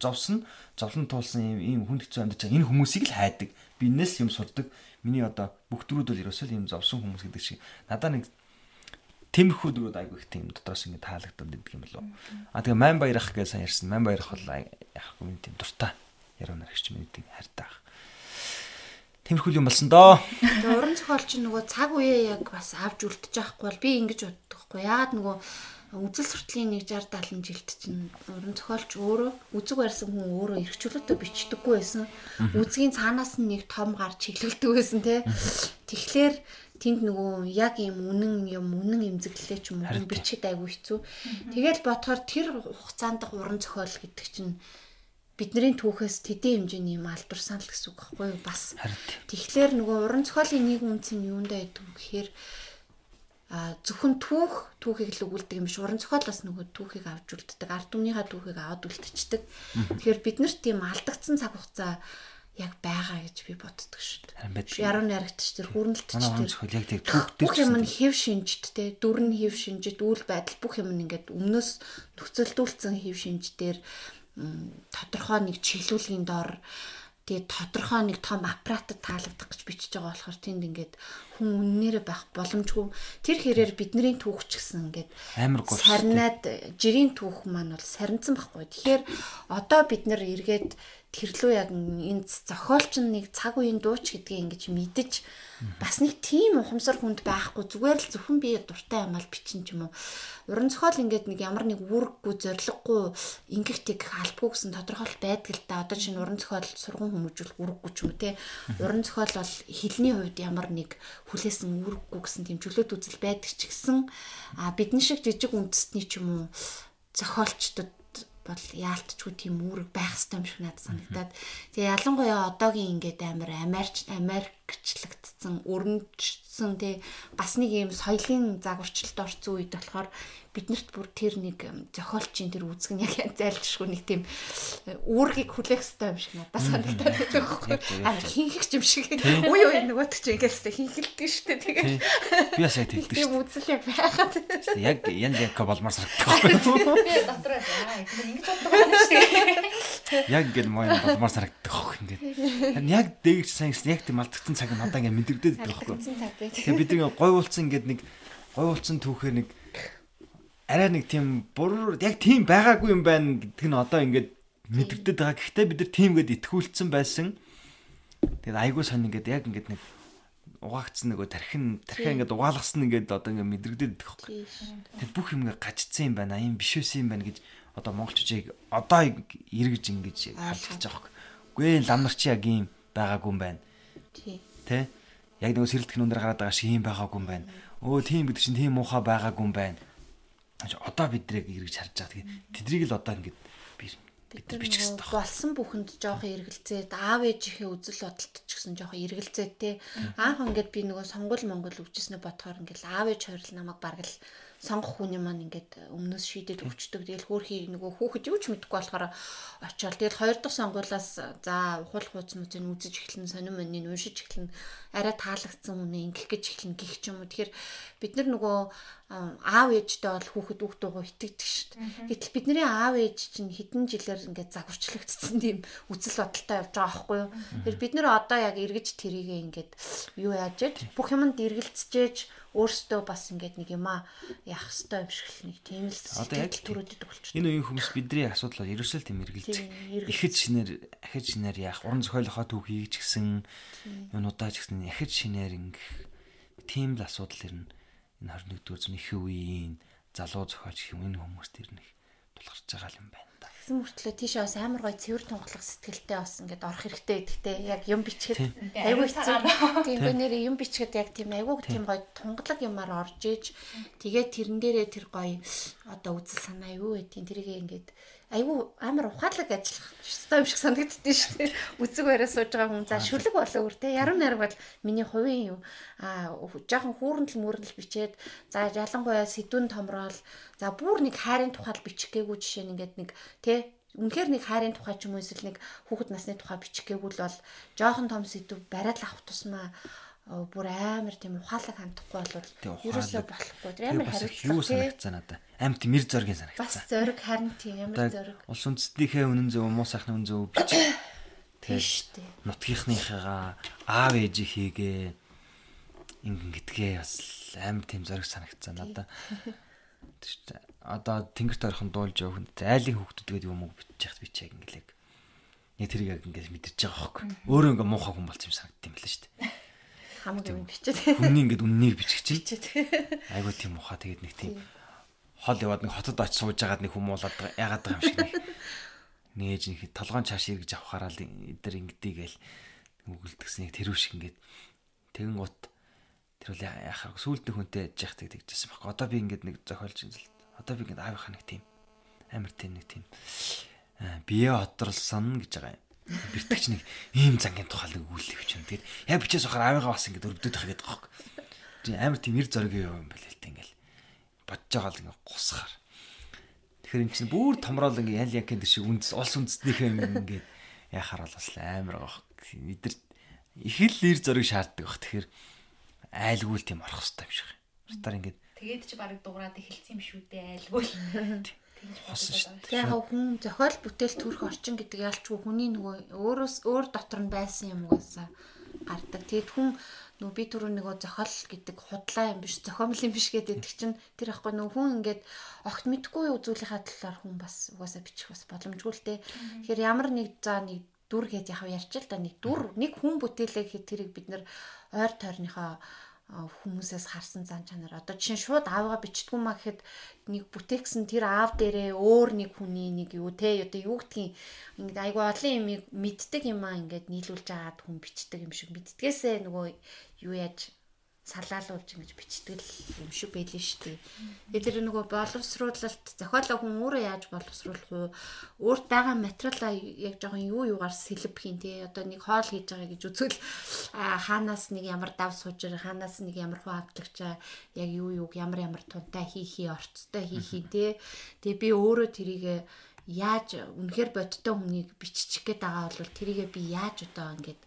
зовсон зовлон туулсан ийм хүн хэцүү амьдарч энэ хүмүүсийг л хайдаг би энэс юм сурдаг миний одоо бүх дөрүүд бол ерөөсөө ийм зовсон хүмүүс гэдэг шиг надаа нэг тэмхүү дөрүүд айгүй их тийм дотроос ингэ таалагдаад идэг юм болов. А тэгээ ман баярах гэж сайн ярьсан. Ман баярах бол яахгүй миний тийм дуртай. Яруу нарагч миний тийм хайртай. Тэмхүү юм болсон доо. Уран зохиолч нөгөө цаг үеэ яг бас авч үлдчих байхгүй бол би ингэж боддог байхгүй. Яагаад нөгөө үзэл суртлын нэг 60 70 жилд чинь уран зохиолч өөрөө үзэг барьсан хүн өөрөө эргчүүлэлтөө бичдэггүй байсан. Үзгийн цаанаас нь нэг том гар чиглэлдэг байсан те. Тэгэхээр тэнд нөгөө яг юм үнэн юм үнэн эмзэглэлээ ч юм уу бичээд айгүй хэцүү. Тэгэл бодохоор тэр хугацаанд уран зохиол гэдэг чинь бидний түүхээс тэдийн хэмжээний юм алдар санал гэсэн үг байхгүй юу бас. Тэгэхээр нөгөө уран зохиолын нэг үнц нь юундаа идэв гэхээр а зөвхөн түүх түүхийг л өгүүлдэг юм биш. Уран зохиолоос нөгөө түүхийг авч үлддэг. Ард түмнийхаа түүхийг аваад үлдчихдэг. Тэгэхээр бид нарт тийм алдагдсан цаг хугацаа яг байгаа гэж би боддог шүү дээ. Яруу найрагч тэр хүрнэлт ч тэр бүх юм нь хэв шинжт те дүр нь хэв шинжит үйл байдал бүх юм нь ингээд өмнөөс нөхцөлдүүлсэн хэв шинжтэр тодорхой нэг чиглүүлгийн дор тэгээ тодорхой нэг том аппаратад таалагдах гэж бичиж байгаа болохоор тэнд ингээд хүн үннээрээ байх боломжгүй. Тэр хэрээр бидний түүх ч гэсэн ингээд амар гоо сарнаад жирийн түүх маань бол сарнцсан байхгүй. Тэгэхээр одоо бид нэр эргээд тэрлүү яг энэ зохиолч нэг цаг үеийн дууч гэдгийг ингэж мэдэж бас нэг тийм ухамсар хүнд байхгүй. Зүгээр л зөвхөн би дуртай юм ал бичин ч юм уу. Уран зохиол ингээд нэг ямар нэг үүрэггүй зориггүй ингэхтийг албагүй гэсэн тодорхойлт байдаг л да. Одоо чинь уран зохиол сургууль хүмүүжүүл үүрэггүй ч юм уу те. Уран зохиол бол хэлний хувьд ямар нэг хүлээсэн үүрэггүй гэсэн тийм чөлөөт үзэл байдаг ч гэсэн а бидний шиг жижиг үндэстний ч юм уу зохиолчдод бол яалтчгүй тийм үүрэг байх хэрэгтэй юм шиг надад санагдаад. Тэгээ ялангуяа одоогийн ингээд амар Америкч Америкчлагдсан өрнөжсөн тий бас нэг юм соёлын загварчлалд орсон үед болохоор биднэрт бүр тэр нэг зохиолчийн тэр үзэг нь яг зайлшгүй нэг тийм үүргийг хүлээх хэрэгтэй юм шиг надад санагдаад байдаг байхгүй. Аа хинхэх юм шиг. Үй үй нөгөөт чи ингээл хинхэлдэг шүү дээ тэгээд би бас яг тэгдэг шүү тийм үзэл яг байгаад. Яг ян яг болмоор санагддаг байхгүй би дотроо. Аа ингэж боддог юм шүү яг ингээд мой болмоор санагддаг байхгүй ингээд яг дэгч сайн яг тийм алдагдсан цаг надад ингээд мэдрэгдээд байдаг байхгүй. тэгээд бид нэг гой уулцсан ингээд нэг гой уулцсан түүхээр нэг арай нэг тийм бур яг тийм байгаагүй юм байна гэдг нь одоо ингээд мэдэгдээд байгаа. Гэхдээ бид нар тийм гээд итгүүлсэн байсан. Тэгээд айгүй сонь ингээд яг ингээд нэг угаагцсан нөгөө тархин тархиа ингээд угаалгасан ингээд одоо ингээд мэдрэгдээд идэх хөөх. Тэгээд бүх юм ингээд гажцсан юм байна. Ийм биш үсэн юм байна гэж одоо монголчуудыг одоо эргэж ингэж харж байгаа хөөх. Үгүй лам нар чи яг ийм байгаагүй юм байна. Тий. Тэ? Яг нөгөө сэрэлтэх нүнээр гараад байгаа шиг ийм байгаагүй юм байна. Өө тийм гэдэг чинь тийм муухай байгаагүй юм байна одоо бид нэрийг эргэж харж байгаа. Тэгээ тэдрийг л одоо ингээд би бид нар нөгөө болсон бүхэнд жоохон эргэлзээд аав ээжийнхээ үзэл бодолт ч гэсэн жоохон эргэлзээд те анх ингээд би нөгөө сонгол монгол өвчснээ бодохоор ингээд аав ээж хоёр намайг бараг л сонгох хүний маань ингээд өмнөөс шийдээд өгчдөг. Тэгэл хөөхий нөгөө хүүхэд юу ч мэдэхгүй болохоор очиод тэгэл хоёр дахь сонгуулаас за ухаал хууц мөцөнд үзэж эхлэн сонир мөнийг уншиж эхлэн арай таалагдсан үнэ ингэх гэж эхлэн гих ч юм уу. Тэгэхээр бид нар нөгөө аав ээжтэй бол хүүхэд үг дуугаа итгэдэг шүү дээ. Гэтэл бидний аав ээж чинь хэдэн жилээр ингээд загварчлагдсан тийм үзэл бодолтой явж байгаа байхгүй юу. Тэгэхээр бид нар одоо яг эргэж тэрийгээ ингээд юу яаж бүх юмд эргэлцэж өөрсдөө бас ингээд нэг юма яах хэвээр юм шиг л нэг тийм л яг төрөдөд болчихсон. Энэ үеийн хүмүүс бидний асуудал бол ерөөсөө тийм эргэлж ихэд шинээр ахиж шинээр яах уран зохиолынхоо түүх хийж гисэн юунуудаа ч гэсэн ахиж шинээр ингэх тийм л асуудал ирнэ. Энэ 21-р зууны их үеийн залуу зохиолч юм энэ хүмүүст ирнэ тулгарч байгаа юм байна Тэгсэн мөртлөө тийшээ бас амар гой цэвэр тунгалах сэтгэлтэй бас ингээд орох хэрэгтэй гэдэгтэй. Яг юм бичгээд айгүй хэцүү. Тийм би нэр юм бичгээд яг тийм айгүй тийм гой тунгалаг юмар орж иж тэгээд тэрэн дээрээ тэр гой одоо үзэл санаа юу гэдгийг тэрийг ингээд айгүй амар ухаалаг ажиллах ёстой юм шиг санагддээ шүү дээ. Үзэг бариа сууж байгаа хүн. За шүлэг болоо өөр те. Яруу найраг бол миний хувийн юм. Аа жоохон хүүрэнтэл мөрөндөл бичээд за ялангуяа сэдвэн томрол за бүр нэг хайрын тухайл бичих гээгүй жишээ нь ингээд нэг те Үнэхээр нэг хайрын тухай ч юм уу эсвэл нэг хүүхэд насны тухай бичих гээгүй л бол жоохон том сэдв бариад авах тусмаа бүр амар тийм ухаалаг хандахгүй бол ерөөсөө болохгүй. Тэр амар хариуцлага. Юу санагцсан надаа. Амт мэр зоргийн санагцсан. Бас зориг харин тийм амар зориг. Улс үндэстнийхээ үнэн зөв муу сайхны үнэн зөв бич. Тийм дээ. Нутгийнхныхаа аав ээжийнхийгээ ингэн гэдгээ бас амар тийм зориг санагцсан надаа. Тэр одоо тэнгэрт орхон дуулж явах хүнд айлын хүүхдүүдгээд юм уу бичиж яхад би чаг ингэлэг. Яг тэрийг яг ингээд мэдэрч байгаа хөөхгүй. Өөрөө ингээ муухай хүн болчих юм санагдсан юм л шүү дээ хамаг юм бичээд. Хүний ингээд үннийг бичих чинь. Айгуу тийм ухаа тэгээд нэг тийм хол яваад нэг хотод очиж сууж агаад нэг хүмүүлаад яагаад байгаа юм шиг нэг нээж нэг толгоон чааш иргэж авахаараа л эдэр ингэдийгээл үгэлдгсэн яг тэрүү шиг ингээд тэгэн гут тэр бол яхаар сүултний хүнтэй яж яхдаг тэгжсэн байхгүй. Одоо би ингээд нэг зохиолч юм л. Одоо би ингээд аавынхаа нэг тийм амар тийм нэг тийм бие одролсон гэж байгаа юм бэртгч нэг ийм зангийн тухай нэг өгүүлэх юм. Тэгээд яг бичээс ухаар авигаа бас ингэ өрөвдөд байх гэдэг юм. Тийм амар тийм эр зориг юм байл л тэ ингээл бодож байгаа л ингэ гусахаар. Тэгэхээр эн чинь бүр томрол ингэ ял янкэн шиг үндэс улс үндэснийхээ ингэ яхаар бол бас амар байгаа. Эдэр их л эр зориг шаарддаг баг. Тэгэхээр айлгуул тийм орох хэрэгтэй юм шиг. Стар ингэ Тэгээд чи барыг дуурайд эхэлсэн юм шүү дээ айлгуул. Хосон шүү дээ. Яг хүн зохиол бүтээл төрөх орчин гэдэг ялчгүй хүний нөгөө өөрөөс өөр дотор нь байсан юм угаасаа гардаг. Тэгээд хүн нөгөө би түрүү нөгөө зохиол гэдэг худлаа юм биш зохиомл юм биш гэдэг чинь тэр ихгүй нөгөө хүн ингээд огт мэдгүй үзүүлэхаа талаар хүн бас угаасаа бичих бас боломжгүй л дээ. Тэгэхээр ямар нэг за нэг дүр гэж яг ярьж л да нэг дүр нэг хүн бүтээлээ гэхэд тэрийг бид нэр ойр тойрныхоо хүмүүсээс харсан зан чанар. Одоо жишээ нь шууд аавгаа бичдэггүй маа гэхэд нэг бүтээгсэн тэр аав дээрээ өөр нэг хүний нэг юу те одоо юу гэдгийг ингээд айгу олон юм мэддэг юм аа ингээд нийлүүлж аваад хүн бичдэг юм шиг мэддгээсээ нөгөө юу яаж салаалуулж ингэж бичдэг юм шиг байлээ шүү дээ. Тэгээ тэр нөгөө боловсруулалт зохиолоо хүн өөрөө яаж боловсруулах вэ? Өөрт байгаа материалаа яг жоохон юу юугаар сэлбэх юм те. Одоо нэг хоол хийж байгаа гэж үзвэл хаанаас нэг ямар дав сууж байгаа, хаанаас нэг ямар хуу авдагчаа яг юу юуг ямар ямар тунтай хийхий, орцтой хийхий те. Тэгээ би өөрөө тэрийг яаж үнэхээр бодтой хүнийг биччих гээд байгаа бол тэрийгээ би яаж одоо ингэж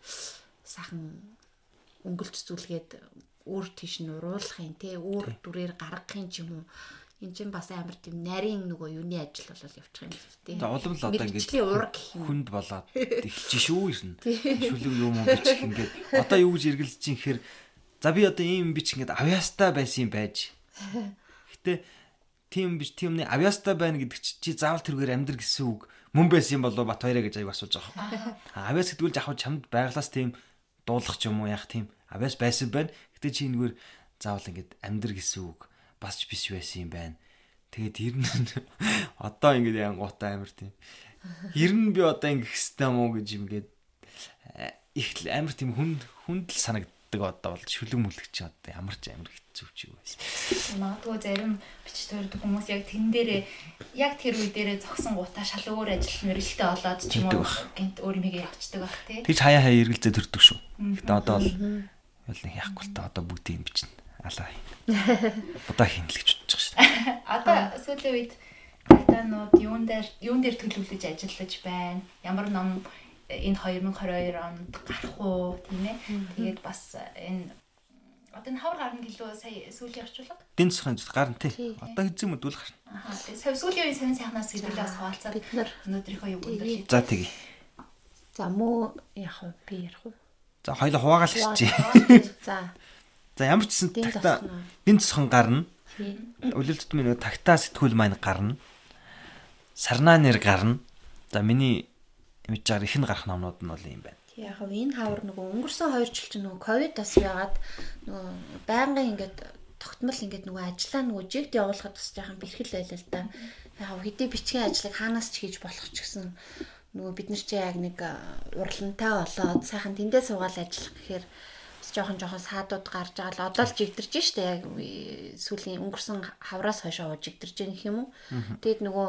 сайхан өнгөлж зүйлгээд өөр тийш нь уруулах юм те өөр дүрээр гаргах юм ч юм уу энэ чинь бас амар тийм нарийн нөгөө юуны ажил болол явчих юм л тийм. Тэгээ улам л одоо ингээд хүнд болоод эхэлж шүү ирнэ. Шүлэг юм уу бичих ингээд одоо юу гэж эргэлж чинь гэхээр за би одоо ийм бич ингээд авьяастай байсан юм байж. Гэтэ тийм биш тиймний авьяастай байна гэдэг чи заавал тэргээр амьдр гэсэн үг мөн байсан юм болоо бат хоёроо гэж аяг асууж байгаа. Авьяас гэдэг үл жахав чамд байглаас тийм дуулах ч юм уу яах тийм авьяас байсан байна. Гэтэ чи нэгээр заавал ингээд амьдр гэсэн үг бас ч биш байсан юм байна. Тэгээд ер нь одоо ингээд янгуутай амир тийм. Ер нь би одоо ингэх юм уу гэж юмгээд их амар тийм хүнд хүнд л санагддаг одоо бол шүлэг мүлэг чи одоо ямар ч амир хэцүү ч юу байсан. Магадгүй зарим бичиж төрдөг хүмүүс яг тэн дээрээ яг тэр үе дээрээ зогсон гутаа шал өөр ажил мэрэлтэй болоод ч юм уу гинт өөр юм хийгээ явцдаг байх тий. Тэгж хаяа хаяа эргэлзээ төрдөг шүү. Гэтэ одоо бол нэг яахгүй л та одоо бүгдийг бичнэ. Алаа. Будаа хинлэгч бодож байгаа шүү. Одоо сүүлийн үед тагтаанууд юун дээр юун дээр төлөвлөж ажиллаж байна? Ямар ном энэ 2022 онд гарах уу тийм ээ. Тэгээд бас энэ одоо энэ хавар гарна гэлөө сая сүүлийн орчуулга. Дэн цохон гарна тий. Одоо хэзээ мэдүүл гарна. Аа сая сүүлийн үеийн сонин сайхнаас хэлбэлээ бас хаалцаад бид нар өнөөдрийнхөө юу гүндэл. За тэгье. За муу яг би ярих уу? За хоёул хуваагаал хийчих. За. За ямар ч гэсэн тагтаа дэн цохон гарна. Үлэлт минь тагтаа сэтгүүл маань гарна. Сарнаа нэр гарна. За миний мэдж байгаа их нь гарах номнууд нь бол юм байна. Яг нь энэ хавар нөгөө өнгөрсөн 2 жил чинь нөгөө ковид бас яагаад нөгөө байнгын ингээд тогтмол ингээд нөгөө ажиллаа нөгөө жигд явуулахад бас жоохон бэрхэл байлаа л да. Яг хэдий бичгийн ажлыг хаанаас ч хийж болох ч гэсэн нөгөө бид нар чи яг нэг уралдантай болоод сайхан тэндээ суугаад ажиллах гэхээр жоохон жоохон саадууд гарч байгаа л одоо л жигдэрж штэ яг сүүлийн өнгөрсөн хавраас хойшоо жигдэрж байгаа юм уу. Тэгэд нөгөө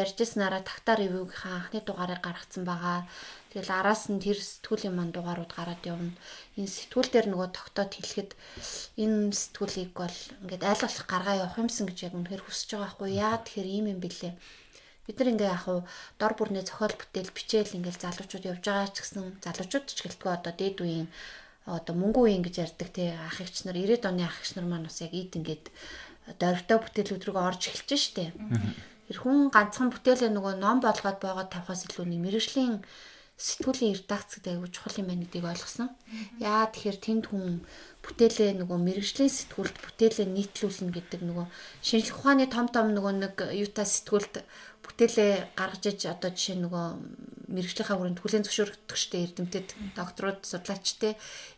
ярьжсанараа тагтаар ревюгийнхаа анхны дугаарыг гаргацсан байгаа. Тэгэл араас нь тэр сэтгүүлийн манд дугаарууд гараад явна. Энэ сэтгүүл дээр нөгөө тогтоод хэлэхэд энэ сэтгүүлийг бол ингээд айл болох гаргаа явах юмсан гэж яг үнэхээр хүсэж байгаа байхгүй яа тэгэхээр ийм юм бэлээ. Бид нар ингээ яг хуу дор бүрний зохиол бүтээл бичээл ингээл залуучууд явж байгаа ч гэсэн залуучууд ч гэлтгүй одоо дээд үеийн одоо мөнгө үеийн гэж ярьдаг тий ах эгч нар 90-ад оны ах эгч нар маань бас яг ийд ингээд дөрвтэй бүтээлүүд рүү орж эхэлж штэ. Тэр хүн ганцхан бүтээлээ нөгөө ном болгоод боогод тавхаас илүү нэг мэрэгжлийн сэтгүүлийн редакц гэдэг аягүй чухал юм байна гэдгийг ойлгосон. Яа тэгэхээр тэнд хүн бүтээлээ нөгөө мэрэгжлийн сэтгүүлд бүтээлээ нийтлүүлнэ гэдэг нөгөө шинжлэх ухааны том том нөгөө нэг юута сэтгүүлд бүтээлээ гаргаж иж одоо жишээ нөгөө мэрэгжлийнхаа хүрээнд хүлэн зөвшөөрөгдөгчтэй эрдэмтэд докторууд судлаачтэй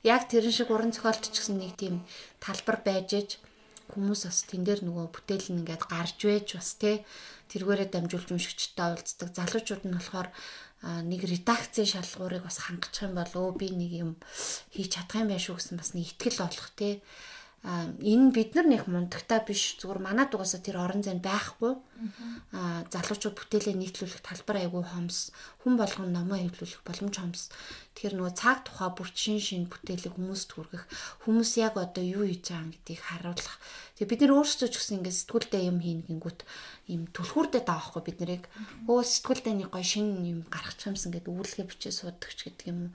яг тэрэн шиг уран зохиолт ч гэсэн нэг тийм талбар байж иж хүмүүс бас тэн дээр нөгөө бүтээл нь ингээд гарч вэж бас те тэргээрээ дамжуулж уншигчтай уулздаг залуучууд нь болохоор нэг редакцийн шалгуурыг бас хангачих юм бол өө би нэг юм хийж чадах юм байх шүү гэсэн бас нэг ихтгэл олох те а энэ бид нар нэг мундагтай биш. Зүгээр манад угаасаа тэр орон зай байхгүй. А залуучууд бүтээлээ нийтлүүлэх талбар айгүй хомс. Хүн болгон номоо хэвлүүлэх боломж хомс. Тэгэхээр нөгөө цаг тухай бүр шин шин бүтээлийг хүмүүст хүргэх. Хүмүүс яг одоо юу хийж байгаа гэдгийг харуулах. Тэгээ бид нар өөрсдөө ч гэсэн ингээд сэтгүүлдээ юм хийн гингүүт юм түлхүүрдээ даахгүй бид нарыг. Өө сэтгүүлдээ нэг гоё шин юм гаргачих юмсан гэдэг үүлгээ бичээ суудаг ч гэдэг юм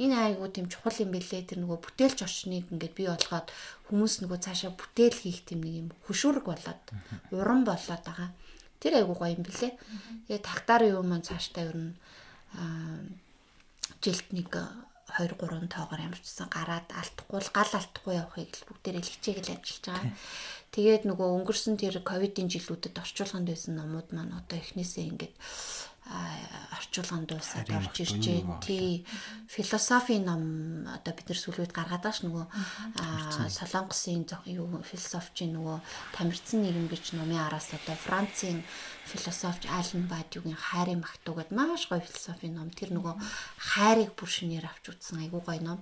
энэ айгуу тийм чухал юм бэлээ тэр нөгөө бүтээлч орчныг ингээд бий болгоод хүмүүс нөгөө цаашаа бүтээл хийх тийм нэг юм хөшүүрэг болоод уран болоод байгаа. Тэр айгуу гоё юм бэлээ. Тэгээ тагтаар юу маань цаашдаа ер нь жилд нэг 2 3 тоогоор ямарчсан гараад алдахгүй гал алдахгүй явахыг л бүгдээрээ л хичээгэл ажиллаж байгаа. Тэгээд нөгөө өнгөрсөн тэр ковидын жилүүдэд орчуулганд байсан номууд маань одоо эхнээсээ ингээд орчуулганд дуусаад орж ирж байна. Тий. Философи ном одоо бид нар сүүлийн үед гаргаад байгаа ш нөгөө Солонгосын юу философичийн нөгөө тамирцсан нийгэм гэж номын араас одоо Францын философч Ален Бадюгийн хайрын магтуу гэд маш гоё философи ном. Тэр нөгөө хайрыг бүр шинээр авч үзсэн айгуу гоё ном.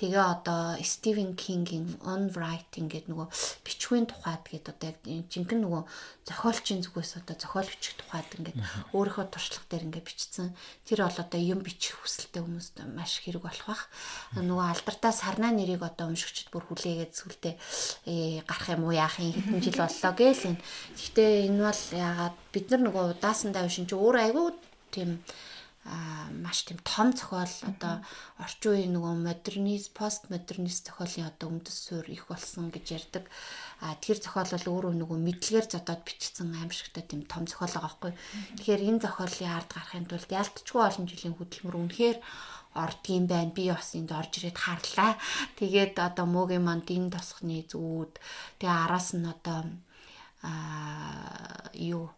Тэгээ одоо Стивен Кингийн On Writing гэд нөгөө бичвийн тухайд гэд одоо яг жинхэнэ нөгөө зохиолчийн зүгээс одоо зохиол бичих тухайд ингээд өөрийнхөө туршлага дээр ингээд бичсэн. Тэр бол одоо юм бичих хүсэлтэй хүмүүст маш хэрэг болох бах. Нөгөө алдартай сарнаа нэрийг одоо уншигчд бүр хүлээгээд сүлдээ э, гарах юм уу яах юм хэдэн жил боллоо гээл энэ. Гэхдээ энэ бол яагаад бид нар нөгөө удаасан давшин чи өөр айгүй тийм а маш тийм том зохиол одоо орчин үеийн нөгөө модернист постмодернист зохиолын одоо үндэс суурь их болсон гэж ярьдаг. А тэр зохиол бол өөрөө нөгөө мэдлэгээр зодоод бичсэн аимшигтай тийм том зохиол байгаа байхгүй. Тэгэхээр энэ зохиолын ард гарахын тулд ялтчгүй олон жилийн хөдөлмөр үнэхээр ордгийн байна. Би бас энд орж ирээд харлаа. Тэгээд одоо мөгийн манд энэ тосхны зүуд тэгээ араас нь одоо а юу?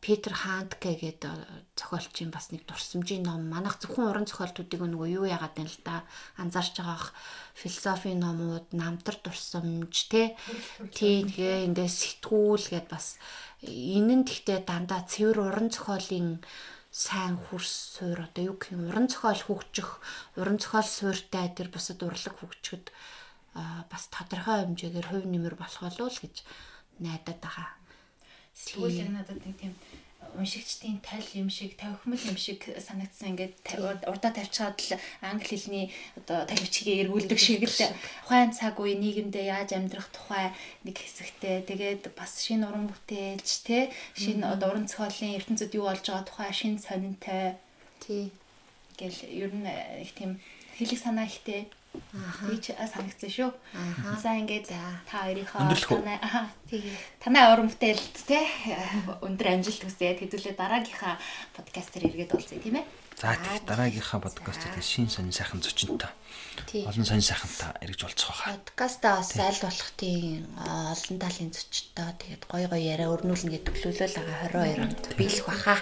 Питер Хандке гэдэг зохиолчийн бас нэг дурсамжийн ном. Манайх зөвхөн уран зохиолтуудыг нөгөө юу яагаад байна л да анзаарч байгаах философийн номууд намтар дурсамж те? Тэгээ ингээ сэтгүүл гэд бас. Энэ нь тэгтээ дандаа цэвэр уран зохиолын сайн хурс суур одоо юу гэх юм? Уран зохиол хөгжих, уран зохиол сууртай тэр бусад урлаг хөгжөхөд бас тодорхой хэмжээгээр хувь нэмэр болох болов л гэж найдаад байгаа. Тэгвэл яг надад нэг тийм уншигчдын тал юм шиг тавхимл юм шиг санагдсан. Ингээд урдаа тавьчихад л англи хэлний одоо тавьчихыг эргүүлдэг шиг л ухаан цаг үе нийгэмдээ яаж амьдрах тухай нэг хэсэгтэй. Тэгээд бас шинэ уран бүтээлч те шинэ одоо уран зохиолын ертөнцид юу болж байгаа тухай шинэ сонинтой. Тий. Гэл ер нь их тийм хэлэг санаа ихтэй Тийч санагдсан шүү. За ингээд та хоёрынхоо танай тэгээ танай уран бүтээлд те өндөр амжилт хүсье. Хэдүүлээ дараагийнхаа подкастер иргэд уулзъя тийм ээ. За тийм дараагийнхаа подкастт шин сонь сайхан зочинтой. Олон сонь сайхантай эргэж болцох байхаа. Подкастаа бас аль болох тийм олон талын зочинтой тэгээд гой гой яриа өрнүүлнэ гэдэг төлөвлөл байгаа 22 онд биелэх байхаа.